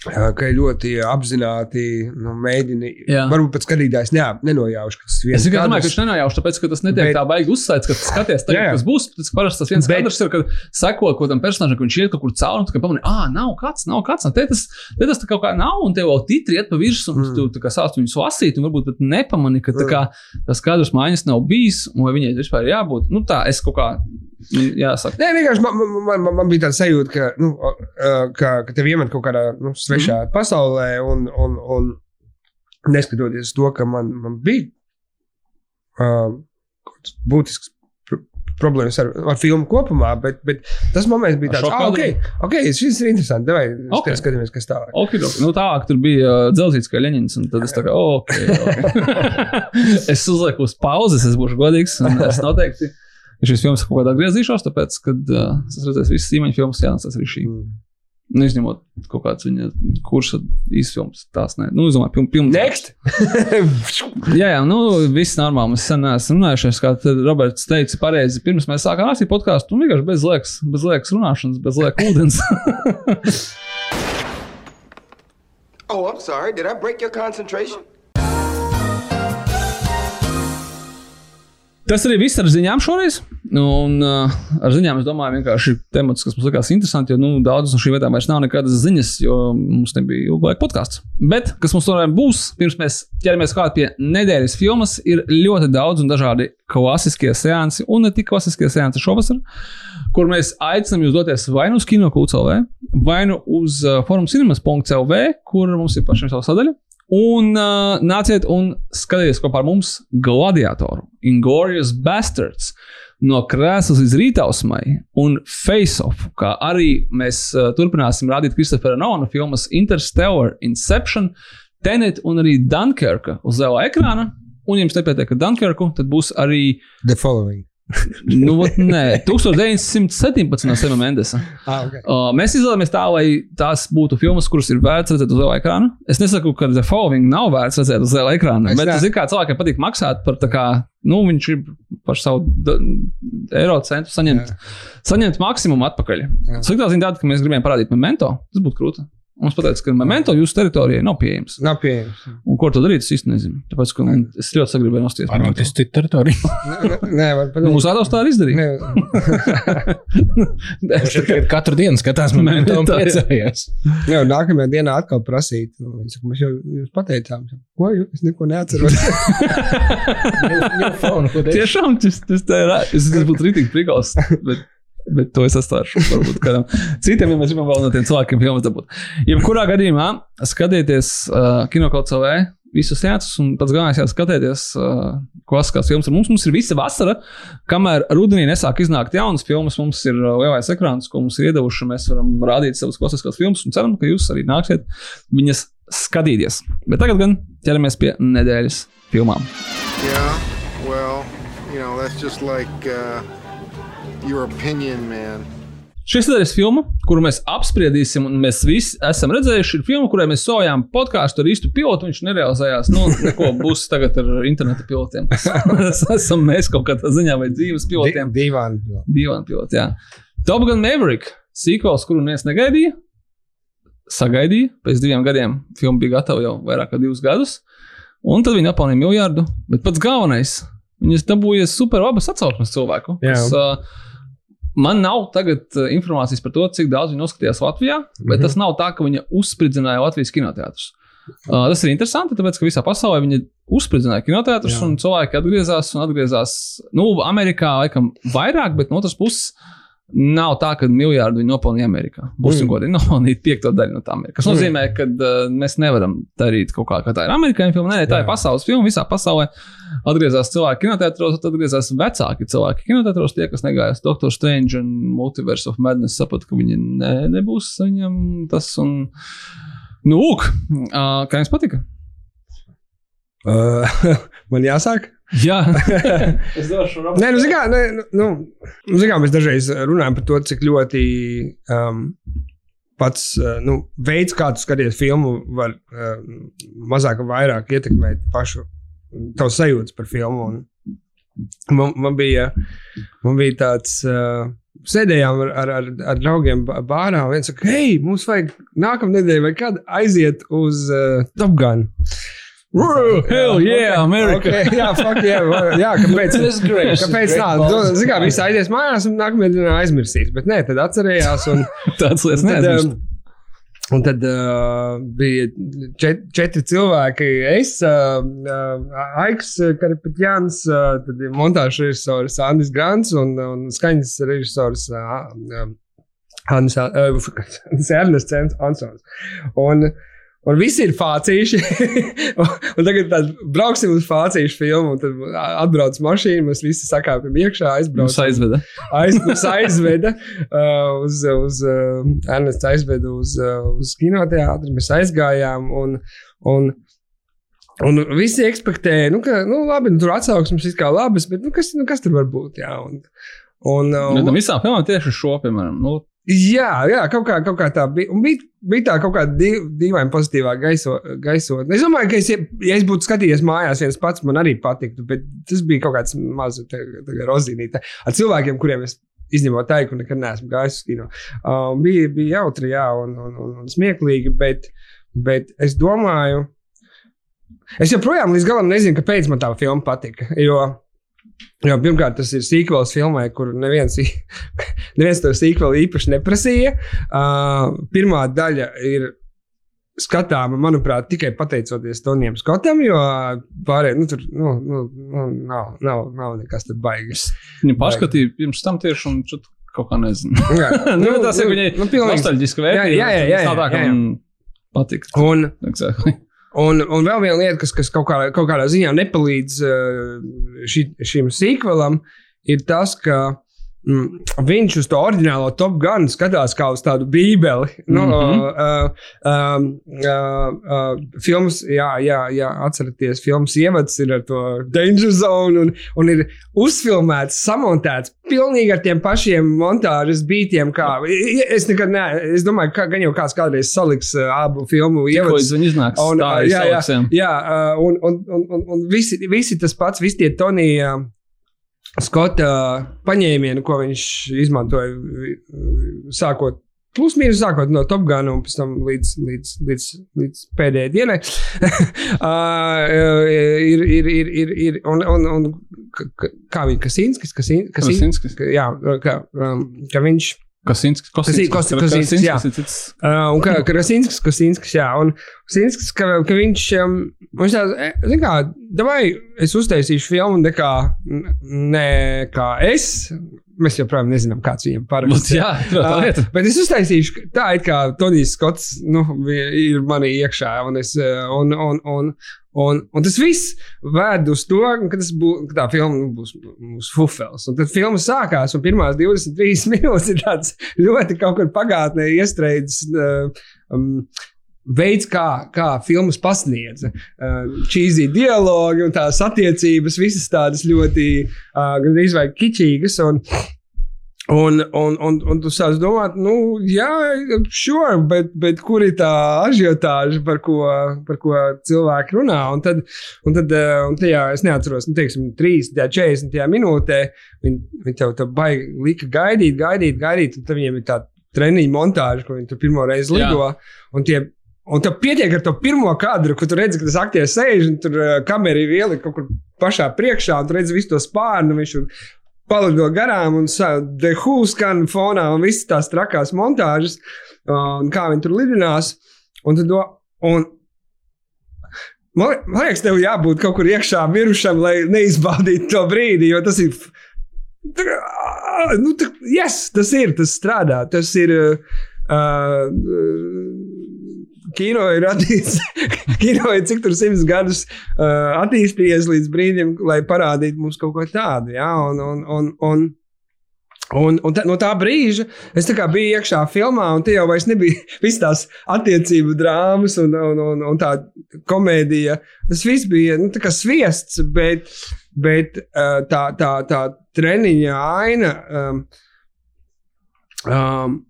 Ka ļoti apzināti nu, mēģini. Jā. Varbūt pat skatītājs ne, nenojauš, ka tas ir viens Es tikai domāju, ka viņš nenojauš, tāpēc, ka tas netiek Bet- tā baigi uzsvērts, ka skaties, tagad, Jā, jā. kas būs. Tas parasti tas viens Bet- kadrs ir, kad seko kaut kādam personāžam, ka viņš iet kaut kur cauri, un tu kā pamani, ah, nav kāds, nav kāds, te tas, te tas kaut kā nav, un tev vēl titri iet pa virsmu, un Mm. tu tā kā sāc viņus lasīt, un varbūt pat nepamani, ka Mm. kā tas kadrs maiņas nav bijis, un vai viņai vispār jābūt. Nu tā, es kaut kā, jāsaka. Nē, vienkārši man, man, man, man, bija tāds sajūta, ka, nu, ka, ka tev iemet kaut kādā nu, svešā mm. pasaulē, un, un, un neskatoties to, ka man, man bija uh, būtisks pr problēmas ar, ar filmu kopumā, bet, bet tas moments bija tāds, ah, ok, ok, šis ir interesants. Davai, Ok. okay. skatāmies, kas tālāk. Okay, nu tālāk tur bija uh, dzelzīts kā Leņņņins, un tad es tā kā, ok. okay. es uzlieku uz pauzes, es būšu godīgs, un es noteikti šīs filmas kaut kādā griezīšos, tāpēc, kad uh, es redzēšu visas īmaņu filmas, jā, tas arī šī. Mm. Nu, izņemot kaut kādas viņa kursa īsfilmas, tās ne. Nu, domāju, piln, piln, Next! Jā, jā, nu, viss normāli. Mēs sen esam runājušies, kā Roberts teica, pareizi. Pirms mēs sākām rakstīt podkāstu, nu, vienkārši bez liekas, bez liekas runāšanas, bez liekas ūdens. Oh, I'm sorry. Did I break your concentration? Tas arī viss ar ziņām šoreiz. Nu, Un, uh, ar ziņām es domāju, vienkārši temats, kas mums likās interesants, jo nu, daudzas no šīm vietām vairs nav nekādas ziņas, jo mums nebija ilgu laiku podkāsts. Bet, kas mums tomēr būs, pirms mēs ķeramies klāt pie nedēļas filmas, ir ļoti daudz un dažādi klasiskie seansi, un ne tik klasiskie seansi šovasar, kur mēs aicinām jūs doties vai nu uz kinokultūru, vai nu uz forumcinemas.clv, kur mums ir pašiem savu sadaļu. Un uh, nāciet un skatieties kopā ar mums gladiatoru, Inglourious Bastards, no krēslas līdz rītausmai, un Face Off, kā arī mēs uh, turpināsim rādīt Kristofera Nolana filmas Interstellar, Inception, Tenet un arī Dunkerka uz lielā ekrāna. Un, ja jums nepietiek ar Dunkerku, tad būs arī, The following. nu, ot, nē, 1917 no Sema Mendesa. Ah, okay. Uh, mēs izvēlamies tā, lai tās būtu filmas, kuras ir vērts redzēt uz liela ekrāna. Es nesaku, ka The Following nav vērts redzēt uz liela ekrāna, Es bet tas ir kā cilvēkiem patīk maksāt par tā kā, nu, viņš ir par savu eiro centu saņemt, saņemt maksimumu atpakaļ. Jā. Sliktā ziņa tāda, ka mēs gribējām parādīt memento, tas būtu krūti. Mums pateica, ka memento jūsu teritorijai nav pieejams. Nav pieejams. Un ko to darīt, es īsti nezinu. Tāpēc, ka es ļoti sagribēju nosties. Pārvākties citu teritoriju. Nē, nē, var Nu. Mūsu ādams tā arī izdarīja. Nē, Es tikai- Katru dienu skatās momentu un Tā, jā. nākamajā dienā atkal prasīt. Nu, Viņi saka, mēs jau jums pateicām, ko jūs es neko neatceros. Tiešām tas, tas, tā ir. Es tas būtu rītīgi prigals. Bet, bet to es atstāšu. Varbūt kādam citam, ja mēs gribam vēl no tiem cilvēkiem filmas dabūt. Jebkurā gadījumā skatieties uh, kinokauts CV. Visus sēdus, un pats galvenais ir skatīties, uh, klasiskās filmas. Ar mums, mums ir visa vasara, kamēr rudenī nesāk iznākt jaunas filmas. Mums ir uh, lielais ekrāns, ko mums ir iedevuši. Mēs varam rādīt savas klasiskās filmas, un ceram, ka jūs arī nāksiet viņas skatīties. Bet tagad gan ķeramies pie nedēļas filmām. Yeah, well, you know, that's just like uh, your opinion, man. Šis ir filma, kuru mēs apspriedīsim, un mēs visi esam redzējuši. Ir filma, kurai mēs sojām podkāstu ar īstu pilotu. Viņš nerealizējās. Nu, neko būs tagad ar interneta pilotiem. Tas esam mēs kaut kādā ziņā vai dzīves pilotiem. Divāni. Divām pilotiem. jā. Top Gun Maverick, sequels, kuru neviens negaidīja. Sagaidīja, pēc diviem gadiem filma bija gatava jau vairāk kā divus gadus. Un tad viņi apelnīja miljardu. Bet pats galvenais, viņas dabūja super labas atsauksmes cilvēku. Jā. Kas, uh, man nav tagad uh, informācijas par to, cik daudz viņi noskatījās Latvijā, bet mm. -hmm. tas nav tā, ka viņa uzspridzināja Latvijas kinoteātrus. Uh, tas ir interesanti, tāpēc, ka visā pasaulē viņi uzspridzināja kinoteātrus, un cilvēki atgriezās un atgriezās. Nu, Amerikā laikam vairāk, bet no otras puses. Nav tā, ka miljardu viņi nopelnīja Amerikā. Būsim mm. Godīgi, nopelnīt piekto daļu no tā. Kas Mm. nozīmē, ka uh, mēs nevaram darīt kaut kā, kā tā ir amerikāņu filma. Nē, tā Jā. ir pasaules filma. Visā pasaulē atgriezās cilvēki kinoteātros, tad atgriezās vecāki cilvēki kinoteātros. Tie, kas negāja uz Doctor Strange un Multiverse of Madness, saprata, ka viņi ne, nebūs viņam tas. Un... Nu, lūk, uh, kā jums patika? Uh, man jāsāk. Jā, es došu Nē, nu, zini kā, nē, nu, nu, nu, zini kā, mēs dažreiz runājam par to, cik ļoti um, pats uh, nu, veids, kā tu skaties filmu, var uh, mazāk vai vairāk ietekmēt pašu tavu sajūtas par filmu. Un Man, man, bija, man bija tāds. Uh, Sēdējām ar, ar, ar, ar draugiem bā- bārā. Viens saka, hei, mums vajag nākamā nedēļa, vai kad aiziet uz uh, Top Gun. Whoa, hell yeah, America. Okay, jā, fuck, va- jā, kāpēc? Great. Kāpēc tā? Ziniet, kā viss aizies mājās, un nākamajā dienā aizmirsīs. Bet nē, tad atcerējās. Un, tāds lietas tad, neaizmirst. um, un tad uh, bija čet, četri cilvēki. Es, uh, uh, Aiks, Karapetjāns, uh, tad ir montāžas režisors Andris Grants un, un skaņas režisors uh, uh, Hannes uh, Ernests Ansons. Un, Un visi ir fācīši. un tagad tad brauksim uz fācīšu filmu. Tad atbrauc mašīna, mēs visi sakāpjam iekšā, Mums aizbraucam. aizveda. Aiz, mums aizveda uh, uz, uz uh, Ernests aizveda uz, uh, uz kinoteātri. Mēs aizgājām un, un, un visi ekspektēja, nu, ka, nu, labi, nu, tur atsauksmes ir kā labas, bet, nu, kas, nu, kas tur var būt? Jā, un, un, uh, Nu, tam visām filmām tieši šo, piemēram, nu, Jā, jā kaut, kā, kaut kā tā bija. Bija, bija tā kaut kāda dīvaina pozitīvā gaiso, gaisotne. Es domāju, ka, es, ja es būtu skatījies mājās, viens pats man arī patiktu, bet tas bija kaut kāds mazs rozīnīte ar cilvēkiem, kuriem es izņemot teiku, nekad neesmu gājis uz kino. Um, bija, bija jautri, jā, un, un, un, un smieklīgi, bet, bet es domāju, es joprojām līdz galam nezinu, kāpēc man tā filma patika. Jo, Jo, pirmkārt, tas ir sīkvels filmai, kur neviens, neviens to sīkvelu īpaši neprasīja. Uh, pirmā daļa ir skatāma, manuprāt, tikai pateicoties Tonijam Skotam, jo pārējie nu, tur nu, nu, nu, nav, nav, nav nekas tur baigas. Viņu paskatīju pirms tam tieši un kaut kā nezinu. Jā, nu, tas ir viņai nu, pilnīgi. nostalģiski Jā, vērtīgi. jā, jā, jā, ka jā, jā. man patīk. Un, Exactly. Un, un vēl viena lieta, kas, kas kaut, kā, kaut kādā ziņā nepalīdz uh, ši, šim sīkvelam, ir tas, ka viņš uz to oriģinālo Top Gun skatās kā uz tādu bībeli. Nu, Mhm. uh, uh, um, uh, uh, filmas, jā, jā, jā, atcerieties, filmas ievads ir ar to Danger Zone un, un ir uzfilmēts, samontēts pilnīgi ar tiem pašiem montāžas. Kā, es nekad ne, es domāju, ka gan jau kāds kādreiz saliks uh, abu filmu Ko ievads. viņš iznāks? Un, tā ir jā, jā, jā, un, un, un, un, un visi, visi tas pats, visi tie Tonija Skota paņēmieni, ko viņš izmantoja sākot. Plus mīnus sākot no Top Gun un pēc tam līdz, līdz, līdz, līdz pēdējai dienai. uh, ir, ir, ir, ir, ir, un, un, un kā viņš, Kasinskis, Kasin- Kasin- Krasinskis. ka- jā, ka, um, ka viņš Kasinskis. Kosi- Kosi- Kosinskis, jā. Uh, un kā Krasinskis, Krasinskis, jā, un Krasinskis, ka, ka viņš, um, viņš tāds, e, zin kā, davai, es uztaisīšu filmu ne kā, ne kā es, mēs joprojām nezinām, kāds viņam Bet, paraksts. jā, tā Uh, lieta. bet es uztaisīšu tā, it kā Tonijs Skots nu, ir manī iekšā. Un, es, uh, un, un, un, un, un tas viss ved uz to, ka, bū, ka tā filma nu, būs, būs fufels. Un tad filma sākās, un pirmās 23 minūtes ir tāds ļoti kaut kur pagātnē iestrēdzis. Uh, um, veids, kā, kā filmas pasniedza. Uh, Čīzī dialogi un tās attiecības, visas tādas ļoti uh, gandrīz vai kičīgas. Un, Un, un, un, un tu sāc domāt, nu, jā, sure, bet, bet kur ir tā ažiotāža, par ko, par ko cilvēki runā? Un tad, un tad uh, un tajā, es neatceros, nu, teiksim, 3, 40 minūtē viņi, viņi tev tā baigi lika gaidīt, gaidīt, gaidīt, un tad viņiem ir tā treniņa montāža, ko viņi tur pirmo reizi lido. Un tie Un tev pietiek ar to pirmo kadru, kur tu redzi, ka tas aktieris sēž un tur uh, kamera ir ielika kaut kur pašā priekšā, un tu redzi visu to spārnu. Viņš palido garām un Who skan fonā un visas tās trakās montāžas, uh, un kā viņi tur lidinās. Un tad, un, man, man liekas, tev jābūt kaut kur iekšā mirušam, lai neizbaudītu to brīdi, jo tas ir. Nu, tā, yes, tas ir, tas strādā. Tas ir. Uh, kino ir radīts, kino ir cik tur simts gadus uh, attīstījies līdz brīdim, lai parādītu mums kaut ko tādu. Ja? Un, un, un, un, Un, un tā, no tā brīža es tā biju iekšā filmā, un tie jau nebija visas tās attiecību drāmas un, un, un, un tā komēdija. Tas viss bija nu, sviests, bet, bet uh, tā, tā, tā treniņa aina. Um, um,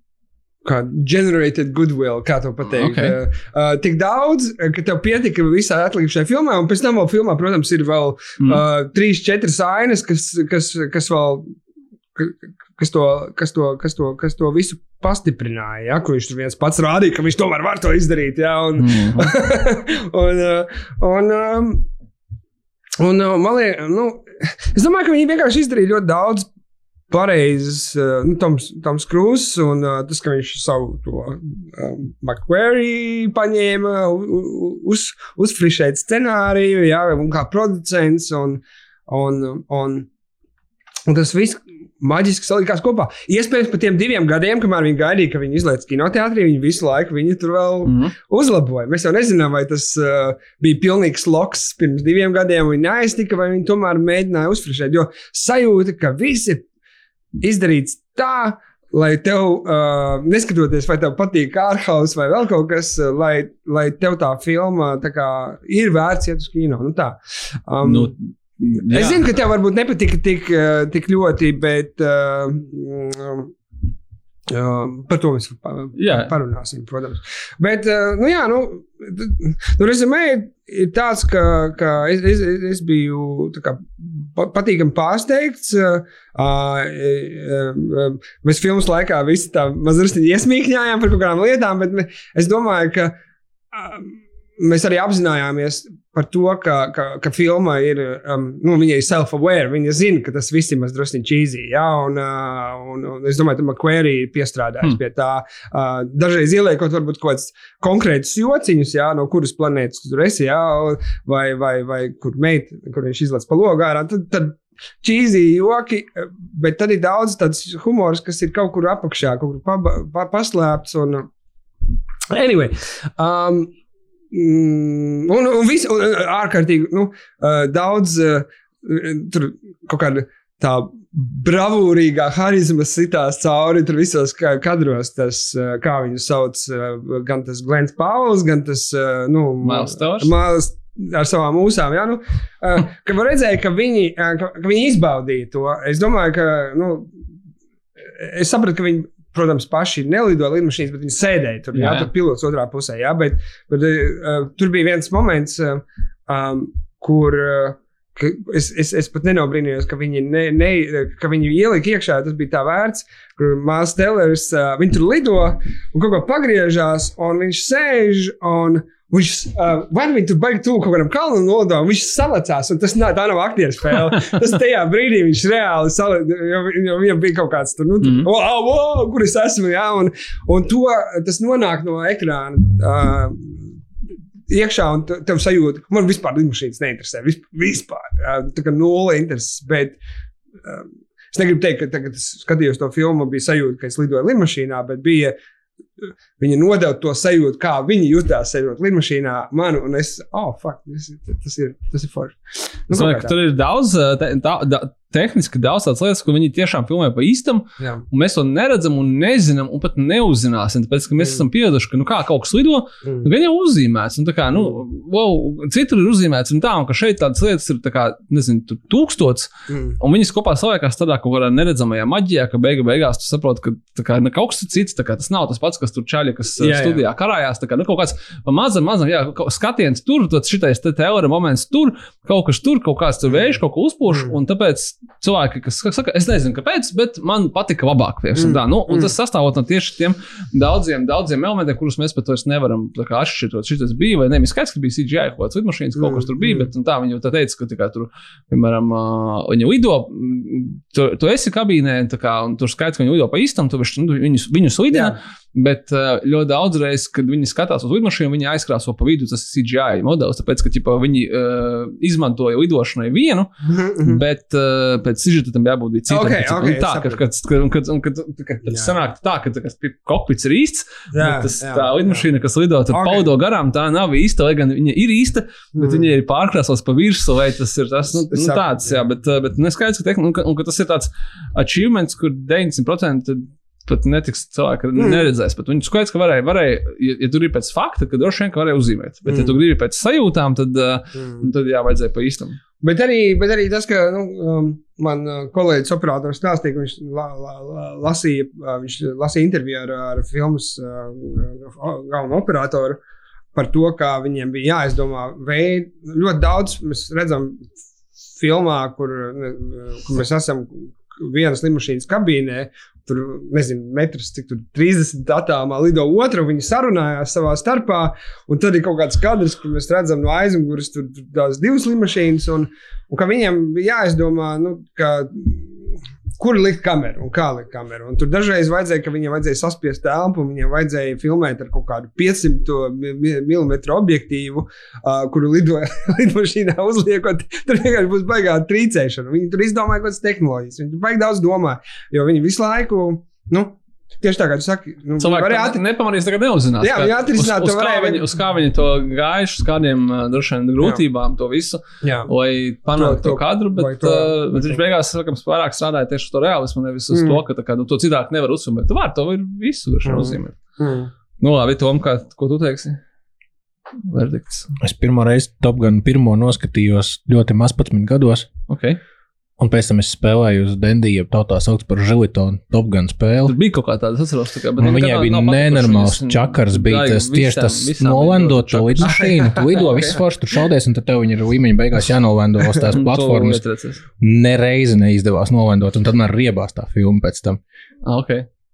kā generated goodwill, kā to pateikt. Okay. Uh, tik daudz, ka tev pietika visā atlikušajā filmā, un pēc tam vēl filmā, protams, ir vēl mm. uh, trīs, četras ainas, kas, kas, kas vēl. Kas to, kas, to, kas, to, kas to visu pastiprināja, ja, kur viņš tur viens pats rādīja, ka viņš tomēr var to izdarīt. Ja, un, mm. un, uh, un, um, un, uh, man liekas, nu, es domāju, ka viņi vienkārši izdarīja ļoti daudz pareizs uh, nu, Toms, Toms Krūss un uh, tas, ka viņš savu to um, McQuarrie paņēma, uz, uzfrišēt scenāriju, jā, un kā producents, un, un, un, un tas viss maģiski salikās kopā. Iespējams, pat tiem diviem gadiem, kamēr viņi gaidīja, ka viņi izlaiž kinoteātrī, viņi visu laiku viņu tur vēl mm -hmm. uzlaboja. Mēs jau nezinām, vai tas uh, bija pilnīgs loks pirms diviem gadiem, vai neaiztika, vai viņi tomēr mēģināja uzfrišēt. Jo sajūta, ka visi izdarīts tā, lai tev, uh, neskatoties, vai tev patīk ārhaus vai vēl kaut kas, uh, lai, lai tev tā filma tā kā, ir vērts iet uz kino. Nu, tā. um, nu, jā. es zinu, ka tev varbūt nepatika tik, uh, tik ļoti, bet. Uh, Uh, par to mēs jā. parunāsim, protams. Bet, uh, nu, jā, nu, nu rezumē ir tāds, ka, ka es, es, es biju kā, patīkami pārsteigts. Mēs filmas laikā visi tā mazliet iesmīkņājām par kaut kādām lietām, bet es domāju, ka. Mēs arī apzinājāmies par to, ka, ka, ka filma ir, um, nu, viņa ir self-aware. Viņa zina, ka tas viss ir mazliet cheesy. Ja? Un, uh, un, un es domāju, ka McQuarrie ir piestrādājis hmm. pie tā. Uh, dažreiz ieliekot varbūt kaut kādus konkrētus jociņus, ja? no kuras planētas tur esi, ja? vai, vai, vai kur, meit, kur viņš izlaiž pa logā. Tad, tad cheesy joki, bet tad ir daudz tāds humors, kas ir kaut kur apakšā, kaut kur pa, pa, paslēpts. Un, Anyway, um, un, un, un ārkārtīgi nu, daudz tur kaut kāda tā bravūrīgā harizma sitās cauri visos kadros. Tas, kā viņu sauc, gan tas Glens Pauls, gan tas nu, Māls. Ar savām mūsām. Ja? Nu, ka redzēt, ka viņi, ka, ka viņi izbaudīja to. Es domāju, ka. Nu, es sapratu, ka viņi protams, paši nelidoja lidmašīnas, bet viņi sēdēja tur. Jā, jā tur pilots otrā pusē. Jā, bet, bet uh, tur bija viens moments, uh, um, kur. Uh, Es, es, es pat nenobrīnījos, ka viņi, ne, ne, ka viņi ielika iekšā. Tas bija tā vērts, kur Māls Tellers uh, tur lido un kaut ko pagriežās, un viņš sēž un Viņš uh, vai nu tur baigi tuvu kaut kādam kalnam nolidojumam, viņš salicās, un tas nav, tā nav aktieru spēle. tas tajā brīdī viņš reāli salicās, jo, viņam bija kaut kāds tur, nu, mm -hmm. wow, wow, kur es esmu, jā, un, un to, tas nonāk no ekrāna. Uh, iekšā, un tev sajūta, ka man vispār lidmašīnas neinteresē. Vispār. Tā kā nulle intereses. Bet um, es negribu teikt, ka tagad, kad es skatījos to filmu, bija sajūta, ka es lidoju lidmašīnā, bet bija Viņa nodeva to sajūtu, kā viņa jutās sēžot lidmašīnā. Man, un es, oh, fuck, tas, tas ir, tas ir forši. Nu, domāju, tur ir daudz, tā, tā, tehniski daudz tādas lietas, ko viņi tiešām filmē pa īstam, Jā. un mēs to neredzam un nezinām, un pat neuzzināsim. Tāpēc, ka mēs Mm. esam pieraduši, ka nu, kā kaut kas lido, Mm. nu, gan jau uzzīmēts. Un, kā, nu, wow, citur ir uzzīmēts, un tā, un ka šeit tādas lietas ir tā kā, nezinu, tūkstots, Mm. un viņas kopā saliekās tādā kaut kādā neredzamajā maģijā, ka beigu beigās tu saproti, ka kā, ne, kaut kas cits, kā, tas nav tas pats, kas tur čaļi, kas Jā, jā, jā. studijā karājās. Kā, nu, kaut kāds mazam, mazam, jā, skatiens tur, tad šitais te teorija moments tur, kaut kas tur, kaut kāds tur vējš, kaut ko uzpūš, Mm. un tāpēc cilvēki, kas saka, es nezinu, kāpēc, bet man patika labāk. Piemēram, Mm. tā, nu, un Mm. tas sastāvot no tieši tiem daudziem, daudziem elementiem, kurus mēs pat vairs nevaram kā atšķirt. Šis bija, vai ne? Mēs skaidrs, ka bija CGI kaut kāds lidmašīnas, kaut kas tur bija, Mm. bet tā viņi jau tā teica, ka tikai tur, piemēram, ā, viņi lido, mm, tu, tu esi kabīnē, kā, un tur skaidrs, ka viņi lido pa īstam, tu viņš- nu, viņus, viņus lidina. Jā. Bet uh, ļoti daudz reizes, kad viņi skatās uz lidmašīnu, viņi aizkrāso pa vidu tas CGI modelis. Tāpēc, ka ķipa, viņi uh, izmantoja lidošanai vienu, Mhm. bet uh, pēc sižeta tam jābūt bija citam. Ok, ka, ok, un tā, ka, kad, kad, kad, kad, kad Jā. tas sanāk tā, ka tas kokpits ir īsts, Jā, bet tas, jā, tā jā. lidmašīna, kas lido, tad Ok. okay. paudo garām, tā nav īsta, lai gan viņa ir īsta, bet Mm. viņa ir pārkrāsot pa virsmu, vai tas ir tas, nu, nu, tāds, jā, bet, bet neskaidrs, ka, tehn- un, ka, un ka tas ir tāds achievements, kur 90% pat netiks cilvēki Mm. neredzēs. Bet viņi skaidrs, ka varēja, varēja ja, ja tur ir pēc fakta, tad droši vien varēja uzzīmēt. Bet, mm. ja tu gribi pēc sajūtām, tad, uh, Mm. tad jā, vajadzēja pa īstam. Bet arī, bet arī tas, ka nu, um, man uh, kolēģis operators stāstīja, ka viņš la, la, la, lasīja, uh, viņš lasīja interviju ar, ar filmas galveno operatoru par to, kā viņiem bija jāizdomā veidi. Ļoti daudz mēs redzam filmā, kur, kur mēs esam vienas lidmašīnas kabīnē. Tur, nezinu, metrs, cik tur 30 attālumā lido otra, un viņi sarunājās savā starpā. Un tad ir kaut kāds kadrs, kur mēs redzam no aizmugures tur tur tās divas lidmašīnas, un, un ka viņiem jāizdomā, nu, ka, kur likt kameru un kā likt kameru. Un tur dažreiz vajadzēja, ka viņiem vajadzēja saspiest telpu, viņiem vajadzēja filmēt ar kaut kādu 500 mm objektīvu, uh, kuru lido, lidmašīnā uzliekot. Tur vienkārši būs baigā trīcēšana. Viņi tur izdomāja kaut kādas tehnoloģijas. Viņi tur baigi daudz domā, jo viņi visu laiku. Nu, Tieši tā kā tu saki, nu, Cilvēki varēja ati... nepamanīs, tagad neuzzinās. Jā, viņi atrisināt uz, to varēja viņi, uz kā viņi to gājuši, uz kādiem uh, droši vien grūtībām to visu, Jā. lai panāktu To- to, kadru. Bet, to- uh, bet viņš beigās, sakams, vairāk strādāja tieši uz to realismu, nevis uz Mm. mm. to, ka tā kā, nu, to citādi nevar uzsvērt. Tu vari to visu droši vien Mm. uzzīmēt. Mm. Nu, labi, Tom, kā, ko tu teiksi? Verdikts. Es pirmo reizi Top Gun pirmo noskatījos ļoti maz 11 gados. Okay. Un pēc tam es spēlēju uz Dendiju, tautā sauc par Žilitonu Top Gun spēli. Tur bija kaut kā tāda, es atceros, tā kā, Un viņai bija nenormāls čakars, bija tas tieši tas to čakars. lidmašīnu. Tu lido, viss forši tur šaudies, un tad tev ir līmeņa beigās jānolando uz tās to platformas. Nereizi neizdevās nolandot, un tad man riebās tā filma pēc tam. Ah,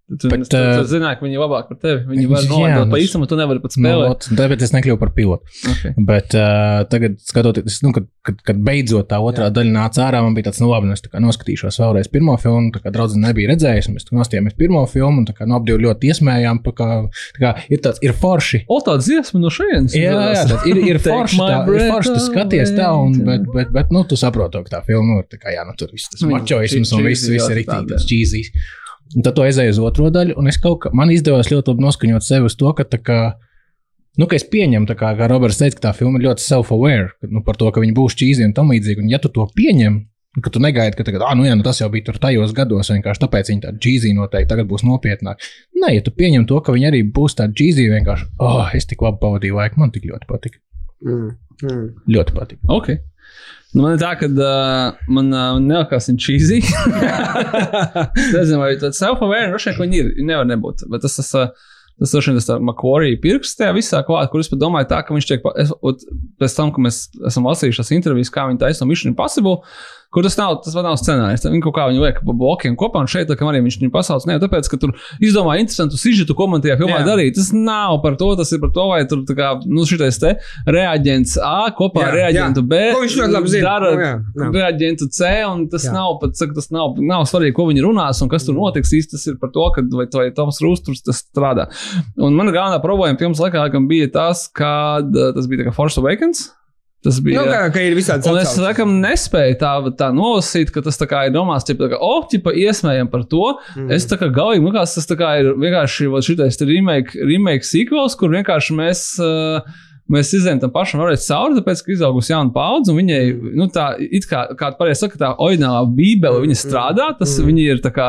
bet, tu, uh, tu zināji, ka viņi ir labāk par tevi. Viņi jā, var nolādot nu, pa īstam, un tu nevari pat Nu, spēlēt. ot, Tāpēc es nekļuvu par pilotu. Okay. Bet uh, tagad, skatoties, nu, kad, kad, kad beidzot tā otrā daļa nāca ārā, man bija tāds, nu, labi, nu, es tā noskatīšos vēlreiz pirmo filmu. Tā kā draudzene nebija redzējusi, mēs nostājāmies pirmo filmu, un tā kā no ap divi ļoti iesmējām. pa Kā, tā kā ir tāds, ir forši. O, tāds dziesma no šejienes. Jā, jā, tāds ir, ir forši, tā, ir forši tu skaties tā, un, bet, bet, bet, nu, tu saproti, ka tā filma ir, tā kā, jā, nu, tur viss tas Nu, mačoisms un viss, viss ir tāda, tas cheesy. Un tad tu aizēji uz otro daļu, un es kaut kā, man izdevās ļoti labi noskaņot sevi uz to, ka tā kā, nu, ka es pieņemu, kā, kā Roberts teica, ka tā filma ir ļoti self-aware, nu, par to, ka viņi būs cheesy un tam līdzīgi, un ja tu to pieņem, ka tu negaidi, ka tagad, ah, nu jā, nu tas jau bija tur tajos gados, vienkārši tāpēc viņi tādi cheesy noteikti tagad būs nopietnāk. Nē, ja tu pieņem to, ka viņi arī būs tādi cheesy, vienkārši, oh, es tik labi pavadīju laiku, man tik ļoti patika. Mm. Mm. Ļoti patika. Ok. Nu, man ir tā, ka uh, man uh, nelikās viņa cheesy. Es nezinu, vai tāds self-aware, droši vien, ka viņi ir. Nevar nebūt. Bet tas, tas, uh, tas droši vien tas Makvorija pirksts tajā visā klāt, kur es pat domāju tā, ka viņš tiek, es, ot, pēc tam, ka mēs esam lasījuši šās intervijas, kā viņi taisa no Mission Impossible, kur tas nav, tas nav scenārijs. Viņi kaut kā viņu liek pa blokiem kopā, un šeit, kam arī viņš viņu pasauc, jau tāpēc, ka tur izdomā interesantu sižetu, ko man tajā filmā Jā. darīt. Tas nav par to, tas ir par to, vai tur, kā, nu, šitais te reaģents A kopā ar reaģentu jā. B. Ko viņš ļoti labi zina. Dara jā, jā. reaģentu C, un tas Jā. nav pat, saka, tas nav, nav svarīgi, ko viņi runās un kas tur notiks. Īsti tas ir par to, ka vai, vai Toms Rūsturs tas strādā. Un mana galvenā problēma filmas laikā laikam, bija tas, kad uh, tas bija tā kā Force Awakens. Tas bija. Nu, kā, ka ir visādi Un es laikam nespēju tā, tā nolasīt, ka tas tā kā ir domāts, ka, oh, tipa, iesmējam par to. Mm. Es tā kā galīgi, man liekas, tas kā ir vienkārši šitais remake, remake sequels, kur vienkārši mēs. Uh, mēs izējām tam pašam vēlreiz cauri, tāpēc, ka izaugusi jauna paudze, un viņai, Mm. nu, tā, it kā, kā pareizi saka, tā oriģinālā bībele, viņa strādā, tas Mm. viņa ir tā kā,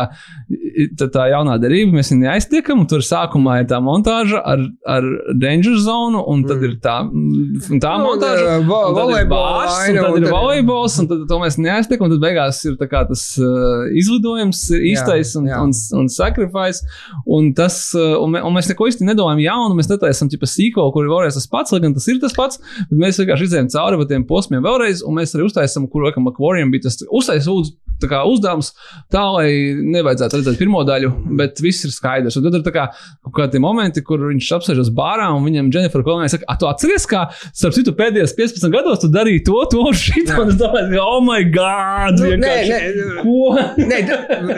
tā, tā jaunā derība, mēs viņu aiztiekam, un tur sākumā ir tā montāža ar, ar danger zonu, un tad ir tā, un tā Nu, montāža. vo- un tad ir bārs, un tad un ir volejbols, un tad to mēs neaiztiekam, un tad beigās ir tā kā tas uh, izlidojums ir īstais un, jā. un, un sacrifice, un tas, uh, un, un mēs neko īsti nedomājam jaunu, mēs netaisam tipa sīko, kur ir vēlreiz tas pats, lai gan tas ir tas pats, bet mēs vienkārši izējām cauri tiem posmiem vēlreiz, un mēs arī uztaisam, kur laikam Aquarium bija tas uztais lūdzu. Tā kā uzdevums tā, lai nevajadzētu redzēt pirmo daļu, bet viss ir skaidrs. Un tad ir kā kaut kādi momenti, kur viņš apsēžas bārā un viņam Jennifer Kolonija saka, ah, tu atceries, kā starp citu pēdējos 15 gados tu darīji to, to šito. Un es domāju, oh my god! Nu, nē, nē, Ko? nē,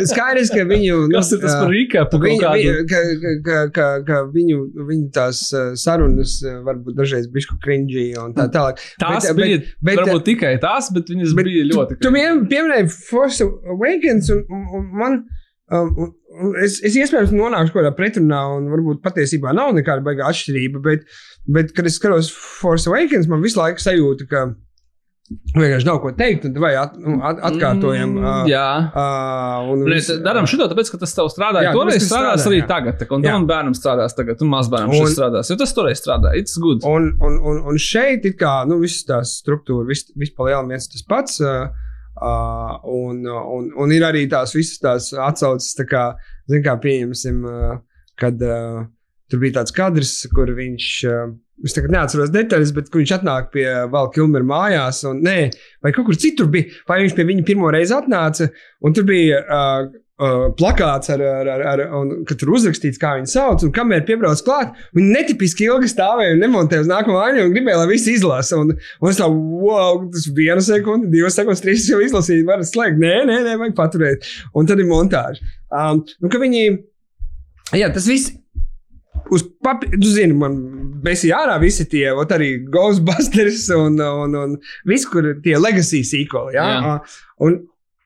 skaidrs, ka viņu. Kas ir tas par rīkāpu? Viņu, viņu, ka, ka, ka, ka, ka viņu, viņu tās uh, sarunas uh, varbūt dažreiz bija cringy un tā tālāk. Tās Bet- bija, bet- bet- varbūt tikai tās, bet viņas Bet bija ļoti. Tu pie- pieminēji Force Awakens, un, un, un man. Um, es, es iespējams nonākšu kaut kādā pretrunā, un varbūt patiesībā nav nekāda baigā atšķirība. Bet, bet kad es skatos Force Awakens, man visu laiku sajūta, ka vienkārši nav ko teikt, un vai at, nu, at, atkārtojam. Mm, Uh, Jā. uh, un viss- Darām šo tāpēc, ka tas tev strādāja. Jā, Toreiz strādās strādā, arī jā. tagad, tā, un tam bērnam strādās tagad, un mazbērnam šis strādās. Jo tas toreiz strādāja. It's good. Un, un, un, un šeit ir kā nu, visas tās struktūras, vis pa lielam viens tas pats. Uh, uh, un, un, un ir arī tās visas tās atsauces, tā kā, zin, kā pieņemsim, uh, kad uh, tur bija tāds kadrs, kur viņš. Uh, Es tagad neatceros detaļas, bet viņš atnāk pie Kilmera mājās, un, nē, vai kaut kur citur bija, vai viņš pie viņa pirmo reizi atnāca, un tur bija uh, uh, plakāts, ar, ar, ar, ar, un, kad tur uzrakstīts, kā viņu sauc, un kamēr piebrauc klāt, viņi netipiski ilgi stāvēja un nemontēja uz nākamo ainu un gribēja, lai visi izlasa. Un, un es tā, wow, tas viena sekunde, divas sekundes, trīs jau izlasīju, var slēgt. Nē, nē, nē, vajag paturēt. Un tad ir montāža. Um, nu, viņi, jā, tas viss. Uz papīra, tu zini, man bija ārā visi tie, ot, arī Ghostbusters un, un, un viss, kur tie legacy sīkoli. Ja? Jā. Un,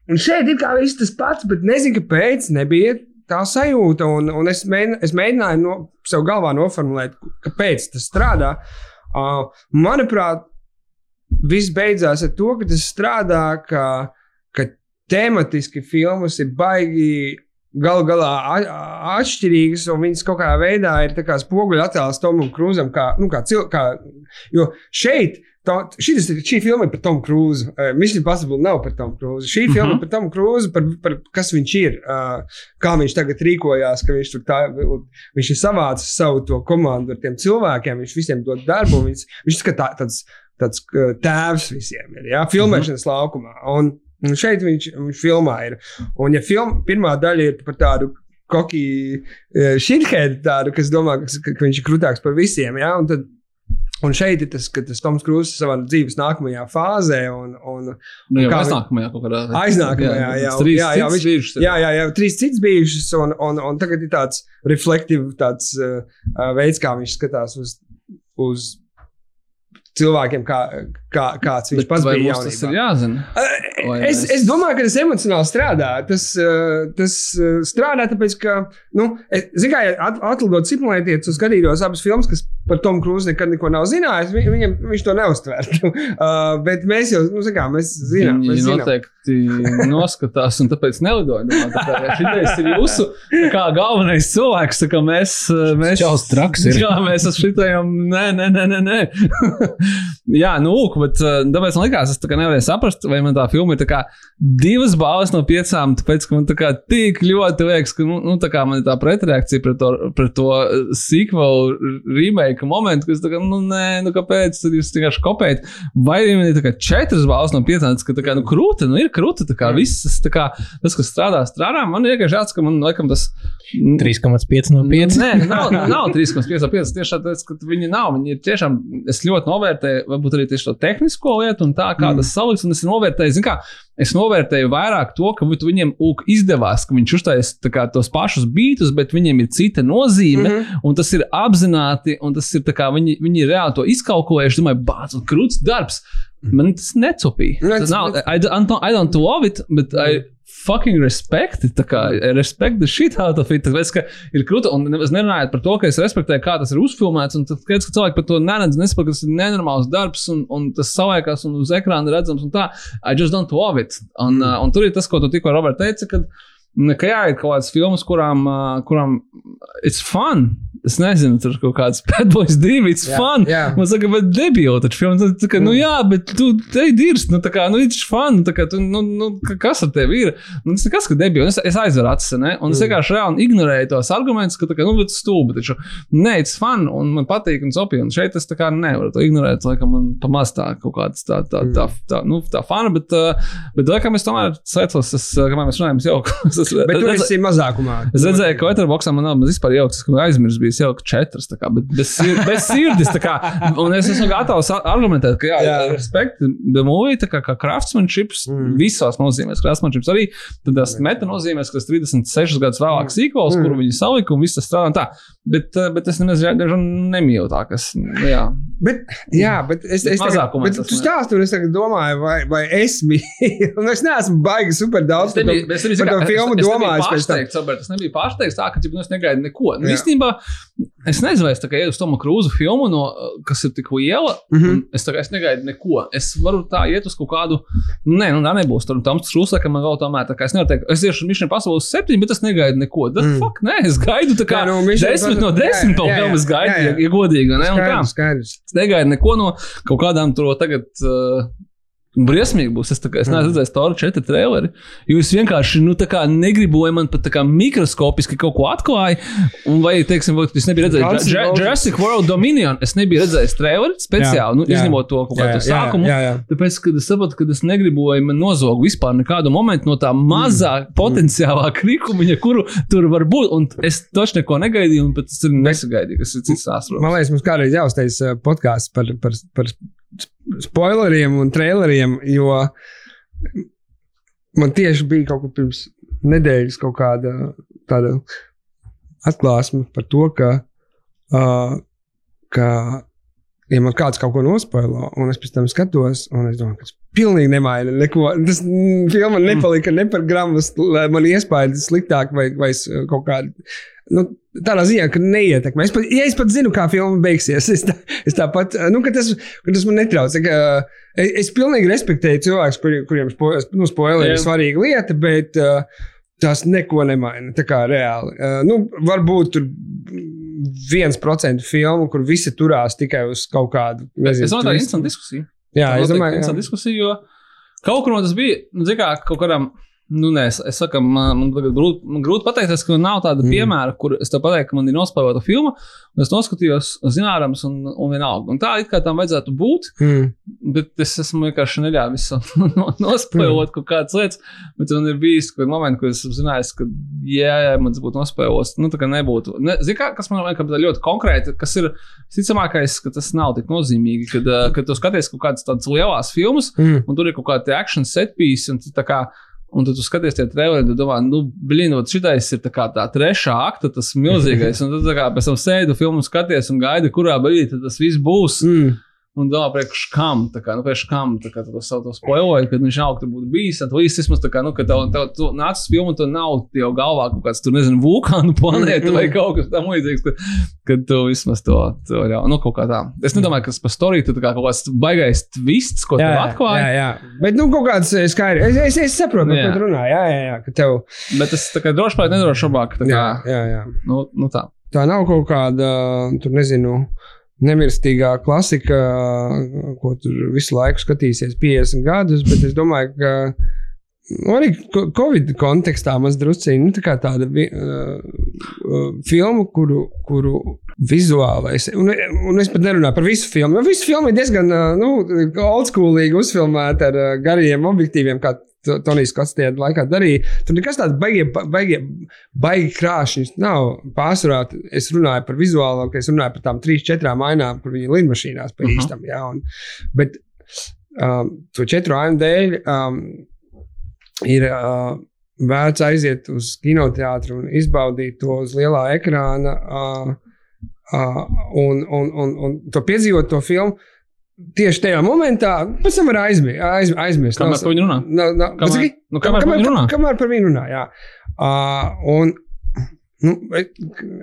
un šeit ir kā viss tas pats, bet nezinu, kāpēc nebija tā sajūta. Un, un es, mēģin, es mēģināju no, sev galvā noformulēt, kāpēc tas strādā. Uh, manuprāt, viss beidzās ar to, ka tas strādā, ka, ka tematiski filmas ir baigi. Galu galā atšķirīgas, un viņas kaut kādā veidā ir kā spoguļa attēls Tomam Krūzam. Kā, nu, kā cil, kā, jo šeit šis, ir- šī filma ir par Tomu Krūzu. Uh, Mission Impossible nav par Tomu Krūzu. Šī Mhm. filma ir par Tomu Krūzu, par, par kas viņš ir, uh, kā viņš tagad rīkojās, ka viņš tur tā, viņš ir savācis savu to komandu ar tiem cilvēkiem, viņš visiem dod darbu, viņš, viņš ir tā, tāds, tāds uh, tēvs visiem ir, ja, filmēšanas laukumā. Un, un šeit viņš, viņš filmā ir. Un ja film, pirmā daļa ir par tādu kokiju šitēdu, tādu, kas domā, ka, ka, viņš ir krūtāks par visiem, ja, un tad Un šeit ir tas, ka tas Toms Krūss savā dzīves nākamajā fāzē, un, un Nu, jau Kā aiznākamajā kaut kādā aiznākamajā, jā, jā, jā, cits viņš- ir. jā, jā, jā, trīs citas bijušas, un, un, un tagad ir tāds reflektīvs tāds, uh, veids, kā viņš skatās uz, uz cilvēkiem, kā, kā, kāds viņš Bet pats bija. mums tas jaunībā. ir jāzina? Vai Es, mēs- es domāju, ka tas emocionāli strādā. Tas, uh, tas uh, strādā tāpēc, ka, nu, es, zin, kā, ja at, atlidot simulētietis un skatījos abas filmas, kas par Tomu Krūzu nekad neko nav zinājis, vi, viņam, viņš to neuztvertu. uh, bet mēs jau, nu, kā, mēs zinām, Viņi mēs zinām. noteikti noskatās, un tāpēc nelidoju. Domā, tā kā Šitais ir jūsu tā kā, galvenais cilvēks. tā kā Mēs, mēs, Čals traks ir. Jā, mēs ar šitajam, nē, nē, nē, nē. nē. jā, nu, lūk, bet uh, tāpēc man likās, es tā nevarēju saprast, vai man tā filma ir kā divas balvas no piecām, tāpēc, ka man tā kā tik ļoti liekas, ka, nu, nu tā kā man ir tā pretreakcija pret to, pret to sequel remake momentu, ka es tā kā, nu, nē, nu, kāpēc tad jūs vienkārši kopējat, vai arī man ir tā kā četras balvas no piecām, tas, ka tā kā, nu, krūta, nu, ir krūta, tā kā viss, tā kā, tas, kas strādā, strādā, man vienkārši jāsaka, ka man, laikam, tas. 3,5 no 5. Nē, nav, nav 3,5. Tieši tāpēc, ka viņi nav. Viņi ir tiešām, es ļoti novērtēju, varbūt arī tieši to tehnisko lietu un tā, kā mm. tas saliks. Un es novērtēju, kā, es novērtēju vairāk to, ka viņiem ūk, izdevās, ka viņš uztaisīja tos pašus beatus, bet viņiem ir cita nozīme. Mm -hmm. Un tas ir apzināti, un tas ir kā viņi, viņi reāli to izkalkulējuši. Domāju, bācis, krūts darbs. Man tas necupīja. Nu, Tas nav, I, I, don't, I don't love it, but I, fucking respect. Kā respect the shit out of it. Tāpēc, ka ir krūta, un es nerunāju par to, ka es respektēju, kā tas ir uzfilmēts, tad, kad cilvēki par to neredz, nesaprot, ka tas ir nenormāls darbs, un, un tas savākās un uz ekrāna redzams, un tā, I just don't love it. Un, mm. uh, un tur ir tas, ko tu tikko, Robert, teici, ka, ka jā, ir kaut kādas filmas, kurām, uh, kurām it's fun. Es nezinu, tur kaut kāds Boys 2, it's Jā, fun. jā. Man saka, bet debīli taču filmas. Tā, kā, nu jā, bet tu te dirsti, nu tā kā, nu it's fun. Tā kā, tu, nu, nu, ka- kas ar tevi ir? Nu, tas nekas, ka debīli. Es, es aizveru acis, ne? Un es vienkārši reāli ignorēju tos argumentus, ka tā kā, nu, bet stulbi taču. Nē, it's fun, un man patīk, un sopi. Un šeit es tā kā nevaru to ignorēt, laikam man pamaz tā kaut kāds tā, tā, tā, tā, nu, tā fana, bet, bet laikam es tomēr sveicos, es, kamēr mēs runājam, es jau. es, Bet tu es- esi mazākumā. Es redzēju, ka Letterboxā man nav vispār jaukts, ka aizmirst bija jaukt četras, kā, bet bez, sir bez sirdis. Kā, un es esmu gatavs argumentēt, ka jā, Jā. respekt, tā kā, kā craftsmanships mm. visos nozīmēs. Craftsmanships arī tad tas meta nozīmēs, ka tas 36 gadus vēlāk sīkols, mm. kuru viņi salika un viss tas strādā tā. Bet, eh, bet es nemaz nemīlu tā, kas, nu, jā. Bet, jā, bet es, es Mazākumā bet tas tu ne. stāsti, un es tagad domāju, vai, vai es un es neesmu baigi super daudz par to, Es nebiju, par to filmu domājis pārsteigts, Robert, es nebiju pārsteigts tā, ka nu, es negaidu neko. Nu, īstenībā, es nezinu, vai es kā iet uz Tomu Krūzu filmu, no, kas ir tik liela. Mm. -hmm. Es kā es negaidu neko. Es varu tā iet uz kaut kādu, nu, nē, nu, tā nebūs. Tur tam trūkst, ka man vēl tomēr tā kā es nevaru teikt, es iešu Mission Impossible 7, bet es negaidu neko. Da, Mm. mm. fuck, nē, es gaidu tā kā Jā, nu, 10 no Impossible- 10 jā, to jā, jā. ja, ja godīgi, ne? Skaidrs, skaidrs. Es negaidu neko no kaut kādām tur tagad. Uh, Briesmīgi būs. Es, kā, es neesmu redzējis tādu četru traileri. Jūs vienkārši nu, negribu, lai man pat mikroskopiski kaut ko atklāja. Un vai, teiksim, vai es nebiju redzējis Ja- Roses. Jurassic World Dominion. Es nebiju redzējis traileri speciāli, nu, izņemot to kaut kādu sākumu. jā, jā. Tāpēc, kad es saprotu, ka es negribu, lai man nozog vispār nekādu momentu no tā mazā mm. potenciālā krikumiņa, kuru tur var būt. Un es taču neko negaidīju, un pat es nesagaidīju, kas ir cits stāsts. Man liekas, mums kādreiz jāuztais uh, podkāsts par, par, par spoileriem un traileriem, jo man tieši bija kaut kur pirms nedēļas kaut kāda tāda atklāsme par to, ka, uh, ka ja man kāds kaut ko nospoilo, un es pēc tam skatos, un es domāju, ka pilnīgi nemaina neko. Tas mm, filma nepalika ne par gramu, man iespēja sliktāk vai, vai kaut kādu. Nu, tādā ziņā, ka neietekmē. Es pat, ja es pat zinu, kā filma beigsies, es, tā, es tāpat, nu, ka tas, ka tas man netrauc. Ka, es, es pilnīgi respektēju cilvēkus, kuri, kuriem spo, nu, spoileri ir svarīga lieta, bet uh, tas neko nemaina. Tā kā reāli. Uh, nu, varbūt tur viens procents filmu, kur visi turās tikai uz kaut kādu. Es domāju, tā ir interesanta diskusija. Jā, Tā es domāju, ka diskusija, jo kaut kur tas bija, nu, zin kā, kaut kādam. Nu, nē, es, es saku, man, man grūti, man grūti pateikt, ka nav tāda Mm. mm. piemēra, kur es te pateiktu, ka man ir nospēlēta filma, un es noskatījos zināms, un, un vienalga. Un tā it kā tam vajadzētu būt, Mm. bet es esmu vienkārši neļāvis no, nospēlēt kaut kādas lietas. Bet man ir bijis kaut kāds moments, kad es zināju, ka, ja man tas būtu nospēlēts, nu, tā kā nebūtu. Ne, Zini, kā, kas man liekas ļoti konkrēti, kas ir visticamākais, ka tas nav tik nozīmīgi, kad, uh, kad tu skaties kaut kādas tādas lielas filmas, Mm. un tur ir kaut kāda action set piece, un. Un tad tu skaties, tie trījumi, un domā, nu, blīn, šitais ir tā kā tā trešā akta, tas milzīgais. Un tā kā pēc tam sēdi filmu skaties un gaidi, kurā brīdī tad tas viss būs. Mm. Un domā, priekš kam, kā, nu, priekš kam, kā tu savu to spoiloju, kad viņš nav, tur bijis. Tad viss vismaz tā kā, nu, ka tev, tev tu nāc uz filmu, tu nav jau galvā kaut kāds, tur nezinu, vulkānu planēta vai kaut kas tam līdzīgs, kad, kad tu vismaz to, to jau, nu, kaut kā tā. Es nedomāju, ka tas par storiju, tu tā kā kaut kāds baigais twists, ko tev atklāja. Jā, jā. Bet, nu, kaut kāds eh, skaidrs. Es, es, es saprotu, par Jā. ko tu runā. Jā, jā, jā. Ka tev, Bet es tā kā droši vien nedroši šobāk, tā kā, jā, jā, jā. nu, nu tā. Tā nav kaut kāda, tur nezinu, nemirstīgā klasika, ko tur visu laiku skatīsies 50 gadus, bet es domāju, ka arī Covid kontekstā maz drusciņi nu, tā kā tāda uh, uh, filma, kuru, kuru vizuālais, un, un es pat nerunāju par visu filmu, jo visu filmu ir diezgan uh, nu, oldschoolīgi uzfilmēta ar uh, gariem objektīviem, kā Tonijs Kots tajā laikā darīja. Tur nekas tāds baigie, baigie, baigi krāšņs nav. Pārsvarā es runāju par vizuālo, ka es runāju par tām trīs, četrām ainām, kur viņi lidmašīnās pa Mhm. īstam. Jā, un, bet um, to četru ainu dēļ um, ir uh, vērts aiziet uz kinoteātru un izbaudīt to uz lielā ekrāna uh, uh, un, un, un, un to piedzīvot to filmu. Tieši tajā momentā, pēc tam var aizmirst. Aiz, aizmirst. Kamēr par viņu runā? Nav, nav, Kamēr- nu, kamēr viņu runā? Kamēr par viņu runā, jā. Uh, un, nu,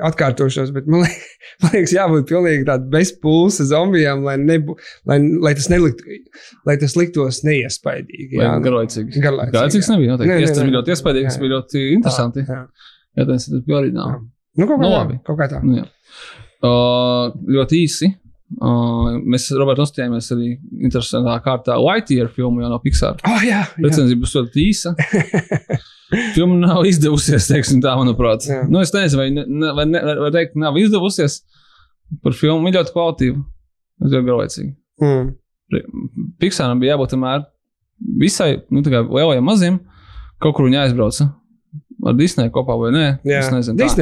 atkārtošos, bet man liekas, man liekas jābūt pilnīgi tādam bezpulsa zombijam, lai, nebū, lai, lai tas neliktu, lai tas liktos neiespaidīgi. Jā. garlaicīgs? Garlaicīgi, Garlaicīgs jā. nebija. Nē, Noteikti. nē, Es tas nē. bija ļoti iespaidīgs, Jā, bija ļoti interesanti. Jā. Jā, tas tas bija oriģināli. Nu, kaut kā Nu, labi. Kaut kā tā. Nu, jā. uh, ļoti īsi. Uh, mēs ar Robertu nostājāmies arī interesantā kārtā Lightyear filmu jau no Pixar. Oh, jā, jā. Recenzija būs ļoti īsa. Filma nav izdevusies, teiksim, tā, manuprāt. Jā. Nu, es nezinu, vai, ne, vai, ne, vai teikt, nav izdevusies. Par filmu viņa ļoti kvalitīva. Tas ir garlaicīgi. Mm. Pixāram bija jābūt tomēr visai nu, tā kā lielajiem maziem. Kaut kur viņi aizbrauca. Ar Disneju kopā vai nē? Jā,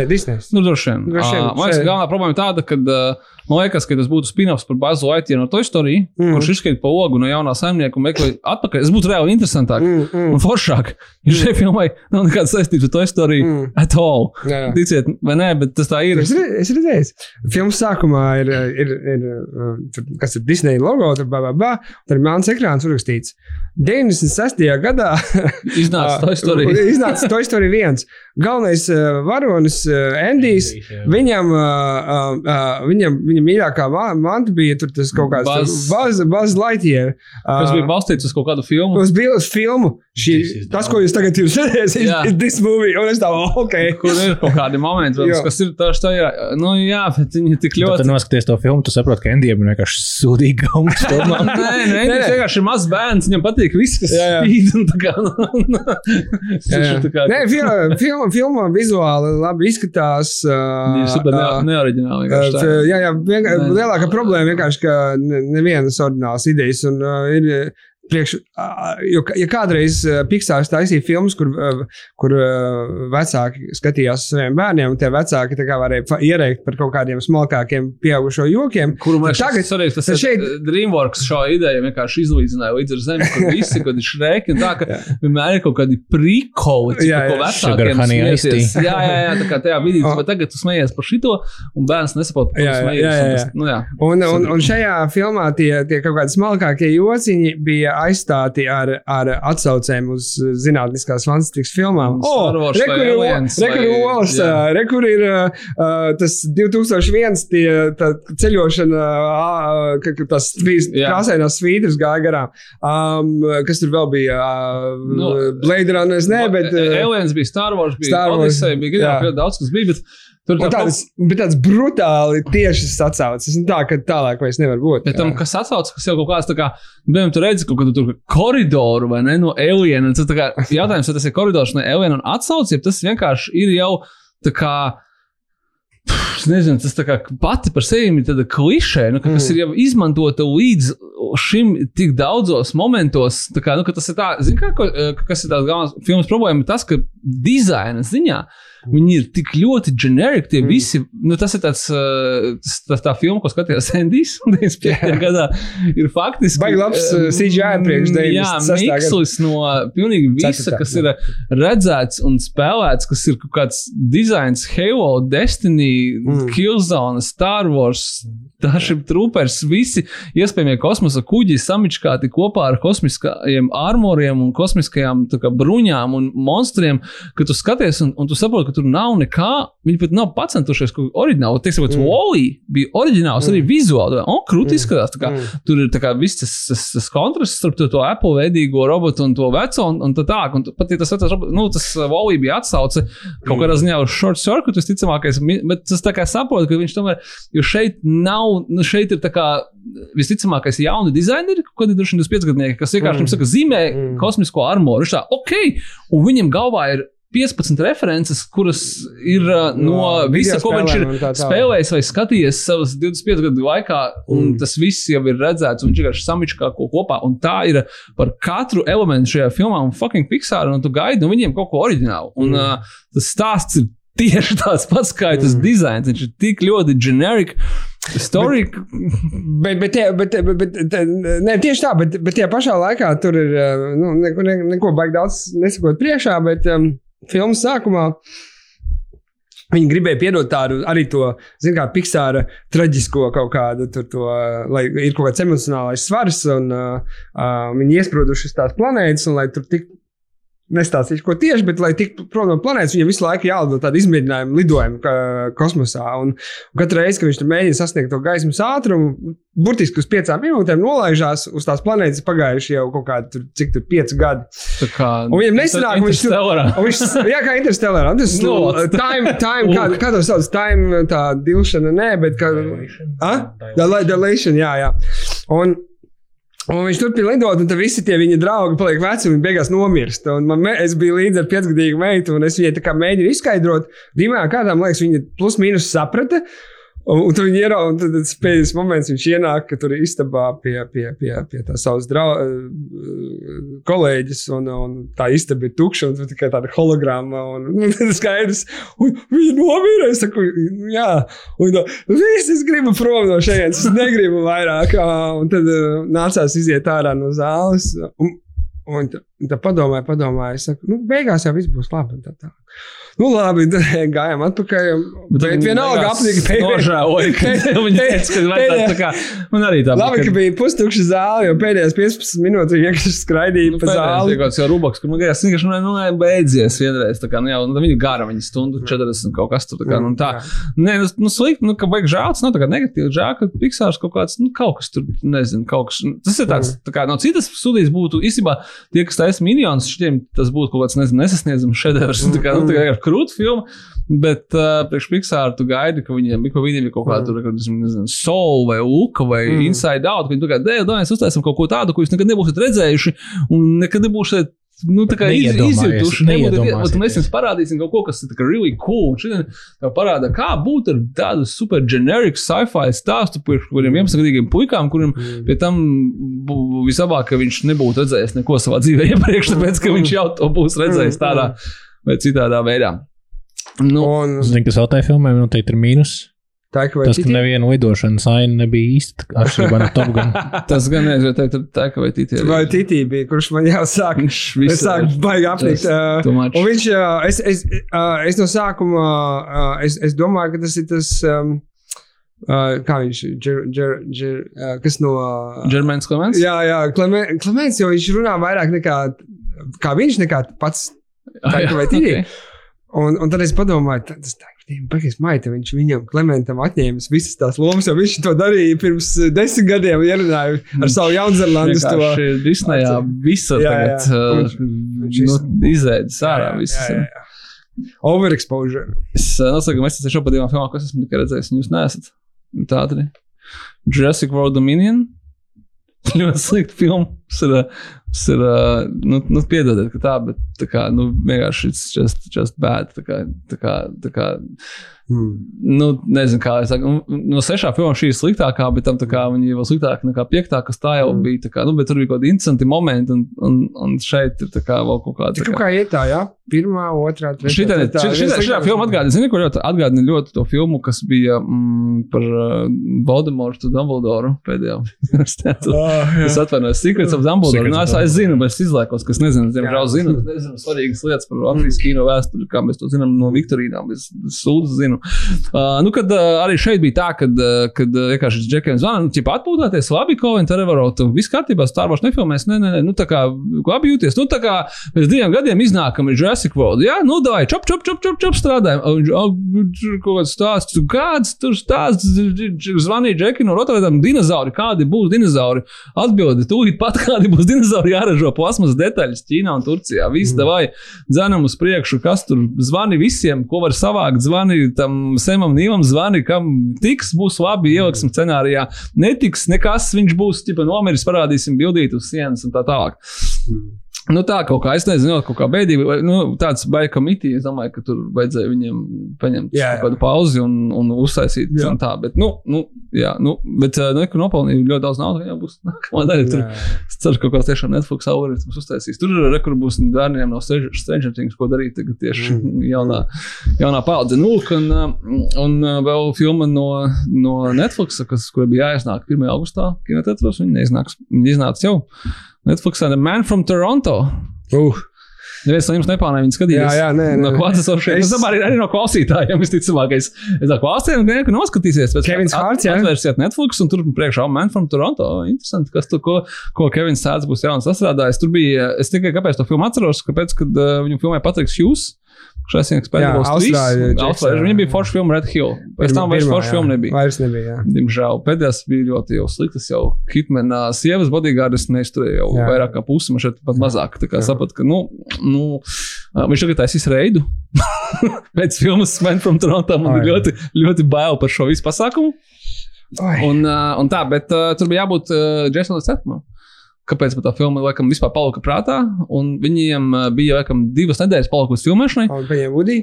Disney. Nu, droši vien. Droši vien, Ā, Man liekas, galvenā problēma ir tāda, ka uh, man liekas, ka tas būtu spin-offs par Bazu Laitiju no Toy Story, Mm. mm. kurš izskaidro pa ogu no jaunā saimnieka un meklē atpakaļ. Tas būtu reāli interesantāk mm. Mm, mm, un foršāk. Jo šai filmai nav nekāda saistība ar Toy Story mm. mm. at all. Jā, jā. Ticiet, vai nē, bet tas tā ir. Es, es redzēju, filmas sākumā ir, ir, ir, uh, tur, kas ir Disneja logo, tur bā, bā, bā, tur ir melns ekrāns uzrakstīts. 96. gadā Iznāca Toy Story. iznāca Toy Story 1. Galvenais uh, varonis, uh, Endijs, viņam, uh, uh, uh, viņam, viņa mīļākā ma- manta bija tur tas kaut kāds Buzz. Buzz Lightyear. Tas bija balstīts uz kaut kādu filmu. Uz filmu. Šī, tas, ko jūs tagad jūs redzēsiet, Jā. ir this movie. Un es tā, ok. Kur ir kaut kādi momenti, Jā. kas ir tieši tā, jā, nu jā, bet viņi tik ļoti. tad noskaties to filmu, tu saproti, ka Endijam ir vienkārši sūdīgi gaumas. Nē, nē, Nē, viņš vienkārši ir mazs bērns. Viņam patīk viss, kas Jā, jā. spīd. un tā kā, nu, Viņš ir tā kā. Nē, filma, filma, filma vizuāli labi izskatās. Ir super Uh, ne- uh, neoriģināli. Uh, jā, jā vienkā, Nē. lielākā problēma vienkārši, ka ne- nevienas ordinālas idejas un uh, ir. Priekš, jo, ja kādreiz Pixārs taisīja filmas, kur, kur vecāki skatījās uz saviem bērniem, un tie vecāki kā varēja ierēkt par kaut kādiem smalkākiem pieaugušo jokiem, Kuru mēs Tagad- sarīksim, tas ir šeit-. Dreamworks šo ideju vienkārši izlīdzināja līdz ar zemi, kur visi, kad ir šrēki, un tā, ka vienmēr ir kaut kādi prikoli, Jā, ko jā. vecākiem smieties. Jā, jā, jā, tā kā tajā brīdī, Oh. vai tagad tu smejies par šito, un bērns nesaprot, par ko Jā, tu jā, smejies. jā, un jā, tas- jā. Nu, jā. Un, un, un šajā filmā tie, tie kaut kādi smalkākie jociņi bija aizstāti ar, ar atsaucēm uz zinātniskās fantastikas filmām. Vai- Rekurors, rekur ir uh, tas 2001 tie, tā ceļošana, uh, tas krāsainās svītras gāja garām. Um, kas tur vēl bija? Uh, Nu, Blade Runners, ne, bet. Uh, Aliens bija Star Wars, bija Star Wars, Odyssey, bija jā. daudz kas bija, bet tur tā tādas, tāds brutāli tiešas atsauces. Tā, ka tālāk vairs nevar būt. Bet tam, kas atsaucas, kas jau kaut kāds, kā, piemēram, tu redzi kaut kādu tur koridoru vai ne no Alien, un tas kā jautājums, vai tas ir koridors no Alien un atsauc, ja tas vienkārši ir jau tā kā. Es nezinu, tas kā pati par sevi ir tāda klišē, nu, ka, kas Mm. ir jau izmantota līdz šim tik daudzos momentos. Kā, nu, ka tas ir tā, zin, kā, kas ir tās galvenās filmas problēma, ir tas, ka dizaina ziņā viņi ir tik ļoti generiski. Tie Mm. visi, nu, tas ir tāds, tas, tas tā filma, ko skatījās Endijs 95. gadā, ir faktiski. Baigi labs, eh, CGI priekš Jā, 96. gada. mikslis no pilnīgi visa, Ceturtā, kas jā. ir redzēts un spēlēts, kas ir kaut kāds dizains, Halo, Destiny, Mm. Killzone, Star Wars, Starship Troopers, visi iespējamie kosmosa kuģi samičkāti kopā ar kosmiskajiem armoriem un kosmiskajām tā kā, bruņām un monstriem, ka tu skaties un, un tu saproti, tur nav nekā, viņi pat nav pacentušies ko oriģinālu. Teiksim, mm. Mm. Wally bija oriģināls mm. arī vizuāli, o, krūti Mm. izskatās. tā kā Mm. Tur ir kā viss tas, tas, tas kontrasts starp to, to Apple veidīgo robotu un to veco, un, un tā tā. Un pat ja tas vecais robots, nu, tas Wally bija atsauce kaut Mm. kādā ziņā uz short circuit, visticamākais, bet tas tā kā saprot, ka viņš tomēr, jo šeit nav, nu, šeit ir tā kā visticamākais jauni dizaineri, kaut kādi droši vien 25 gadnieki, kas vienkārši mm. saka, zīmē Mm. kosmisko armoru. Viņš tā, ok, un viņam galvā ir 15 references, kuras ir uh, no, no visa, ko viņš ir tā tālāk. spēlējis vai skatījies savas 25 gadu laikā, un Mm. tas viss jau ir redzēts, un viņš vienkārši samičkā ko kopā. Un tā ir par katru elementu šajā filmā, un fucking Pixar, un tu gaidi no viņiem kaut ko oriģinālu. Un Mm. uh, tas stāsts ir tieši tāds pats kā tas Mm. dizains. Viņš ir tik ļoti generic. Story, Bet, bet, bet, bet, bet te- ne, tieši tā, bet, bet tajā pašā laikā tur ir uh, nu, neko, ne, neko baigi daudz nesakot priekšā, bet um, filmas sākumā. Viņi gribēja piedot tādu arī to, zinām, kā Pixāra traģisko kaut kādu, tur, to, lai ir kaut kāds emocionālais svars, un uh, uh, viņi iesprūduši uz tās planētas, un lai tur tik nestāstīšu, ko tieši, bet, lai tiktu prom no planētas, viņam visu laiku jālido tādu izmēģinājumu lidojumu ka, kosmosā. Un, un katru reizi, kad viņš tur mēģina sasniegt to gaismas ātrumu, burtiski uz piecām minūtēm nolaižās uz tās planētas, pagājuši jau kaut kādi, tur, cik tur pieci gadi. Tā kā Un viņam nesanāk, viņš tur viņš, jā, kā Interstellarā. Tas ir Nu, no, time, time, kā, kā to sauc, time, tā dilšana, nē, bet kā. Ah? Dila- Dilation, jā, jā. Un, Un viņš turpina lidot, un visi tie viņa draugi paliek veci, un viņi beigās nomirst. Un man, es biju līdzi ar piecgadīgu meitu, un es viņai tā kā mēģināju izskaidrot, divām kārtām, liekas, viņa plus mīnus saprata. Un, un tad viņi ierauga, un tad tas pēdējais moments viņš ienāk, ka tur istabā pie, pie, pie, pie tā savas draugas, kolēģis, un, un tā istaba ir tukša, un tur tikai tāda hologramma, un, un tas skaidrs, un viņa nomira. Es saku, jā, un tā, viss es gribu prom no šejienes, es negribu vairāk. Un tad uh, nācās iziet ārā no zāles. Un, Un tā, tā padomāja, padomāja. Es saku, nu, beigās jau viss būs labi. un Tā, tā. Nu, labi, gājām atpakaļ. Bet, bet vienalga apnika tā kā. Man arī tā Labi, ka bija pustukša zāle, jo pēdējās 15 minūtes vienkārši skraidīja Nu, pa zāli. bija kaut kāds jau rubaks, ka man liekas, ka viņš nu, nu, beidzies vienreiz. Tā kā, nu, jau, nu, viņa gara, viņa stundu 40 kaut kas tur. Tā kā, nu, tā. Nē, nu, nu slikti, nu, ka vajag žēl, tas nav tā kā negatīvi žēl, ka Pixārs kaut kāds, nu, kaut kas tur, nezinu, kaut kas. Tas ir tāds, tā kā no citas studijas būtu īstenībā tie, kas taisa miljonus, šiem tas būtu kaut kāds, nezinu, nesasniedzams šedevrs. Tā kā, nu, tā kā krūta filma. Bet uh, priekš Pixāra tu gaidi, ka viņiem, ka viņiem ir kaut kāda tur, nezinu, soul vai luka vai mm. inside out. Viņi tagad, dēļ, mēs uztaisām kaut ko tādu, ko jūs nekad nebūsiet redzējuši un nekad nebūsiet. Nu, tā kā izjutuši, nebūtu, mēs jums parādīsim kaut ko, kas ir really cool. Un Šodien tev parāda, kā būt ar tādu super generiku sci-fi stāstu, par kuriem 11-gadīgiem puikām, kuriem pie tam vislabāk, ka viņš nebūtu redzējis neko savā dzīvē iepriekš, tāpēc, ka viņš jau to būs redzējis tādā vai citādā veidā. Nu, Un Zinu, kas vēl tajā filmā noteikti ir mīnus. tā kā Tas, ka neviena lidošanas aina nebija īsta atšķirībā no Top Gun. tas gan ir, teikt, tā kā vai tīti ir. Vai Titī bija, kurš man jau sāk. Viņš Es visu sāku baigi apnikt. much. Un viņš, ā, es, es, ā, es no sākuma, ā, es, es domāju, ka tas ir tas, um, ā, kā viņš, džer, džer, džer, ā, kas no. ā, Germans Klimants? Jā, jā, Klemens, jo viņš runā vairāk nekā kā viņš, nekā pats. Tā kā vai Titī. Un, un tad es padomāju, tā- tas tā ir pagaidām, maita. Viņš viņam, Klementam, atņēma visas tās lomas, jo viņš to darīja pirms eh, desmit gadiem. Ierunāja ar savu Jaunzēlandes to. Vienkārši Disneyā visa Jā, jā. tagad uh, Viņš- nu, izēdas ārā. Jā, visas. jā, jā. Overexposure. Es uh, nesaku, mēs esam par divām filmām, kas esmu tikai redzējis, un jūs neesat. Tā arī. Jurassic World Dominion. Ļoti slikta filma. Tas ir, tas ir nu, nu piedodiet, ka tā, bet tā kā, nu, vienkārši it's just, just bad. Tā kā, tā kā, tā kā, Hmm. nu, nezinu, kā es saku. No sešām filmām šī ir sliktākā, bet tam kā viņa ir vēl sliktāka nekā piektā, kas tā jau Mm. bija. Tā kā, nu, bet tur bija kaut kādi interesanti momenti, un, un, un šeit ir kā vēl kaut kāda. tā kā- kā iet tā, jā? Pirmā, otrā, trešā. Šitā, tā- tā- šitā, šitā, šitā filma atgādina, zini, ko ļoti atgādina ļoti to filmu, kas bija mm, par uh, Voldemortu Dumbledoru pēdējā universitātē. Ah, jā. Es atvainojos, Secrets of Dumbledore. Secrets Nu, es, es zinu, bet es izlēkos, ka es nezinu, diemžēl Jā. zinu, es nezinu svarīgas lietas par Latvijas kino vēsturi, kā mēs to zinām no Viktorīnām. Es sūdzu zinu. Uh, nu, kad uh, arī šeit bija tā, kad, uh, kad uh, vienkārši Džekiem zvana, nu, ķipa atpūtāties, labi, Kovin, Terevarot, viss kārtībā, Star Wars nefilmēs, nē, nē, nē, nu, tā kā, labi jūties, nu, tā kā pēc diviem gadiem iznākam ir Jurassic World, jā, nu, davai, čop, čop, čop, čop, čop strādājam, un, un, tur kaut kāds stāsts, kāds tur stāsts, zvanīja Džeki no Rotterdam, dinozauri, kādi būs dinozauri, atbildi, tūlīt pat kādi būs dinozauri jāražo plasmas detaļas Ķīnā un Turcijā, viss Mm. davai, dzenam uz priekšu, kas tur zvani visiem, ko var savākt, zvani tam Semam Nīvam, zvani, kam tiks, būs labi, ieliksim scenārijā, netiks nekas, viņš būs, tipa, nomiris, parādīsim bildīt uz sienas un tā tālāk. Nu, tā kaut kā, es nezinu, kaut kā bēdīgi, vai, nu, tāds baigta komitija. Es domāju, ka tur vajadzēja viņiem paņemt Jā, jā. kādu pauzi un, un uztaisīt Jā. un tā. Bet, nu, nu, jā, nu, bet, uh, nu, ka nopelnīja ļoti daudz naudas, jau būs nākamā daļa. Tur, es ceru, ka kaut kāds tiešām Netflix algoritms uztaisīs. Tur ir re, kur būs bērniem no Stranger Stranger Things, ko darīt tagad tieši mm. jaunā, jaunā paudze. Nu, un, uh, un uh, vēl filma no, no Netflix, kas, kur bija jāiznāk 1. augustā kinotētros, viņa neiznāks, viņa iznāca jau. Netflix and a Man from Toronto. Uh, Neviens no jums nepārnē viņu skatījās. Jā, jā, nē, nē. No klātesošiem. Es- domāju, arī, no klausītājiem, visticamākais. Es domāju, klausītājiem, ka noskatīsies. pēc- Kevins Hārts, jā? Atvērsiet Netflix un tur priekšā Man from Toronto. Interesanti, kas tur, ko, ko Kevins Hārts būs jauns sastrādājis. Tur bija, es tikai kāpēc to filmu atceros, kāpēc, kad uh, viņu filmēja Patriks Hughes. Šais ir Expendables 3. Austrāļu Džeks, Austrāļu. jā. Viņam bija forša filma Red Hill. Pēc tam vairs forša jā. filma nebija. Vairs nebija. Jā. Diemžēl pēdējās bija ļoti jau sliktas. Jau Hitmana sievas bodyguardas neizturēja jau jā. Jā. vairāk kā pusi, man šeit pat mazāk. Tā kā Jā. sapratu, ka nu, nu, ā, viņš tagad taisīs reidu. Pēc filmas Man from Toronto man ir ļoti, ļoti bail par šo visu pasākumu. Oi. Un, uh, un tā, bet uh, tur bija jābūt uh, Jasonam Statmam. Kāpēc tā filma laikam vispār palika prātā? Viņiem uh, bija laikam divas nedēļas palikusi filmēšanai.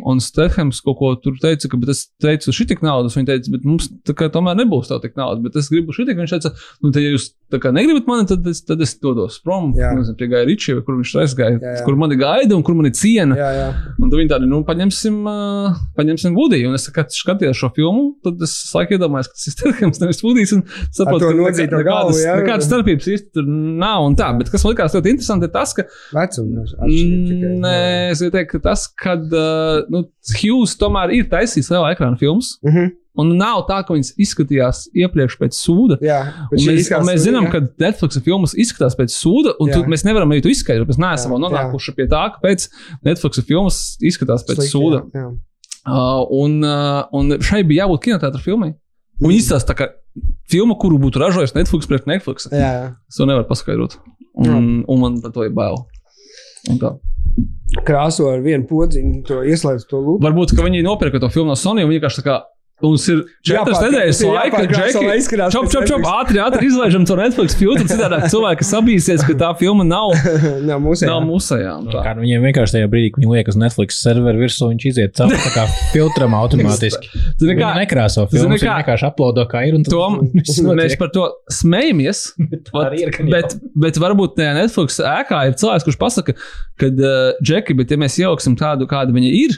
Un. Un Stefans kaut ko tur teica, ka es teicu, šī tik naudas. Viņa teica, bet mums kā tomēr nebūs tā tik naudas. Bet es gribu šī tik. Viņš teica, nu, te, ja jūs kā negribat mani, tad es, tad es dodos prom. Nezinu, pie Gaja Ričija, kur viņš aizgāja, Jā, jā. kur mani gaida un kur mani ciena. Jā, jā. Un tad viņi tādi, nu, paņemsim, uh, paņemsim Woodiju. Un es kā skatījos šo filmu, tad es laikam iedomājos, ka tas ir Stefans, nevis Woodijs. Un saprotu, ka nekādas, nekādas starpības īsti tur nav. Un tā, bet kas man likās ļoti interesanti, ir tas, ka Vecums. Nē, es gribēju teikt, ka tas, kad uh, nu, Hughes tomēr ir taisījis lielā ekrāna filmas, Uh -huh. un nav tā, ka viņas izskatījās iepriekš pēc sūda. Jā, mēs, mēs zinām, jā. ka Netflix filmas izskatās pēc sūda, un Jā. tu, mēs nevaram arī to izskaidrot. Mēs neesam Jā, nonākuši pie tā, ka pēc Netflix filmas izskatās pēc Slikti, sūda. Jā, jā. Uh, un, uh, un šai bija jābūt kinoteātra filmai. Un izstāsta tā kā filma, kuru būtu ražojis Netflix pret Netflix. Jā, jā. Es to nevaru paskaidrot. Un, un man par to ir bail. Krāso ar vienu podziņu, to ieslēdz to lūpu. Varbūt, ka viņi nopirka to filmu no Sony un vienkārši tā kā. Mums ir četras nedēļas laika, lai Džeki. Čop, čop, čop, Netflix. ātri, ātri izlaižam to Netflix filtru. Citādi cilvēki sabīsies, ka tā filma nav, Nav mūsu. nav musējā. un tā. Kā nu viņiem vienkārši tajā brīdī, kad viņi liek uz Netflix serveru virsū, viņš iziet cauri tā kā filtram automātiski. Zini, Viņi kā, nekrāso filmu, viņi kā- vienkārši uploado kā ir. Tom, mēs par to smejamies. vat, arī ir, bet, bet varbūt tajā Netflix ēkā ir cilvēks, kurš pasaka, ka, uh, Džeki, bet ja mēs ieliksim tādu, kāda viņa ir,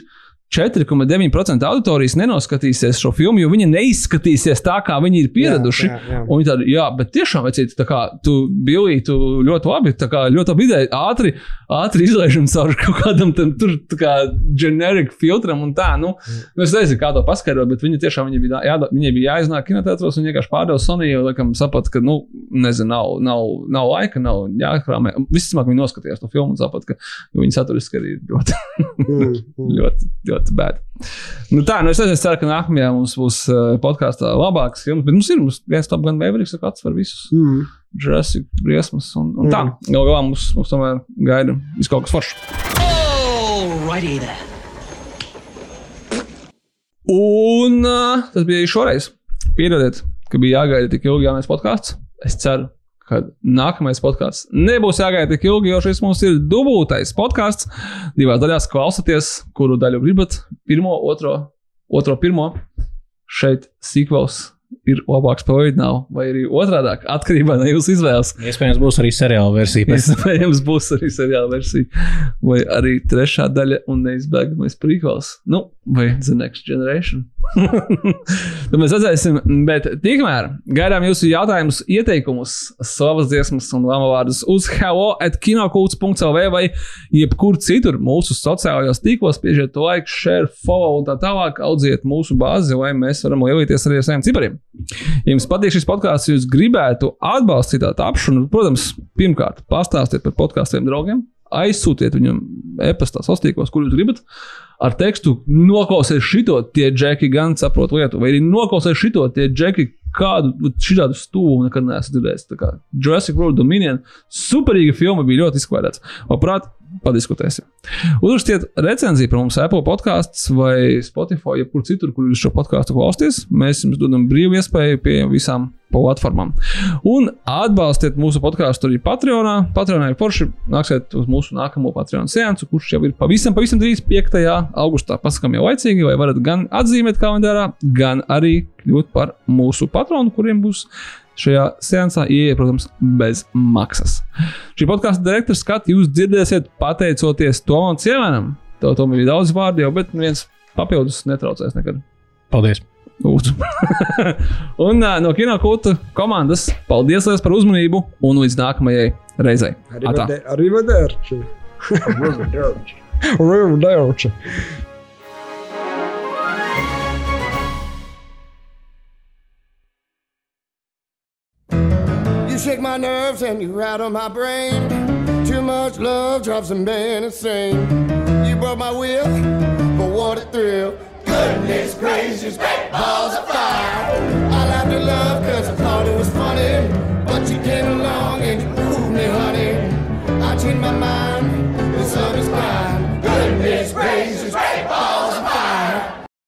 4,9% auditorijas nenoskatīsies šo filmu, jo viņi neizskatīsies tā, kā viņi ir pieraduši. Jā, jā, jā. Viņi tādi, jā, bet tiešām, vecīt, tā kā tu biji, tu ļoti labi, tā kā ļoti labi ideja, ātri, ātri izlaižam caur kaut kādam tam tur, tā kā generic filtram un tā, nu, nu es nezinu, kā to paskaidrot, bet viņi tiešām, viņi bija, jā, viņi bija jāiznāk kinoteātros un vienkārši pārdeva Sony, jo, laikam, sapat, ka, nu, nezinu, nav, nav, nav laika, nav jākrāmē. Visticamāk, viņi noskatījās to filmu un sapat, ka viņi saturiski arī ļoti, Mm, mm. ļoti, ļoti bēdi. Nu tā, nu es es ceru, ka nākamajā mums būs uh, podkāstā labāks filmas, bet mums ir mums viens top gan Mavericks, ka atsver visus. Mm. Jurassic briesmas un, un tā. Mm. Galu galā mums, mums tomēr gaida viss kaut kas foršs. Un uh, tas bija arī šoreiz. Piedodiet, ka bija jāgaida tik ilgi jaunais podkāsts. Es ceru, ka nākamais podkāsts nebūs jāgaida tik ilgi, jo šis mums ir dubultais podkāsts. Divās daļās klausāties, kuru daļu gribat. Pirmo, otro, otro, pirmo. Šeit sīkvels ir labāks par oriģinālu, vai arī otrādi - atkarībā no jūsu izvēles. Iespējams, būs arī seriāla versija. Iespējams, būs arī seriāla versija, vai arī trešā daļa un neizbēgamais prīkvels. Nu, vai The Next Generation. Tad mēs redzēsim, bet tikmēr gaidām jūsu jautājumus, ieteikumus, savas dziesmas un lama vārdus uz hello at kinokults.lv vai jebkur citur mūsu sociālajos tīklos. Piežiet to like, share, follow un tā tālāk. Audziet mūsu bāzi, lai mēs varam lielīties arī ar saviem cipariem. Ja jums patīk šis podkāsts, jūs gribētu atbalstīt tā tapšanu, protams, pirmkārt, pastāstiet par podkāstiem draugiem, aizsūtiet viņam e-pastā, sastīkos, kur jūs gribat. Ar tekstu noklausies šito, tie džeki gan saprot lietu, vai arī noklausies šito, tie džeki kādu šādu stūmu nekad neesmu dzirdējis. Jurassic World Dominion, superīga filma bija ļoti izklaidēta. Labprāt, padiskutēsim. Uzrakstiet recenziju par mums Apple podkāstus vai Spotify, jebkur citur, kur jūs šo podkāstu klausāties. Mēs jums dodam brīvu iespēju pie visām platformām. Un atbalstiet mūsu podkāstu arī Patreonā. Patreonā ir forši. Nāksiet uz mūsu nākamo Patreon seansu, kurš jau ir pavisam, pavisam drīz 5. augustā. Pasakām jau laicīgi, lai varat gan atzīmēt kalendārā, gan arī kļūt par mūsu patronu, kuriem būs šajā seansā ieeja, protams, bez maksas. Šī podkāstu direktora skatu jūs dzirdēsiet pateicoties Tomam Ciemanam. Tev tam bija daudz vārdu jau, bet viens papildus netraucēs nekad. Paldies! Lūdzu. un uh, no kino kulta komandas paldies liels par uzmanību un līdz nākamajai reizei. Arī vadē- Arī vadērči. shake my nerves and you rattle my brain. Too much love drives a man insane. You broke my will, but what a thrill. Goodness gracious, great balls of fire. I laughed at love cause I thought it was funny. But you came along and you proved me, honey. I changed my mind.